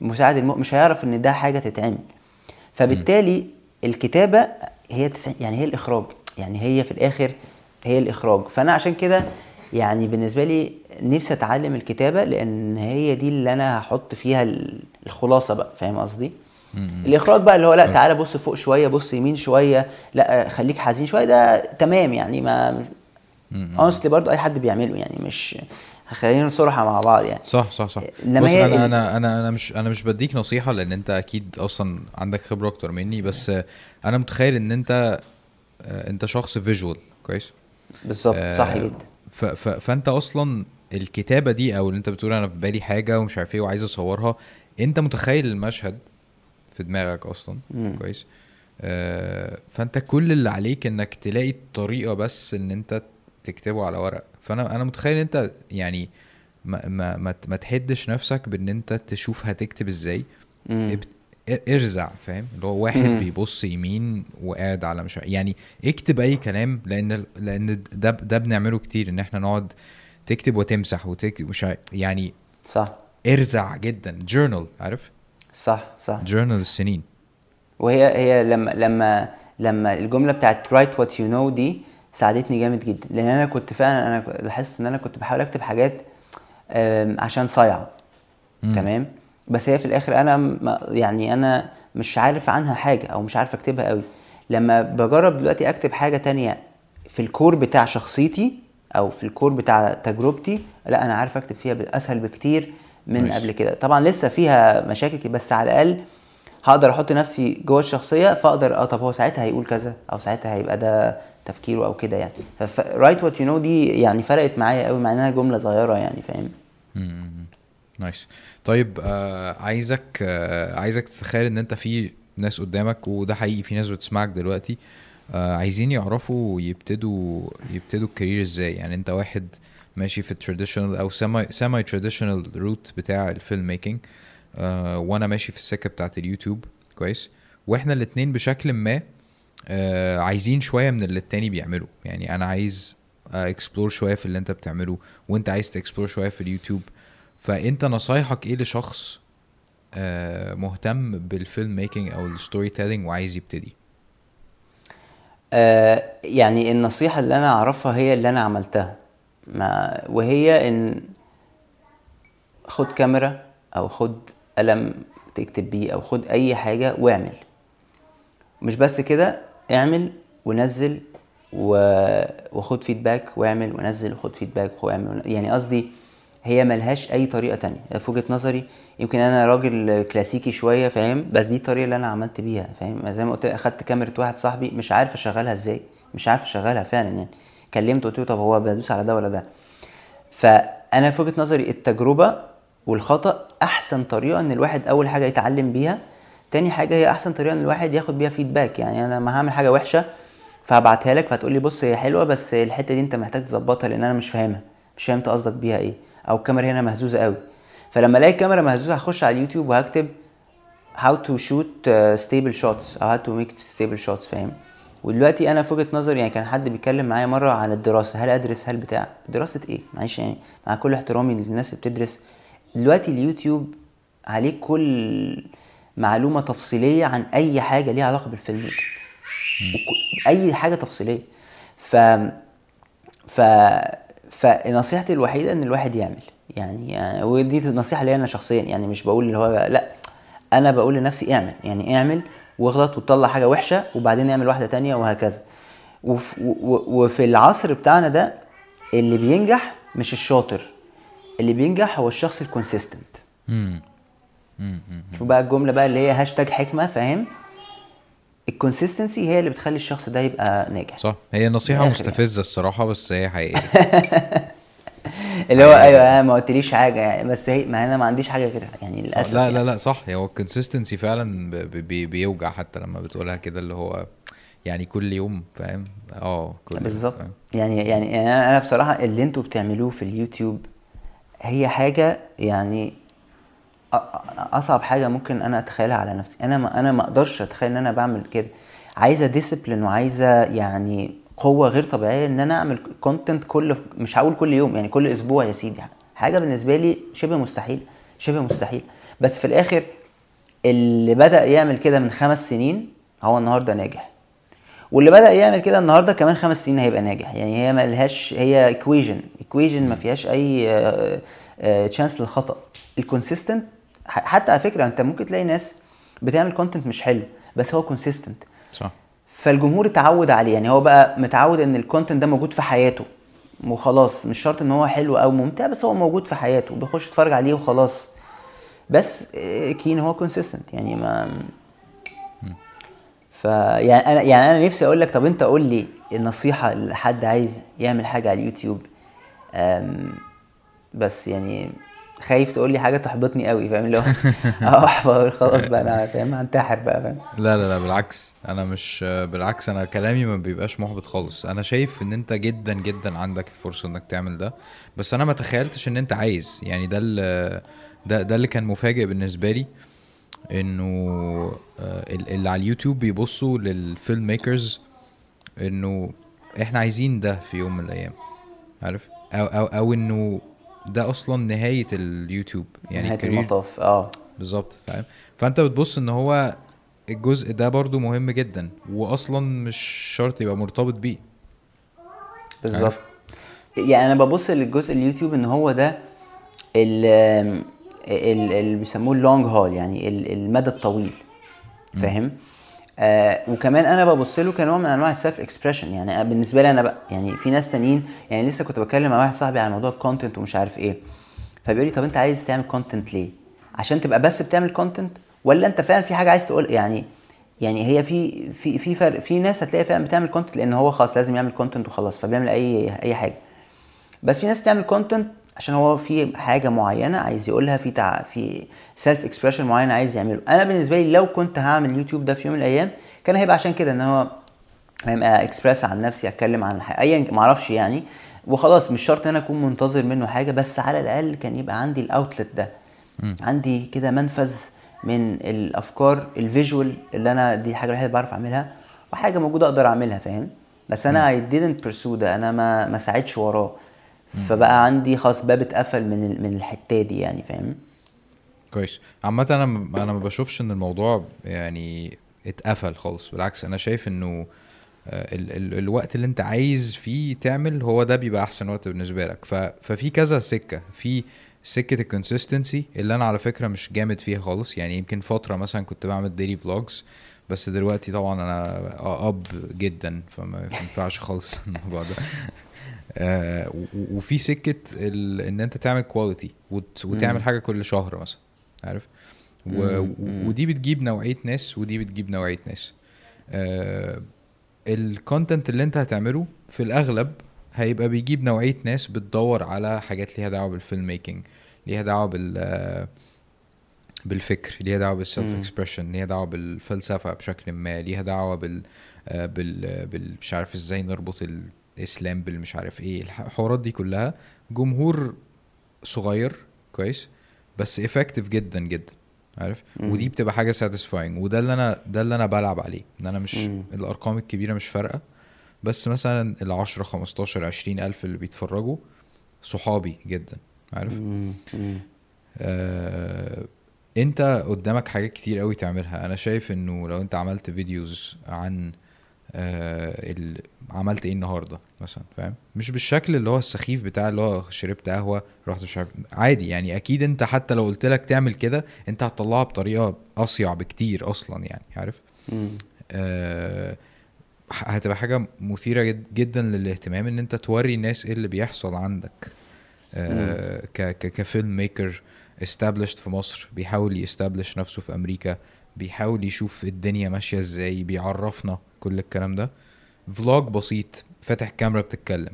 المساعد الم... مش هيعرف إن ده حاجة تتعمل. فبالتالي الكتابة هي تسع... يعني هي الإخراج. يعني هي في الآخر هي الإخراج. فأنا عشان كده يعني بالنسبة لي نفسي أتعلم الكتابة لأن هي دي اللي أنا هحط فيها ال- الخلاصة بقى. فاهم قصدي؟ الإخراج بقى اللي هو لا تعالى بص فوق شوية بص يمين شوية لا خليك حزين شوية ده تمام يعني ما اونستلي برضو أي حد بيعمله يعني مش خلينا صراحة مع بعض يعني. صح صح صح. بص أنا أنا أنا أنا مش أنا مش بديك نصيحة لأن أنت أكيد أصلا عندك خبرة أكتر مني بس أنا متخيل إن أنت آه، أنت شخص فيجوال كويس؟ بالظبط صح آه، جدا. ف ف فأنت أصلا الكتابة دي أو اللي أنت بتقول أنا في بالي حاجة ومش عارف إيه وعايز أصورها أنت متخيل المشهد في دماغك أصلا. مم. كويس. آه فأنت كل اللي عليك إنك تلاقي طريقة بس إن أنت تكتبه على ورق. فأنا أنا متخيل إن أنت يعني ما ما ما, ما تهدش نفسك بإن أنت تشوف هتكتب إزاي. مم. ارزع فاهم؟ اللي هو واحد مم. بيبص يمين وقاعد على مش يعني اكتب أي كلام لأن لأن ده ده بنعمله كتير إن إحنا نقعد تكتب وتمسح وتكتب مش يعني صح. ارزع جدا. جورنال عارف؟ صح صح. جورنال السنين وهي هي لما لما لما الجملة بتاعت write what you know دي ساعدتني جامد جدا لأن أنا كنت فعلا أنا لاحظت إن أنا كنت بحاول أكتب حاجات عشان صايعة. تمام؟ بس هي في الآخر أنا يعني أنا مش عارف عنها حاجة أو مش عارف أكتبها قوي لما بجرب دلوقتي أكتب حاجة تانية في الكور بتاع شخصيتي أو في الكور بتاع تجربتي لا أنا عارف أكتب فيها أسهل بكتير. من Nice. قبل كده. طبعا لسه فيها مشاكل بس على الأقل هقدر أحط نفسي جوه الشخصية فأقدر آه طب هو ساعتها هيقول كذا أو ساعتها هيبقى ده تفكيره أو كده يعني. ف write what you know دي يعني فرقت معايا قوي مع إنها جملة صغيرة يعني فاهم. nice طيب آه عايزك آه عايزك تتخيل إن أنت في ناس قدامك وده حقيقي في ناس بتسمعك دلوقتي آه عايزين يعرفوا يبتدوا يبتدوا ال career إزاي؟ يعني أنت واحد ماشي في ال traditional أو semi semi traditional route بتاع ال filmmaking آه وأنا ماشي في السكة بتاعت اليوتيوب. كويس. وإحنا الاتنين بشكل ما آه عايزين شوية من اللي التاني بيعمله. يعني أنا عايز explore شوية في اللي أنت بتعمله وأنت عايز ت explore شوية في اليوتيوب. فأنت نصايحك إيه لشخص آه مهتم بال filmmaking أو ال storytelling وعايز يبتدي؟ آه يعني النصيحة اللي أنا أعرفها هي اللي أنا عملتها. ما وهي إن خد كاميرا أو خد قلم تكتب بيه أو خد أي حاجة واعمل. مش بس كده اعمل ونزل و... وخد فيدباك واعمل ونزل وخد فيدباك واعمل يعني قصدي هي ملهاش أي طريقة تانية. في وجهة نظري يمكن أنا راجل كلاسيكي شوية فاهم؟ بس دي الطريقة اللي أنا عملت بيها فاهم؟ زي ما قلت أخدت كاميرا واحد صاحبي مش عارف أشغلها إزاي مش عارف أشغلها فعلا يعني. كلمته قلت له طب هو بدوس على ده ولا ده؟ فأنا في وجهة نظري التجربة والخطأ أحسن طريقة إن الواحد أول حاجة يتعلم بيها تاني حاجة هي أحسن طريقة إن الواحد ياخد بيها فيدباك يعني أنا لما هعمل حاجة وحشة فهبعتها لك فهتقول لي بص هي حلوة بس الحتة دي أنت محتاج تظبطها لأن أنا مش فاهمها مش فاهم قصدك بيها إيه أو الكاميرا هنا مهزوزة قوي فلما ألاقي الكاميرا مهزوزة هخش على اليوتيوب وهكتب how to shoot uh, stable shots أو how to make stable shots فاهم؟ ودلوقتي أنا في وجهة نظري يعني كان حد بيتكلم معايا مرة عن الدراسة هل أدرس؟ هل بتاع؟ دراسة إيه؟ معلش يعني مع كل احترامي للناس اللي بتدرس دلوقتي اليوتيوب عليه كل معلومة تفصيلية عن أي حاجة ليها علاقة بالفيلم. أي حاجة تفصيلية. ف ف فنصيحتي الوحيدة إن الواحد يعمل. يعني, يعني ودي النصيحه لي أنا شخصيا. يعني مش بقول اللي هو لا أنا بقول لنفسي اعمل. يعني اعمل واغلط وتطلع حاجة وحشة وبعدين اعمل واحدة تانية وهكذا. وفي العصر بتاعنا ده اللي بينجح مش الشاطر اللي بينجح هو الشخص ال consistent. شوف بقى الجملة بقى اللي هي هاشتاج حكمة فاهم؟ ال consistency هي اللي بتخلي الشخص ده يبقى ناجح. صح. هي نصيحة مستفزة الصراحة بس هي حقيقية. اللي هو أيوه أنا ما قلتليش حاجة يعني بس هي ما أنا ما عنديش حاجة غيرها يعني. للأسف لا يعني. لا لا صح هو ال consistency فعلا ب- ب- بيوجع حتى لما بتقولها كده اللي هو يعني كل يوم فاهم آه بالظبط؟ يعني يعني يعني أنا بصراحة اللي أنتوا بتعملوه في اليوتيوب هي حاجة يعني أصعب حاجة ممكن أنا أتخيلها على نفسي أنا ما أنا ما أقدرش أتخيل إن أنا بعمل كده عايزة discipline وعايزة يعني قوة غير طبيعية إن أنا أعمل content كل مش هقول كل يوم يعني كل أسبوع يا سيدي. حاجة بالنسبة لي شبه مستحيل شبه مستحيل. بس في الآخر اللي بدأ يعمل كده من خمس سنين هو النهارده ناجح. واللي بدأ يعمل كده النهارده كمان خمس سنين هيبقى ناجح. يعني هي ملهاش هي equation equation ما فيهاش أي chance للخطأ. ال consistent حتى على فكرة أنت ممكن تلاقي ناس بتعمل content مش حلو بس هو consistent صح. فالجمهور اتعود عليه. يعني هو بقى متعود إن ال content ده موجود في حياته. وخلاص مش شرط إن هو حلو أو ممتع بس هو موجود في حياته. بيخش يتفرج عليه وخلاص. بس آه، كين هو consistent يعني ما ف يعني أنا يعني أنا نفسي أقول لك طب أنت قول لي النصيحة لحد عايز يعمل حاجة على اليوتيوب. بس يعني خايف تقول لي حاجة تحبطني قوي فاهم؟ اللي هو أحبط خلاص بقى أنا فاهم؟ هنتحر بقى فاهم؟ لا لا لا بالعكس. أنا مش بالعكس أنا كلامي ما بيبقاش محبط خالص. أنا شايف إن أنت جدا جدا عندك الفرصة إنك تعمل ده. بس أنا ما تخيلتش إن أنت عايز. يعني ده اللي ده ده اللي كان مفاجئ بالنسبة لي إنه آه، ال- اللي على اليوتيوب بيبصوا لل filmmakers إنه إحنا عايزين ده في يوم من الأيام. عارف؟ أو أو أو إنه ده أصلا نهاية اليوتيوب يعني نهاية ال career. المطاف آه. بالظبط فاهم؟ فأنت بتبص إن هو الجزء ده برضو مهم جدا واصلا مش شرط يبقى مرتبط بيه. بالظبط. يعني أنا ببص للجزء اليوتيوب إن هو ده ال ال- اللي بيسموه ال long haul يعني ال- المدى الطويل فاهم؟ آه وكمان أنا ببص له كنوع من أنواع ال self expression يعني بالنسبة لي أنا بقى يعني في ناس تانيين يعني لسه كنت بتكلم مع واحد صاحبي عن موضوع ال content ومش عارف إيه. فبيقول لي طب أنت عايز تعمل content ليه؟ عشان تبقى بس بتعمل content ولا أنت فعلا في حاجة عايز تقول يعني يعني هي في في في فرق في ناس هتلاقي فعلا بتعمل content لأن هو خلاص لازم يعمل content وخلاص فبيعمل اي أي حاجة. بس في ناس تعمل content عشان هو في حاجة معينة عايز يقولها في تع... في self expression معين عايز يعمله. أنا بالنسبة لي لو كنت هعمل يوتيوب ده في يوم من الأيام كان هيبقى عشان كده إن هو هيبقى اكسبريس عن نفسي أتكلم عن أيا ما أعرفش يعني. وخلاص مش شرط إن أنا أكون منتظر منه حاجة بس على الأقل كان يبقى عندي ال outlet ده. عندي كده منفذ من الأفكار الفيجوال اللي أنا دي الحاجة الوحيدة بعرف أعملها وحاجة موجودة أقدر أعملها فاهم؟ بس أنا didn't pursue ده أنا ما ما ساعدش وراه. فبقى عندي خلاص باب اتقفل من من الحتة دي يعني فاهم؟ كويس. عامة أنا أنا ما بشوفش إن الموضوع يعني اتقفل خالص بالعكس أنا شايف إنه آه، ال ال الوقت اللي أنت عايز فيه تعمل هو ده بيبقى أحسن وقت بالنسبة لك. ف ففي كذا سكة. في سكة ال consistency اللي أنا على فكرة مش جامد فيها خالص. يعني يمكن فترة مثلا كنت بعمل daily vlogs بس دلوقتي طبعا أنا أب جدا فما ينفعش خالص الموضوع ده. آه، وفي سكة ال... إن أنت تعمل quality وت... وتعمل حاجة كل شهر مثلا عارف؟ و... ودي بتجيب نوعية ناس ودي بتجيب نوعية ناس. آه... ال content اللي أنت هتعمله في الأغلب هيبقى بيجيب نوعية ناس بتدور على حاجات ليها دعوة بال filmmaking ليها دعوة بال بالفكر ليها دعوة بال self expression ليها دعوة بالفلسفة بشكل ما ليها دعوة بال آه، بال, بال مش عارف إزاي نربط الاسلام بالمش عارف إيه الح- الحوارات دي كلها جمهور صغير كويس بس effective جدا جدا عارف ودي بتبقى حاجة satisfying وده اللي أنا ده اللي أنا بلعب عليه إن أنا مش مم. الأرقام الكبيرة مش فارقة بس مثلا ال 10 15 20 ألف اللي بيتفرجوا صحابي جدا عارف مم. مم. آه، أنت قدامك حاجات كتير قوي تعملها أنا شايف إنه لو أنت عملت فيديوز عن آه. عملت إيه النهارده مثلا فاهم؟ مش بالشكل اللي هو السخيف بتاع اللي هو شربت قهوة رحت مش عارف عادي يعني. أكيد أنت حتى لو قلت لك تعمل كده أنت هتطلعها بطريقة أصيع بكتير أصلا يعني عارف. آه هتبقى حاجة مثيرة جد جدا للاهتمام إن أنت توري الناس إيه اللي بيحصل عندك. آه ك filmmaker established في مصر بيحاول ي establish نفسه في أمريكا بيحاول يشوف الدنيا ماشية إزاي بيعرفنا. كل الكلام ده. vlog بسيط فاتح كاميرا بتتكلم.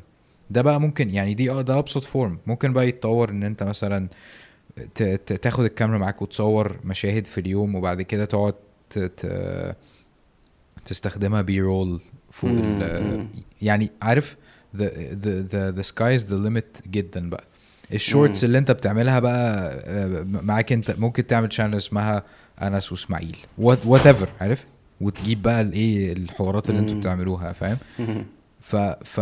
ده بقى ممكن يعني دي آه ده أبسط form ممكن بقى يتطور إن أنت مثلا تاخد الكاميرا معاك وتصور مشاهد في اليوم وبعد كده تقعد تستخدمها B-roll فوق. يعني عارف the the the, the sky is the limit جدا بقى. ال shorts اللي أنت بتعملها بقى آه، معاك أنت ممكن تعمل channel اسمها أنس وإسماعيل. whatever عارف؟ وتجيب بقى الايه الحوارات اللي أنتوا. بتعملوها فاهم. ف ف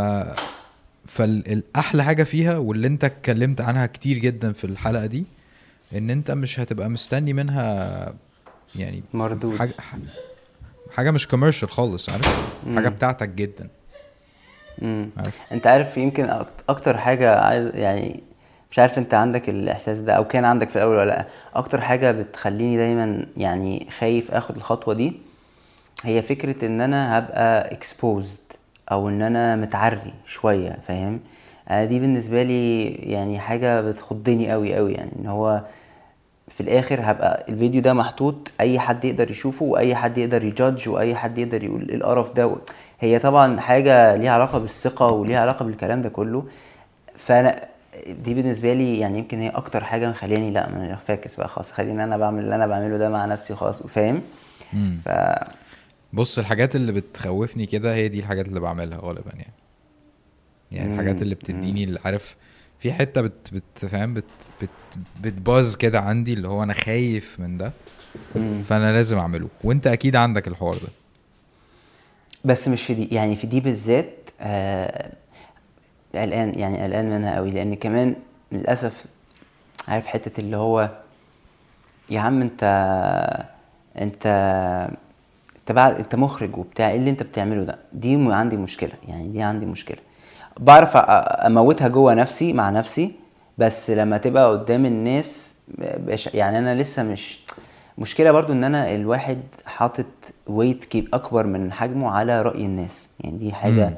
فالاحلى حاجة فيها واللي انت اتكلمت عنها كتير جدا في الحلقة دي إن انت مش هتبقى مستني منها يعني مردود حاجة حاجة مش كوميرشال خالص عارف حاجة. بتاعتك جدا. عارف انت عارف يمكن أكتر حاجة عايز يعني مش عارف انت عندك الإحساس ده أو كان عندك في الأول ولا لأ أكتر حاجة بتخليني دايما يعني خايف آخد الخطوة دي هي فكرة إن أنا هبقى exposed أو إن أنا متعري شوية فاهم؟ أنا دي بالنسبة لي يعني حاجة بتخضني قوي قوي يعني إن هو في الآخر هبقى الفيديو ده محطوط أي حد يقدر يشوفه وأي حد يقدر يجادج وأي حد يقدر يقول إيه القرف ده هي طبعا حاجة ليها علاقة بالثقة وليها علاقة بالكلام ده كله. فأنا دي بالنسبة لي يعني يمكن هي أكتر حاجة مخلياني لأ ما فاكس بقى خلاص خليني أنا بعمل اللي أنا بعمله ده مع نفسي خلاص فاهم. ف بص الحاجات اللي بتخوفني كده هي دي الحاجات اللي بعملها غالبا يعني. يعني الحاجات مم. اللي بتديني اللي عارف في حتة بت بتفهم بت بت بتباز كده عندي اللي هو أنا خايف من ده مم. فأنا لازم أعمله. وأنت أكيد عندك الحوار ده. بس مش في دي يعني في دي بالذات آه، قلقان يعني قلقان منها قوي. لأن كمان للأسف عارف حتة اللي هو يا عم أنت أنت انت بعد انت مخرج وبتاع إيه اللي انت بتعمله ده؟ دي م- عندي مشكلة يعني دي عندي مشكلة. بعرف أموتها جوه نفسي مع نفسي بس لما تبقى قدام الناس يعني أنا لسه مش مشكلة برضو إن أنا الواحد حاطط weight كيب أكبر من حجمه على رأي الناس. يعني دي حاجة مم.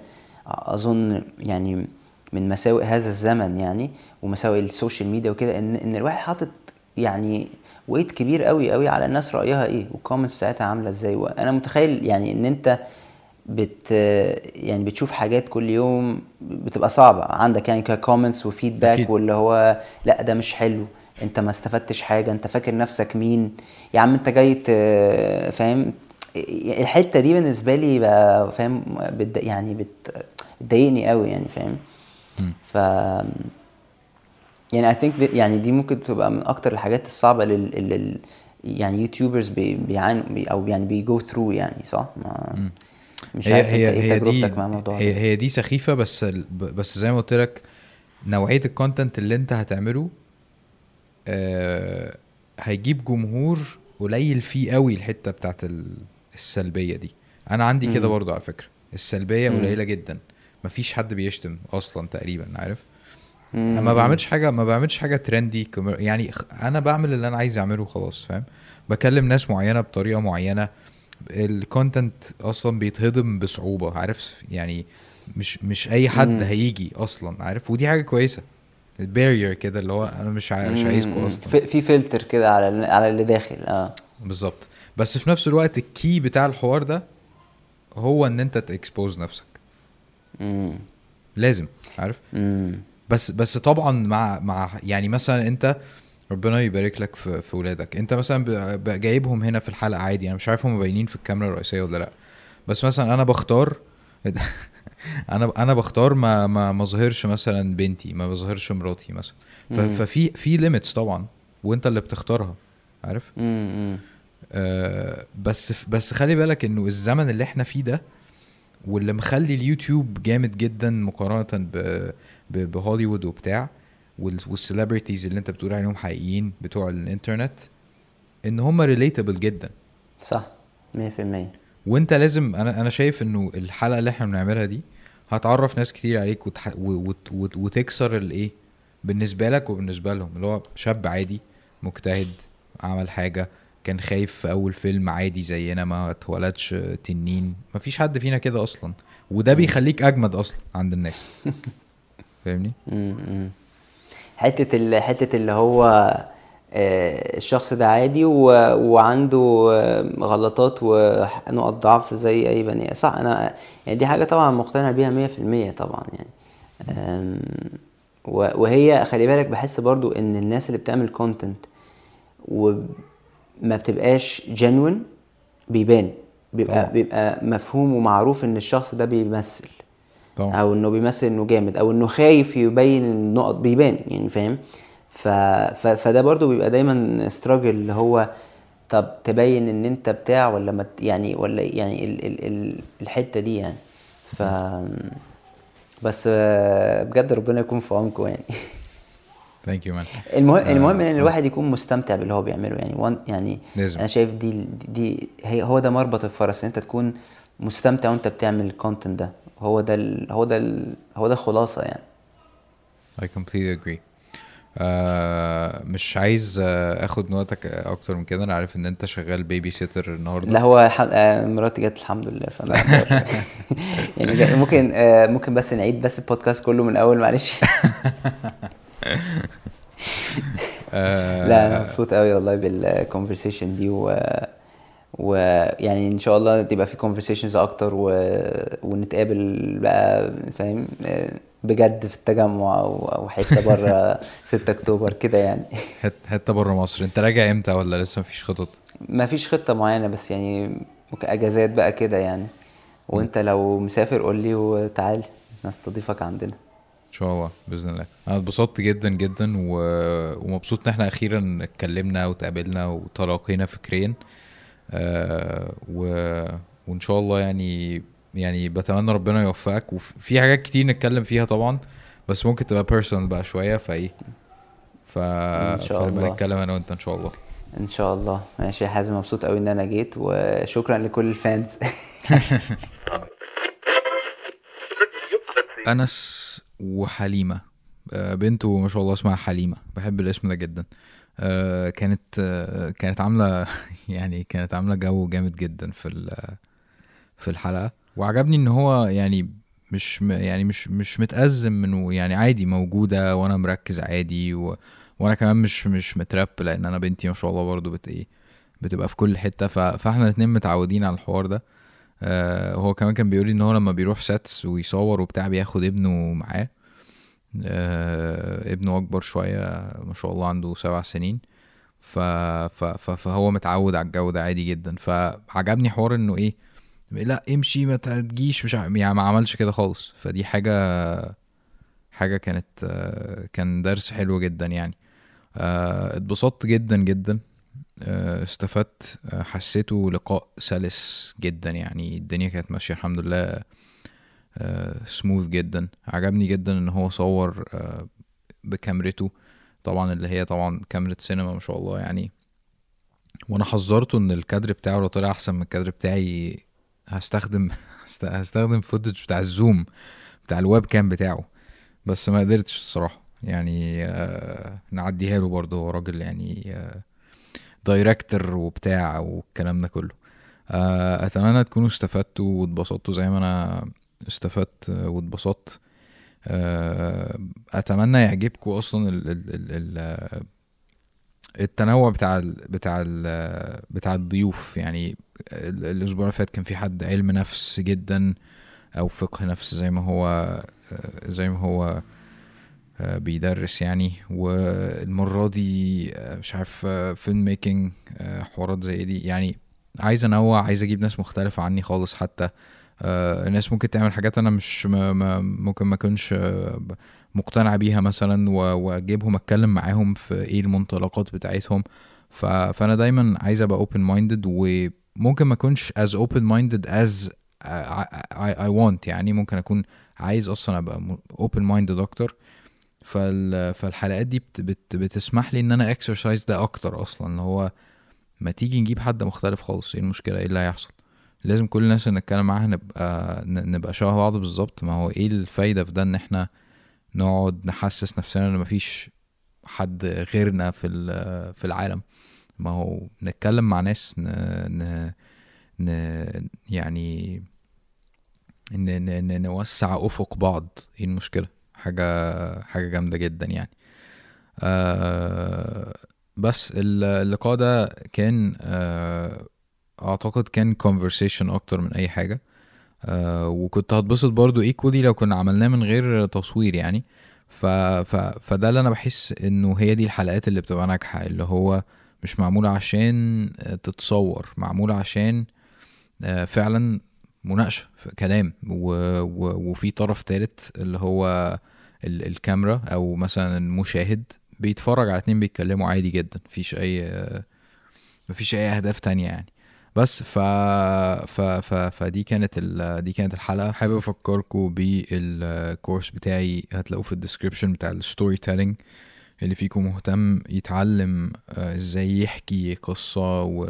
أظن يعني من مساوئ هذا الزمن يعني ومساوئ السوشيال ميديا وكده ان إن الواحد حاطط يعني weight كبير قوي قوي على الناس رأيها إيه وال comments بتاعتها عاملة إزاي. وأنا متخيل يعني إن أنت بت يعني بتشوف حاجات كل يوم بتبقى صعبة عندك يعني كومنتس وفيدباك أكيد. واللي هو لأ ده مش حلو. أنت ما استفدتش حاجة أنت فاكر نفسك مين؟ يا عم أنت جاي فاهم؟ الحتة دي بالنسبة لي بقى فاهم؟ يعني بت- بتضايقني قوي يعني فاهم. ف يعني think دي يعني دي ممكن تبقى من أكتر الحاجات الصعبة لل, لل يعني YouTubers بي بيعانوا بي أو يعني بي go through يعني صح ما. مش هي عارف هي أنت إيه هي دي تجربتك مع الموضوع هي هي دي سخيفة بس بس زي ما قلت لك نوعية ال content اللي أنت هتعمله آه هيجيب جمهور قليل فيه قوي الحتة بتاعت ال- السلبية دي أنا عندي كده. برضو على فكرة السلبية. قليلة جدا مفيش حد بيشتم أصلا تقريبا عارف مم. ما بعملش حاجة ما بعملش حاجة trendy يعني أنا بعمل اللي أنا عايز أعمله خلاص فاهم بكلم ناس معينة بطريقة معينة ال content أصلا بيتهضم بصعوبة عارف يعني مش مش أي حد مم. هيجي أصلا عارف ودي حاجة كويسة ال barrier كده اللي هو أنا مش مش عايزكم. أصلا في, في فلتر كده على على اللي داخل آه بالظبط بس في نفس الوقت ال key بتاع الحوار ده هو إن أنت ت expose نفسك مم. لازم عارف مم. بس بس طبعا مع مع يعني مثلا أنت ربنا يبارك لك في في ولادك. أنت مثلا جايبهم هنا في الحلقة عادي. أنا مش عارف هم باينين في الكاميرا الرئيسية ولا لأ. بس مثلا أنا بختار أنا أنا بختار ما ما ما اظهرش مثلا بنتي ما بظهرش مراتي مثلا. ففي في ليميتس طبعا وأنت اللي بتختارها عارف. آه بس بس خلي بالك إنه الزمن اللي إحنا فيه ده واللي مخلي اليوتيوب جامد جدا مقارنة ب- ب- بهوليوود وبتاع وال- وال celebrities اللي انت بتقول عليهم حقيقيين بتوع الانترنت ان هم relatable جدا. صح 100% وانت لازم أنا أنا شايف انه الحلقة اللي إحنا بنعملها دي هتعرف ناس كتير عليك وتح... وت... وت... وتكسر الايه بالنسبة لك وبالنسبة لهم. اللي هو شاب عادي مجتهد عمل حاجة كان خايف في أول فيلم عادي زينا ما اتولدش تنين. مفيش حد فينا كده أصلا. وده بيخليك أجمد أصلا عند الناس. فاهمني. حتة ال- حتة اللي هو آه، الشخص ده عادي و... وعنده آه، غلطات ونقط ضعف زي أي بني صح أنا يعني دي حاجة طبعا مقتنع بيها 100% طبعا يعني وهي خلي بالك بحس برضو إن الناس اللي بتعمل كونتنت وما بتبقاش جنون بيبان بيبقى طبعا. بيبقى مفهوم ومعروف إن الشخص ده بيمثل طبعا. أو إنه بيمثل إنه جامد أو إنه خايف يبين النقط بيبان يعني فاهم؟ ف... ف... فده برضو بيبقى دايما ستراجل اللي هو طب تبين إن أنت بتاع ولا ما يعني ولا يعني ال... ال... ال... الحتة دي يعني. ف بس بجد ربنا يكون في عونكم يعني. Thank you man المهم آه، المهم إن آه. الواحد يكون مستمتع باللي هو بيعمله يعني. وان يعني لازم. أنا شايف دي دي هي هو ده مربط الفرس إن أنت تكون مستمتع وأنت بتعمل ال content ده. هو ده ال هو ده ال هو ده الخلاصه يعني. I completely agree. آه مش عايز آه اخد من وقتك أكتر من كده. أنا عارف ان انت شغال babysitter النهارده. لا هو ح... آه، مراتي جت الحمد لله فانا. يعني ممكن آه، ممكن بس نعيد بس البودكاست كله من الأول معلش. آه لا أنا مبسوط قوي والله بال conversation دي و ويعني إن شاء الله تبقى في conversations أكتر و... ونتقابل بقى فاهم؟ بجد في التجمع أو أو حتة بره 6 أكتوبر كده يعني. حت- حتة بره مصر. أنت راجع إمتى ولا لسه مفيش خطط؟ ما فيش خطة معينة بس يعني اجازات بقى كده يعني. وأنت لو مسافر قول لي وتعالى نستضيفك عندنا. إن شاء الله بإذن الله. أنا اتبسطت جدا جدا و... ومبسوط إن إحنا أخيرا اتكلمنا وتقابلنا وتلاقينا فكريا. آه و... وإن شاء الله يعني يعني بتمنى ربنا يوفقك. وفي حاجات كتير نتكلم فيها طبعا بس ممكن تبقى personal بقى شوية فإيه ف إن شاء الله. نتكلم أنا وأنت إن شاء الله. إن شاء الله. ماشي يا حازم مبسوط قوي إن أنا جيت وشكرا لكل ال fans. أنس وحليمة. آه، بنته ما شاء الله اسمها حليمة. بحب الاسم ده جدا. آه، كانت آه، كانت عاملة يعني كانت عاملة جو جامد جدا في في الحلقة. وعجبني إن هو يعني مش يعني مش مش متأزم منه يعني عادي موجودة وأنا مركز عادي و وأنا كمان مش مش متراب لأن أنا بنتي ما شاء الله برضو بت إيه بتبقى في كل حتة. ف... فإحنا الاتنين متعودين على الحوار ده. آه هو كمان كان بيقولي إن هو لما بيروح ساتس ويصور وبتاع بياخد ابنه معاه. آه ابنه أكبر شوية ما شاء الله عنده سبع سنين. ف... ف... فهو متعود على الجو ده عادي جدا. فعجبني حوار إنه إيه لا امشي ما تجيش مش يعني ما عملش كده خالص. فدي حاجة حاجة كانت آه، كان درس حلو جدا يعني. آه، اتبسطت جدا جدا. آه، استفدت آه، حسيته لقاء سلس جدا يعني. الدنيا كانت ماشية الحمد لله سموث جدا. عجبني جدا إن هو صور آه، بكاميرته. طبعا اللي هي طبعا كاميرا سينما ما شاء الله يعني. وأنا حذرته إن الكادر بتاعه لو طلع أحسن من الكادر بتاعي هستخدم هست- هستخدم footage بتاع ال Zoom بتاع ال webcam بتاعه. بس ما قدرتش الصراحة. يعني آه نعديها له برضه. هو راجل يعني آه وبتاع والكلام ده كله. آه أتمنى تكونوا استفدتوا واتبسطتوا زي ما أنا استفدت واتبسطت. آه أتمنى يعجبكم أصلا ال ال ال ال التنوع بتاع ال بتاع ال بتاع الضيوف. يعني ال- الأسبوع اللي فات كان في حد علم نفس جدا أو فقه نفس زي ما هو آه، زي ما هو آه، بيدرس يعني. والمرة دي مش عارف فيلم ميكنج حوارات زي دي. يعني عايز أنوع عايز أجيب ناس مختلفة عني خالص حتى. الناس ممكن تعمل حاجات أنا مش ما ممكن ما اكونش آه، مقتنع بيها مثلا وأجيبهم أتكلم معاهم في إيه المنطلقات بتاعتهم. فأنا دايما عايز أبقى open minded وممكن ما اكونش minded as I, I, I want. يعني ممكن أكون عايز أصلا أبقى م- open minded أكتر. فال... فالحلقات دي بت... بت... بتسمح لي إن أنا exercise ده أكتر أصلا. اللي هو ما تيجي نجيب حد مختلف خالص. إيه المشكلة؟ إيه اللي هيحصل؟ لازم كل الناس اللي نتكلم معاها نبقى نبقى شبه بعض بالظبط. ما هو إيه الفايدة في ده إن إحنا نقعد نحسس نفسنا إن مفيش حد غيرنا في في العالم؟ ما هو نتكلم مع ناس ن, ن, ن يعني ن, ن, ن نوسع أفق بعض. إيه المشكلة؟ حاجة حاجة جامدة جدا يعني. آه بس ال- اللقاء ده كان آه أعتقد كان conversation أكتر من أي حاجة. آه وكنت هتبسط برضو ايكولي لو كنا عملناه من غير تصوير يعني. ف... ف... فده اللي أنا بحس إنه هي دي الحلقات اللي بتبقى ناجحة اللي هو مش معموله عشان آه، تتصور معموله عشان آه، فعلا مناقشة كلام. و... و... وفي طرف تالت اللي هو ال... الكاميرا أو مثلا المشاهد بيتفرج على اتنين بيتكلموا عادي جدا مفيش أي آه، مفيش أي أهداف تانية يعني. بس ف... ف... ف... فدي كانت ال... دي كانت الحلقة. حابب أفكركم بال course بتاعي هتلاقوه في ال description بتاع ال storytelling اللي فيكم مهتم يتعلم آه، إزاي يحكي قصة و...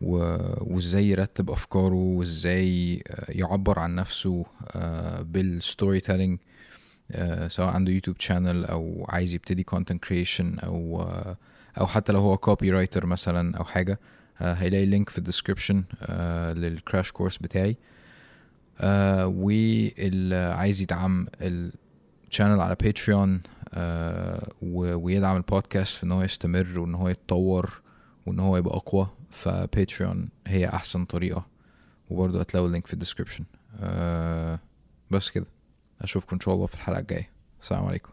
و... وإزاي يرتب أفكاره وإزاي آه، يعبر عن نفسه آه، بال storytelling سواء عنده YouTube channel أو عايز يبتدي content creation أو أو حتى لو هو copywriter مثلا أو حاجة. هيلاقي link في ال description لل crash course بتاعي. واللي عايز يدعم ال channel على Patreon و- ويدعم البودكاست في إن هو يستمر وإن هو يتطور وإن هو يبقى أقوى. ف Patreon هي أحسن طريقة. وبرضه هتلاقوا ال link في ال description آه بس كده. أشوفكم إن شاء الله في الحلقة الجاية. السلام عليكم.